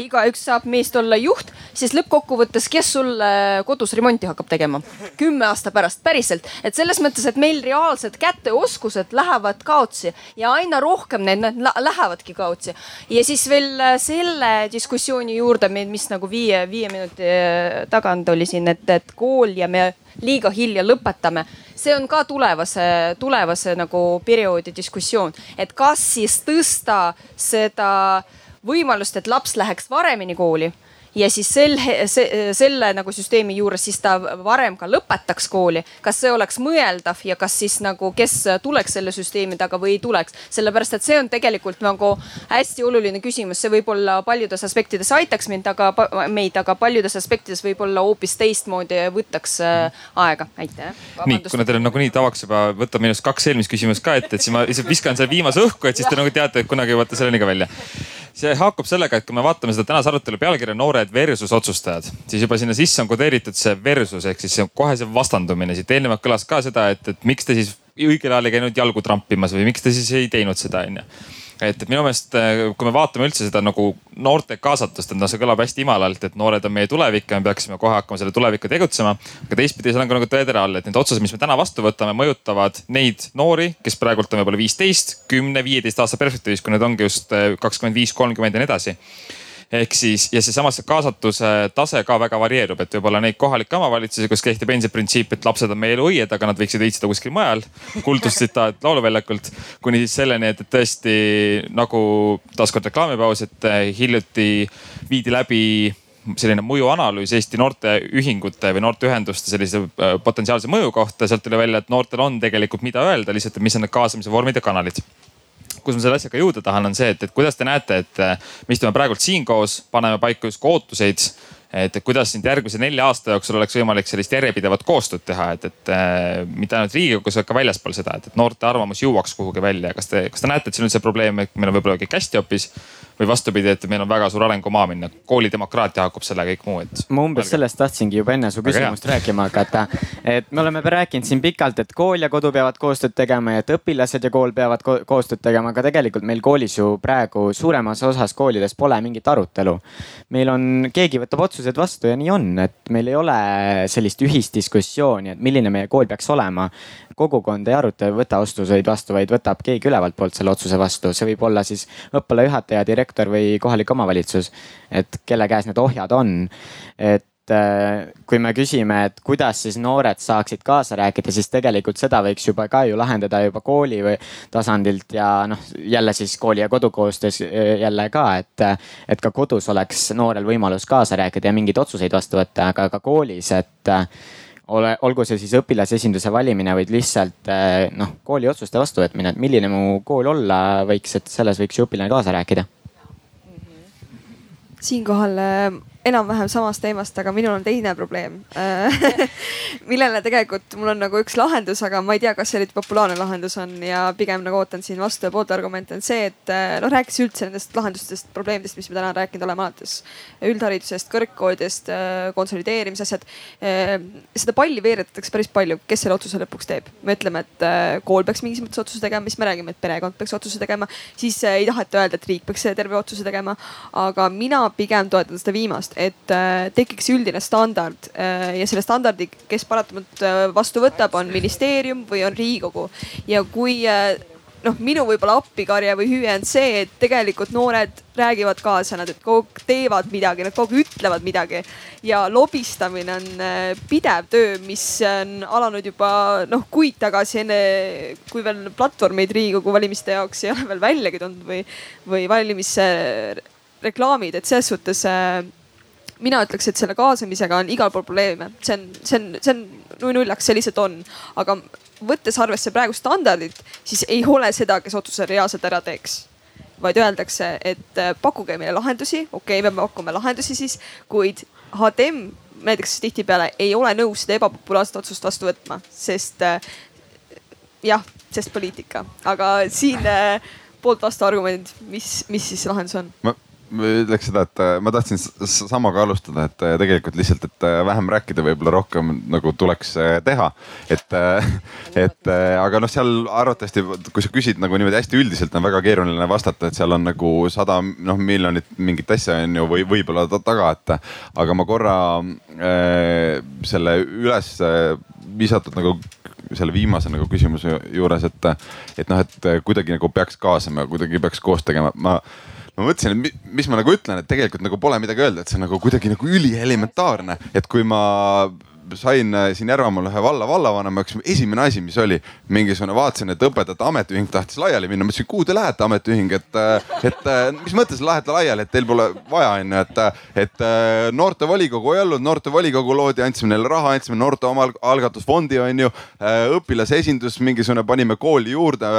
igaüks saab meist olla juht, siis lõppkokkuvõttes, kes sulle kodus remonti hakkab tegema kümme aasta pärast, päriselt. et selles mõttes, et meil reaalsed käteoskused lähevad kaotsi ja aina rohkem need, need lähevadki kaotsi. ja siis veel äh, selle diskussiooni juurde, mis nagu viie, viie minuti äh, tagant oli siin, et, et kool ja me liiga hilja lõpetame see on ka tulevase, tulevase nagu perioodi diskussioon, et kas siis tõsta seda äh, võimalust, et laps läheks varemini kooli ja siis sel, se, selle nagu süsteemi juures siis ta varem ka lõpetaks kooli. kas see oleks mõeldav ja kas siis nagu, kes tuleks selle süsteemi taga või ei tuleks, sellepärast et see on tegelikult nagu hästi oluline küsimus, see võib-olla paljudes aspektides aitaks mind, aga meid, aga paljudes aspektides võib-olla hoopis teistmoodi võtaks äh, aega. aitäh. nii, kuna teil on nagunii tavaks juba võtta minust kaks eelmist küsimust ka ette, et siis ma lihtsalt viskan selle viimase õhku, et siis te nagu teate, et kunagi jõuate selleni ka välja see haakub sellega, et kui me vaatame seda tänase arutelu pealkirja noored versus otsustajad, siis juba sinna sisse on kodeeritud see versus ehk siis see kohe see vastandumine. siit eelnevalt kõlas ka seda, et, et miks te siis õigel ajal ei käinud jalgu trampimas või miks te siis ei teinud seda, onju et minu meelest, äh, kui me vaatame üldse seda nagu noorte kaasatust, et noh, see kõlab hästi imalalt, et noored on meie tulevik ja me peaksime kohe hakkama selle tulevikku tegutsema. aga teistpidi seal on ka nagu tõetera all, et need otsused, mis me täna vastu võtame, mõjutavad neid noori, kes praegult on võib-olla viisteist, kümne, viieteist aasta perspektiivis, kui need ongi just äh, kakskümmend viis, kolmkümmend ja nii edasi ehk siis ja seesamas see kaasatuse tase ka väga varieerub, et võib-olla neid kohalikke omavalitsusi, kus kehtib endiselt printsiip, et lapsed on meie eluõied, aga nad võiksid õitseda kuskil mujal. kuldustsitaat Lauluväljakult kuni siis selleni, et, et tõesti nagu taaskord reklaamipaus, et eh, hiljuti viidi läbi selline mõjuanalüüs Eesti noorteühingute või noorteühenduste sellise eh, potentsiaalse mõju kohta. sealt tuli välja, et noortel on tegelikult, mida öelda, lihtsalt, mis on need kaasamise vormid ja kanalid kus ma selle asjaga jõuda tahan, on see, et, et kuidas te näete, et me istume praegult siin koos, paneme paika justkui ootuseid et kuidas nüüd järgmise nelja aasta jooksul oleks võimalik sellist järjepidevat koostööd teha, et, et mitte ainult Riigikogus, vaid ka väljaspool seda, et, et noorte arvamus jõuaks kuhugi välja. kas te, kas te näete, et siin on see probleem, et meil on võib-olla kõik hästi hoopis või vastupidi, et meil on väga suur arengumaa minna, koolidemokraatia haakub selle kõik muu, et. ma umbes sellest tahtsingi juba enne su küsimust rääkima hakata. et me oleme rääkinud siin pikalt, et kool ja kodu peavad koostööd tegema ja et õpilased ja kool peavad ko koostööd tegema, aga tegelikult meil koolis ju praegu suuremas osas koolides pole mingit arutelu. meil on, keegi võtab otsused vastu ja nii on, et meil ei ole sellist ühist diskussiooni, et milline meie kool peaks olema kogukond ei aruta, ei võta otsuseid vastu, vaid võtab keegi ülevalt poolt selle otsuse vastu. see võib olla siis õppealajuhataja, direktor või kohalik omavalitsus. et kelle käes need ohjad on. et äh, kui me küsime, et kuidas siis noored saaksid kaasa rääkida, siis tegelikult seda võiks juba ka ju lahendada juba kooli või tasandilt ja noh, jälle siis kooli ja kodu koostöös äh, jälle ka, et, et ka kodus oleks noorel võimalus kaasa rääkida ja mingeid otsuseid vastu võtta, aga ka koolis, et ole, olgu see siis õpilasesinduse valimine, vaid lihtsalt eh, noh, kooli otsuste vastuvõtmine, et milline mu kool olla võiks, et selles võiks ju õpilane kaasa rääkida. siinkohal eh, enam-vähem samast teemast, aga minul on teine probleem millele tegelikult mul on nagu üks lahendus, aga ma ei tea, kas see nüüd populaarne lahendus on ja pigem nagu ootan siin vastu ja poolt argumente on see, et noh, rääkides üldse nendest lahendustest, probleemidest, mis me täna rääkinud oleme, alates üldharidusest, kõrgkoolidest, eh, konsolideerimise asjad. Eh, seda palli veeretatakse päris palju, kes selle otsuse lõpuks teeb. me ütleme, et kool peaks mingis mõttes otsuse tegema, siis me räägime, et perekond peaks otsuse tegema, siis ei taheta öelda, et riik peaks terve otsuse tegema. aga mina pigem toetan seda viimast et äh, tekiks üldine standard äh, ja selle standardi, kes paratamatult äh, vastu võtab, on ministeerium või on Riigikogu. ja kui noh, minu võib-olla appikarje või hüve on see, et tegelikult noored räägivad kaasa, nad kogu aeg teevad midagi, nad kogu aeg ütlevad midagi. ja lobistamine on pidev töö, mis on alanud juba noh, kuid tagasi, enne kui veel platvormid Riigikogu valimiste jaoks ei ole veel väljagi tulnud või, või valimisreklaamid, et selles suhtes mina ütleks, et selle kaasamisega on igal pool probleeme, see on, see on, see on nui-nullaks, see lihtsalt on. aga võttes arvesse praegu standardit, siis ei ole seda, kes otsuse reaalselt ära teeks. Vaid öeldakse, et äh, pakkuge meile lahendusi, okei okay,, me pakume lahendusi siis, kuid HTM näiteks tihtipeale ei ole nõus seda ebapopulaarset otsust vastu võtma, sest äh, jah, sest poliitika, aga siin äh, poolt vastu argumendid, mis, mis siis lahendus on? ma ma ütleks seda, et äh, ma tahtsin samaga alustada, et äh, tegelikult lihtsalt, et äh, vähem rääkida, võib-olla rohkem nagu tuleks teha. et, et aga noh, seal arvatavasti, kui sa küsid nagu niimoodi hästi üldiselt on väga keeruline vastata, et seal on nagu sada noh miljonit mingit asja on ju või võib-olla taga, et. aga ma korra äh, selle üles visatud nagu selle viimase nagu küsimuse juures, et, et noh, et kuidagi nagu peaks kaasama, kuidagi peaks koos tegema, ma ma mõtlesin, et mis ma nagu ütlen, et tegelikult nagu pole midagi öelda, et see on nagu kuidagi nagu ülielementaarne, et kui ma sain äh, siin Järvamaal ühe valla vallavanemaks, esimene asi, mis oli mingisugune, vaatasin, et õpetajate ametiühing tahtis laiali minna, mõtlesin, kuhu te lähete, ametiühing, et, äh, et äh, mis mõttes lähete laiali, et teil pole vaja, onju, et, et noortevolikogu ei olnud, noortevolikogu loodi, andsime neile raha, andsime noorte oma algatusfondi, onju. õpilasesindus, mingisugune, panime kooli juurde,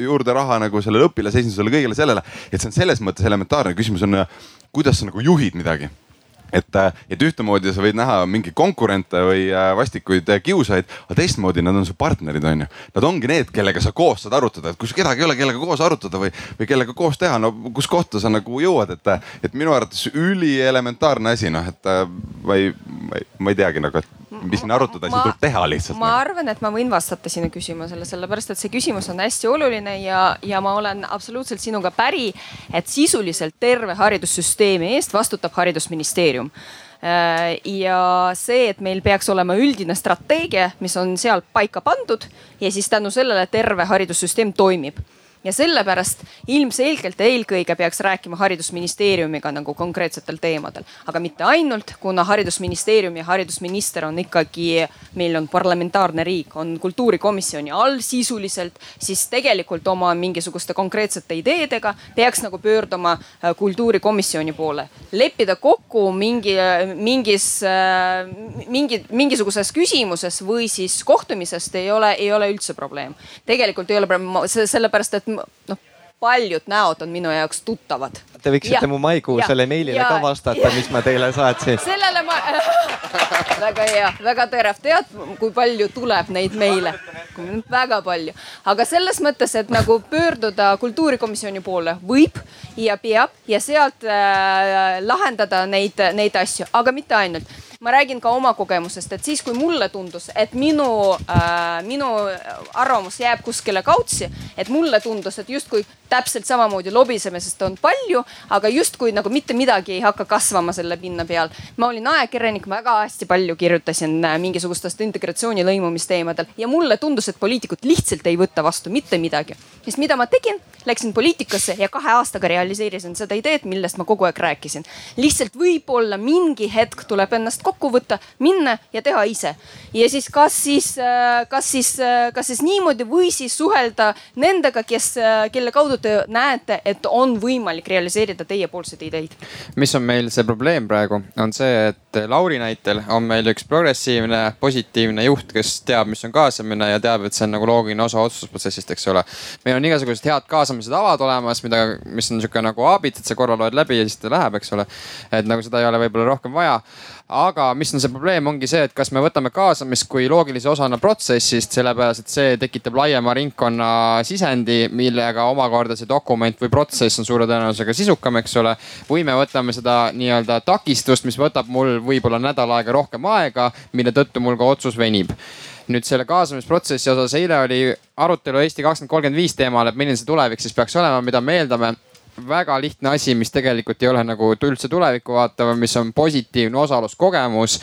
juurde raha nagu sellele õpilasesindusele, kõigele sellele, et see on selles mõttes elementaarne küsimus on, kuidas sa nagu juhid midagi et, äh, et ühtemoodi sa võid näha mingeid konkurente või äh, vastikuid äh, kiusajaid, aga teistmoodi nad on su partnerid, on ju. Nad ongi need, kellega sa koos saad arutada, et kui sul kedagi ei ole, kellega koos arutada või, või kellega koos teha, no kus kohta sa nagu jõuad, et, et minu arvates ülielementaarne asi, noh, et ma ei, ma ei, ma ei teagi nagu, et mis siin arutada, siis tuleb teha lihtsalt. ma arvan, et ma võin vastata sinu küsimusele, sellepärast et see küsimus on hästi oluline ja, ja ma olen absoluutselt sinuga päri, et sisuliselt terve haridussüsteemi eest vastutab haridusministeerium äh, ja see, et meil peaks olema üldine strateegia, mis on seal paika pandud ja siis tänu sellele terve haridussüsteem toimib ja sellepärast ilmselgelt eelkõige peaks rääkima haridusministeeriumiga nagu konkreetsetel teemadel, aga mitte ainult, kuna haridusministeerium ja haridusminister on ikkagi, meil on parlamentaarne riik, on kultuurikomisjoni all sisuliselt, siis tegelikult oma mingisuguste konkreetsete ideedega peaks nagu pöörduma äh, kultuurikomisjoni poole, leppida kokku mingi, mingis, äh, mingi, mingisuguses küsimuses või siis kohtumisest ei ole, ei ole üldse probleem. tegelikult ei ole sellepärast et noh, paljud näod on minu jaoks tuttavad. Te võiksite ja, mu maikuusele meilile ja, ka vastata, mis ma teile saatsin. sellele ma väga hea, väga terav, tead, kui palju tuleb neid meile? väga palju, aga selles mõttes, et nagu pöörduda kultuurikomisjoni poole võib ja peab ja sealt äh, lahendada neid, neid asju, aga mitte ainult ma räägin ka oma kogemusest, et siis, kui mulle tundus, et minu äh,, minu arvamus jääb kuskile kautsi, et mulle tundus, et justkui täpselt samamoodi lobisemisest on palju, aga justkui nagu mitte midagi ei hakka kasvama selle pinna peal. ma olin ajakirjanik, väga hästi palju kirjutasin äh, mingisugustest integratsiooni lõimumisteemadel ja mulle tundus, et poliitikud lihtsalt ei võta vastu mitte midagi. siis mida ma tegin, läksin poliitikasse ja kahe aastaga realiseerisin seda ideed, millest ma kogu aeg rääkisin. lihtsalt võib-olla mingi hetk tuleb ennast kokku võtta, minna ja teha ise. ja siis kas siis, äh, kas siis, äh, kas siis niimoodi või siis suhelda nendega, kes, kelle kaudu te näete, et on võimalik realiseerida teiepoolseid ideid? mis on meil see probleem praegu, on see, et Lauri näitel on meil üks progressiivne, positiivne juht, kes teab, mis on kaasamine ja teab, et see on nagu loogiline osa otsustusprotsessist, eks ole. meil on igasugused head kaasamise tavad olemas, mida, mis on sihuke nagu aabit, et sa korra loed läbi ja siis ta läheb, eks ole. et nagu seda ei ole võib-olla rohkem vaja aga mis on see probleem, ongi see, et kas me võtame kaasamist kui loogilise osana protsessist, sellepärast et see tekitab laiema ringkonna sisendi, millega omakorda see dokument või protsess on suure tõenäosusega sisukam, eks ole. või me võtame seda nii-öelda takistust, mis võtab mul võib-olla nädal aega rohkem aega, mille tõttu mul ka otsus venib nüüd selle kaasamisprotsessi osas eile oli arutelu Eesti kakskümmend kolmkümmend viis teemal, et milline see tulevik siis peaks olema, mida me eeldame väga lihtne asi, mis tegelikult ei ole nagu üldse tulevikku vaatav, mis on positiivne osaluskogemus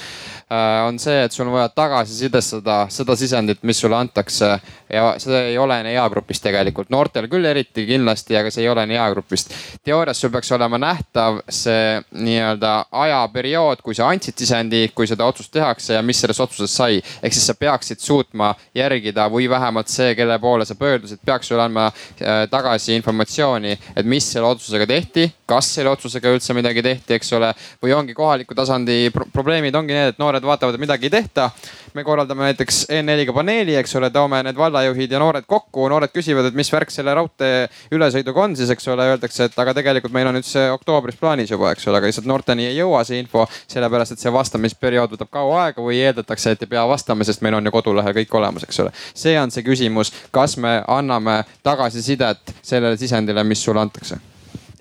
Äh, on see, et sul on vaja tagasisidestada seda sisendit, mis sulle antakse. ja see ei ole nii eagrupist tegelikult, noortel küll eriti kindlasti, aga see ei ole nii eagrupist. teoorias sul peaks olema nähtav see nii-öelda ajaperiood, kui sa andsid sisendi, kui seda otsust tehakse ja mis sellest otsusest sai. ehk siis sa peaksid suutma järgida või vähemalt see, kelle poole sa pöördusid, peaks sulle andma äh, tagasi informatsiooni, et mis selle otsusega tehti, kas selle otsusega üldse midagi tehti, eks ole. või ongi kohaliku tasandi pro probleemid ongi need, et noored vaatavad, et midagi ei tehta. me korraldame näiteks E4-ga paneeli, eks ole, toome need vallajuhid ja noored kokku, noored küsivad, et mis värk selle raudtee ülesõiduga on siis, eks ole, öeldakse, et aga tegelikult meil on nüüd see oktoobris plaanis juba, eks ole, aga lihtsalt noorteni ei jõua see info. sellepärast, et see vastamisperiood võtab kaua aega või eeldatakse, et ei pea vastama, sest meil on ju kodulehel kõik olemas, eks ole. see on see küsimus, kas me anname tagasisidet sellele sisendile, mis sulle antakse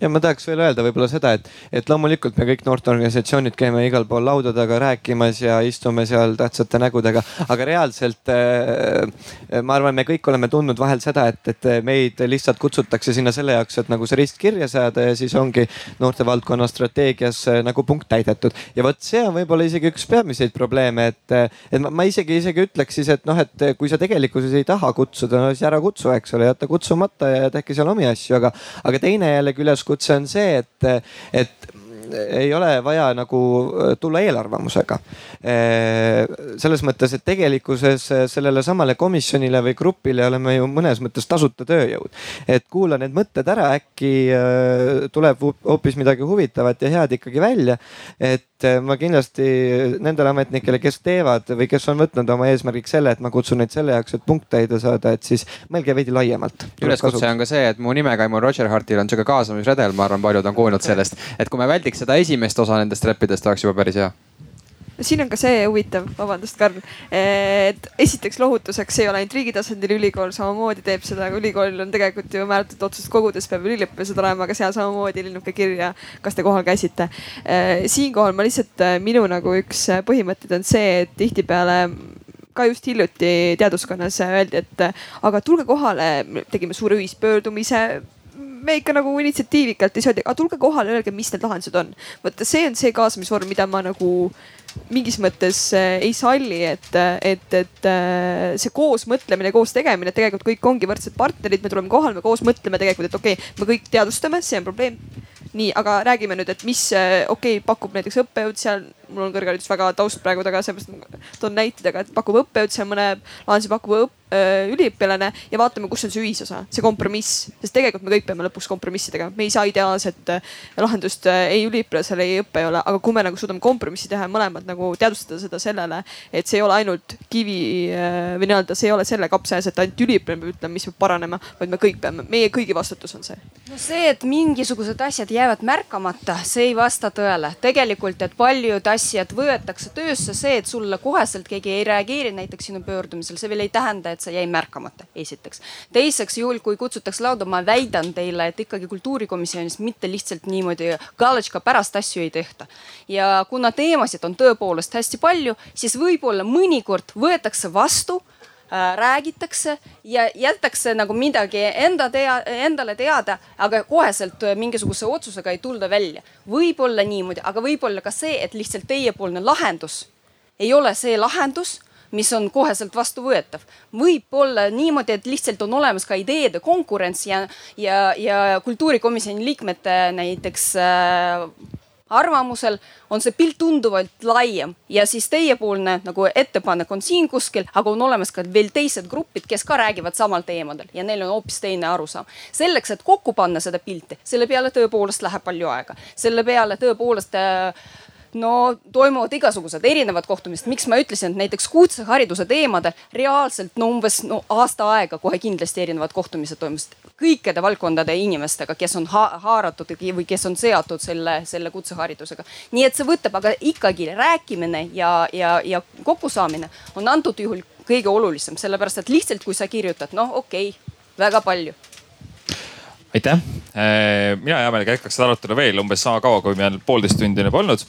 ja ma tahaks veel öelda võib-olla seda, et, et loomulikult me kõik noorteorganisatsioonid käime igal pool lauda taga rääkimas ja istume seal tähtsate nägudega, aga reaalselt äh, ma arvan, me kõik oleme tundnud vahel seda, et, et meid lihtsalt kutsutakse sinna selle jaoks, et nagu see rist kirja saada ja siis ongi noortevaldkonna strateegias äh, nagu punkt täidetud. ja vot see on võib-olla isegi üks peamiseid probleeme, et, et ma, ma isegi, isegi ütleks siis, et noh, et kui sa tegelikkuses ei taha kutsuda, no siis ära kutsu, eks ole, jäta kutsumata ja tehke seal omi asju, aga, aga teine jällegi üles üleskutse on see, et, et ei ole vaja nagu äh, tulla eelarvamusega. Äh, selles mõttes, et tegelikkuses äh, sellele samale komisjonile või grupile oleme ju mõnes mõttes tasuta tööjõud. et kuula need mõtted ära, äkki tuleb hoopis midagi huvitavat ja head ikkagi välja. et ma kindlasti nendele ametnikele, kes teevad või kes on võtnud oma eesmärgiks selle, et ma kutsun neid selle jaoks, et punkt täide saada, et siis mõelge veidi laiemalt. üleskutse on ka see, et mu nimega Immo Roger Hartil on sihuke kaasamisredel, ma arvan, paljud on kuulnud sellest, et kui me väldiks seda esimest osa nendest räppidest oleks juba päris hea siin on ka see huvitav, vabandust, Karl, et esiteks lohutuseks ei ole ainult riigi tasandil ülikool samamoodi teeb seda, aga ülikoolil on tegelikult ju määratud otsust kogudes peab üliõpilased olema, aga seal samamoodi linnuke kirja, kas te kohal käisite. siinkohal ma lihtsalt, minu nagu üks põhimõtteid on see, et tihtipeale ka just hiljuti teaduskonnas öeldi, et aga tulge kohale, tegime suure ühispöördumise me ikka nagu initsiatiivikalt ei saa, aga tulge kohale, öelge, mis need lahendused on. vaata, see on see kaasamisvorm, mida ma nagu mingis mõttes äh, ei salli, et, et, et äh, see koos mõtlemine, koos tegemine, tegelikult kõik ongi võrdsed partnerid, me tuleme kohale, me koos mõtleme tegelikult, et okei okay,, me kõik teadvustame, see on probleem. nii, aga räägime nüüd, et mis okei okay, pakub näiteks õppejõud seal mul on kõrgharidus väga taust praegu taga, seepärast toon näiteid, aga pakub õppejõud, seal mõne lahenduse pakub õpp, üliõpilane ja vaatame, kus on see ühisosa, see kompromiss. sest tegelikult me kõik peame lõpuks kompromissi tegema, me ei saa ideaalset lahendust ei üliõpilasele, ei õppejõule, aga kui me nagu suudame kompromissi teha ja mõlemad nagu teadvustada seda sellele, et see ei ole ainult kivi või nii-öelda, see ei ole selle kapsa ees, et ainult üliõpilane peab ütlema, mis peab paranema, vaid me kõik peame, meie kõigi vastutus on see. no see, et mingisugused asjad jäävad märkamata, see ei vasta tõele. tegelikult, et paljud asjad asjad võetakse töösse, see, et sulle koheselt keegi ei reageeri näiteks sinu pöördumisel, see veel ei tähenda, et see jäi märkamata, esiteks. teiseks, juhul kui kutsutakse lauda, ma väidan teile, et ikkagi kultuurikomisjonis mitte lihtsalt niimoodi galotška pärast asju ei tehta. ja kuna teemasid on tõepoolest hästi palju, siis võib-olla mõnikord võetakse vastu räägitakse ja jätakse nagu midagi enda tea, endale teada, aga koheselt mingisuguse otsusega ei tulda välja. võib-olla niimoodi, aga võib-olla ka see, et lihtsalt teiepoolne lahendus ei ole see lahendus mis on koheselt vastuvõetav. võib olla niimoodi, et lihtsalt on olemas ka ideede konkurents ja, ja, ja kultuurikomisjoni liikmete näiteks äh, arvamusel on see pilt tunduvalt laiem. Ja siis teiepoolne nagu ettepanek on siin kuskil, aga on olemas ka veel teised grupid, kes ka räägivad samal teemadel. Ja neil on hoopis teine arusaam. selleks, et kokku panna seda pilti, selle peale tõepoolest läheb palju aega, selle peale tõepoolest äh, no toimuvad igasugused erinevad kohtumised, miks ma ütlesin, et näiteks kutsehariduse teemadel reaalselt no umbes no aasta aega kohe kindlasti erinevad kohtumised toimusid. Kõikide valdkondade inimestega, kes on ha haaratud või kes on seotud selle, selle kutseharidusega. nii et see võtab, aga ikkagi rääkimine ja, ja, ja kokkusaamine on antud juhul kõige olulisem, sellepärast et lihtsalt kui sa kirjutad, noh okei okay,, väga palju aitäh, äh, mina hea meelega jätkaks seda arutelu veel umbes sama kaua, kui meil poolteist tundi on juba olnud.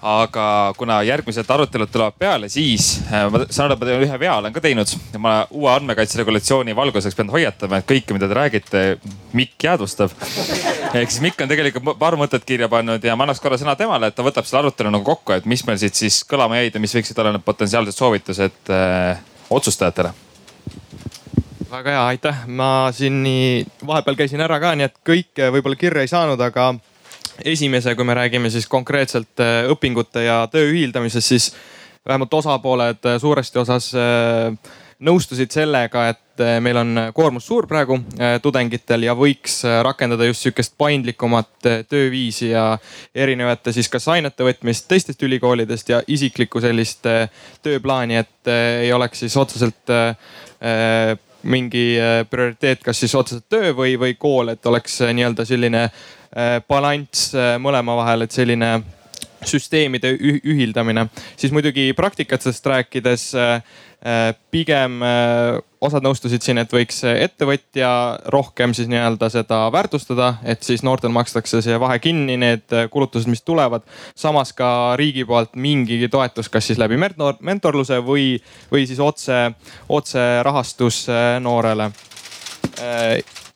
aga kuna järgmised arutelud tulevad peale, siis äh, ma saan aru, et ma teen ühe vea olen ka teinud. ma uue andmekaitse regulatsiooni valguseks pean hoiatama, et kõike, mida te räägite, Mikk jäädvustab. ehk siis Mikk on tegelikult paar mõtet kirja pannud ja ma annaks korra sõna temale, et ta võtab selle arutelu nagu kokku, et mis meil siit siis kõlama jäid ja mis võiksid olla need potentsiaalsed soovitused äh, otsustajatele väga hea, aitäh. ma siin nii vahepeal käisin ära ka, nii et kõike võib-olla kirja ei saanud, aga esimese, kui me räägime siis konkreetselt äh, õpingute ja töö ühildamisest, siis vähemalt osapooled äh, suuresti osas äh, nõustusid sellega, et meil on koormus suur praegu tudengitel ja võiks rakendada just sihukest paindlikumat tööviisi ja erinevate siis kas ainete võtmist teistest ülikoolidest ja isiklikku sellist tööplaani, et ei oleks siis otseselt mingi prioriteet, kas siis otseselt töö või, või kool, et oleks nii-öelda selline balanss mõlema vahel, et selline süsteemide ühildamine, siis muidugi praktikatest rääkides äh, äh, pigem äh, osad nõustusid siin, et võiks ettevõtja rohkem siis nii-öelda seda väärtustada, et siis noortel makstakse see vahe kinni, need kulutused, mis tulevad. samas ka riigi poolt mingigi toetus, kas siis läbi mentor, mentorluse või, või siis otse, otse rahastus noorele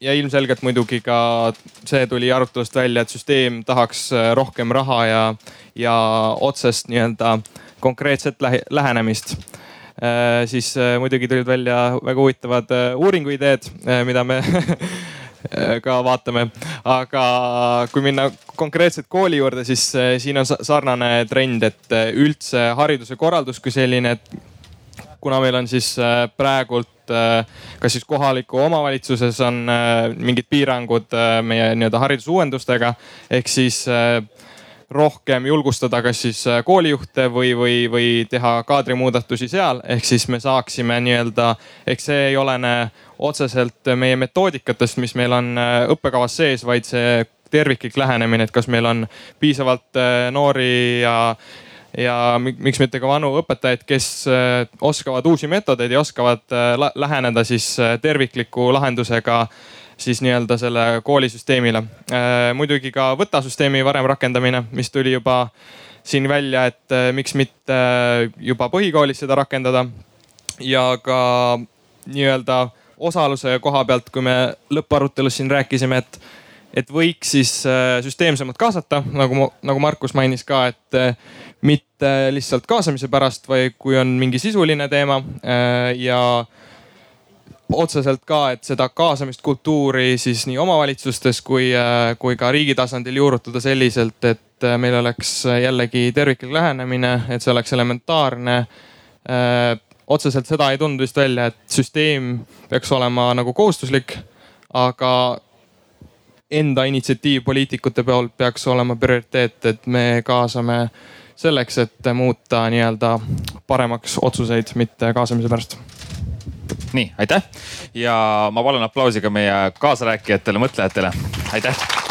ja ilmselgelt muidugi ka see tuli arutelust välja, et süsteem tahaks rohkem raha ja, ja otsest nii-öelda konkreetset lähenemist äh,. siis äh, muidugi tulid välja väga huvitavad äh, uuringuideed äh,, mida me ka vaatame. aga kui minna konkreetselt kooli juurde, siis äh, siin on sarnane trend, et äh, üldse hariduse korraldus kui selline, et kuna meil on siis äh, praegult äh, kas siis kohaliku omavalitsuses on äh, mingid piirangud meie nii-öelda haridusuuendustega ehk siis rohkem julgustada kas siis koolijuhte või, või, või teha kaadrimuudatusi seal, ehk siis me saaksime nii-öelda, eks see ei olene otseselt meie metoodikatest, mis meil on õppekavas sees, vaid see terviklik lähenemine, et kas meil on piisavalt noori ja ja miks mitte ka vanu õpetajaid, kes äh, oskavad uusi meetodeid ja oskavad äh, läheneda siis äh, tervikliku lahendusega siis nii-öelda selle koolisüsteemile. muidugi ka võtasüsteemi varem rakendamine, mis tuli juba siin välja, et miks mitte juba põhikoolis seda rakendada. ja ka nii-öelda osaluse koha pealt, kui me lõpparutelus siin rääkisime, et et võiks siis süsteemsemalt kaasata, nagu, nagu Markus mainis ka, et mitte lihtsalt kaasamise pärast, vaid kui on mingi sisuline teema äh, ja otseselt ka, et seda kaasamist kultuuri siis nii omavalitsustes kui, äh, kui ka riigi tasandil juurutada selliselt, et äh, meil oleks jällegi terviklik lähenemine, et see oleks elementaarne. otseselt seda ei tulnud vist välja, et süsteem peaks olema nagu kohustuslik, aga enda initsiatiiv poliitikute poolt peaks olema prioriteet, et me kaasame selleks, et muuta nii-öelda paremaks otsuseid, mitte kaasamise pärast. Nii, aitäh! Ja ma palun aplausi ka meie kaasarääkijatele, mõtlejatele, aitäh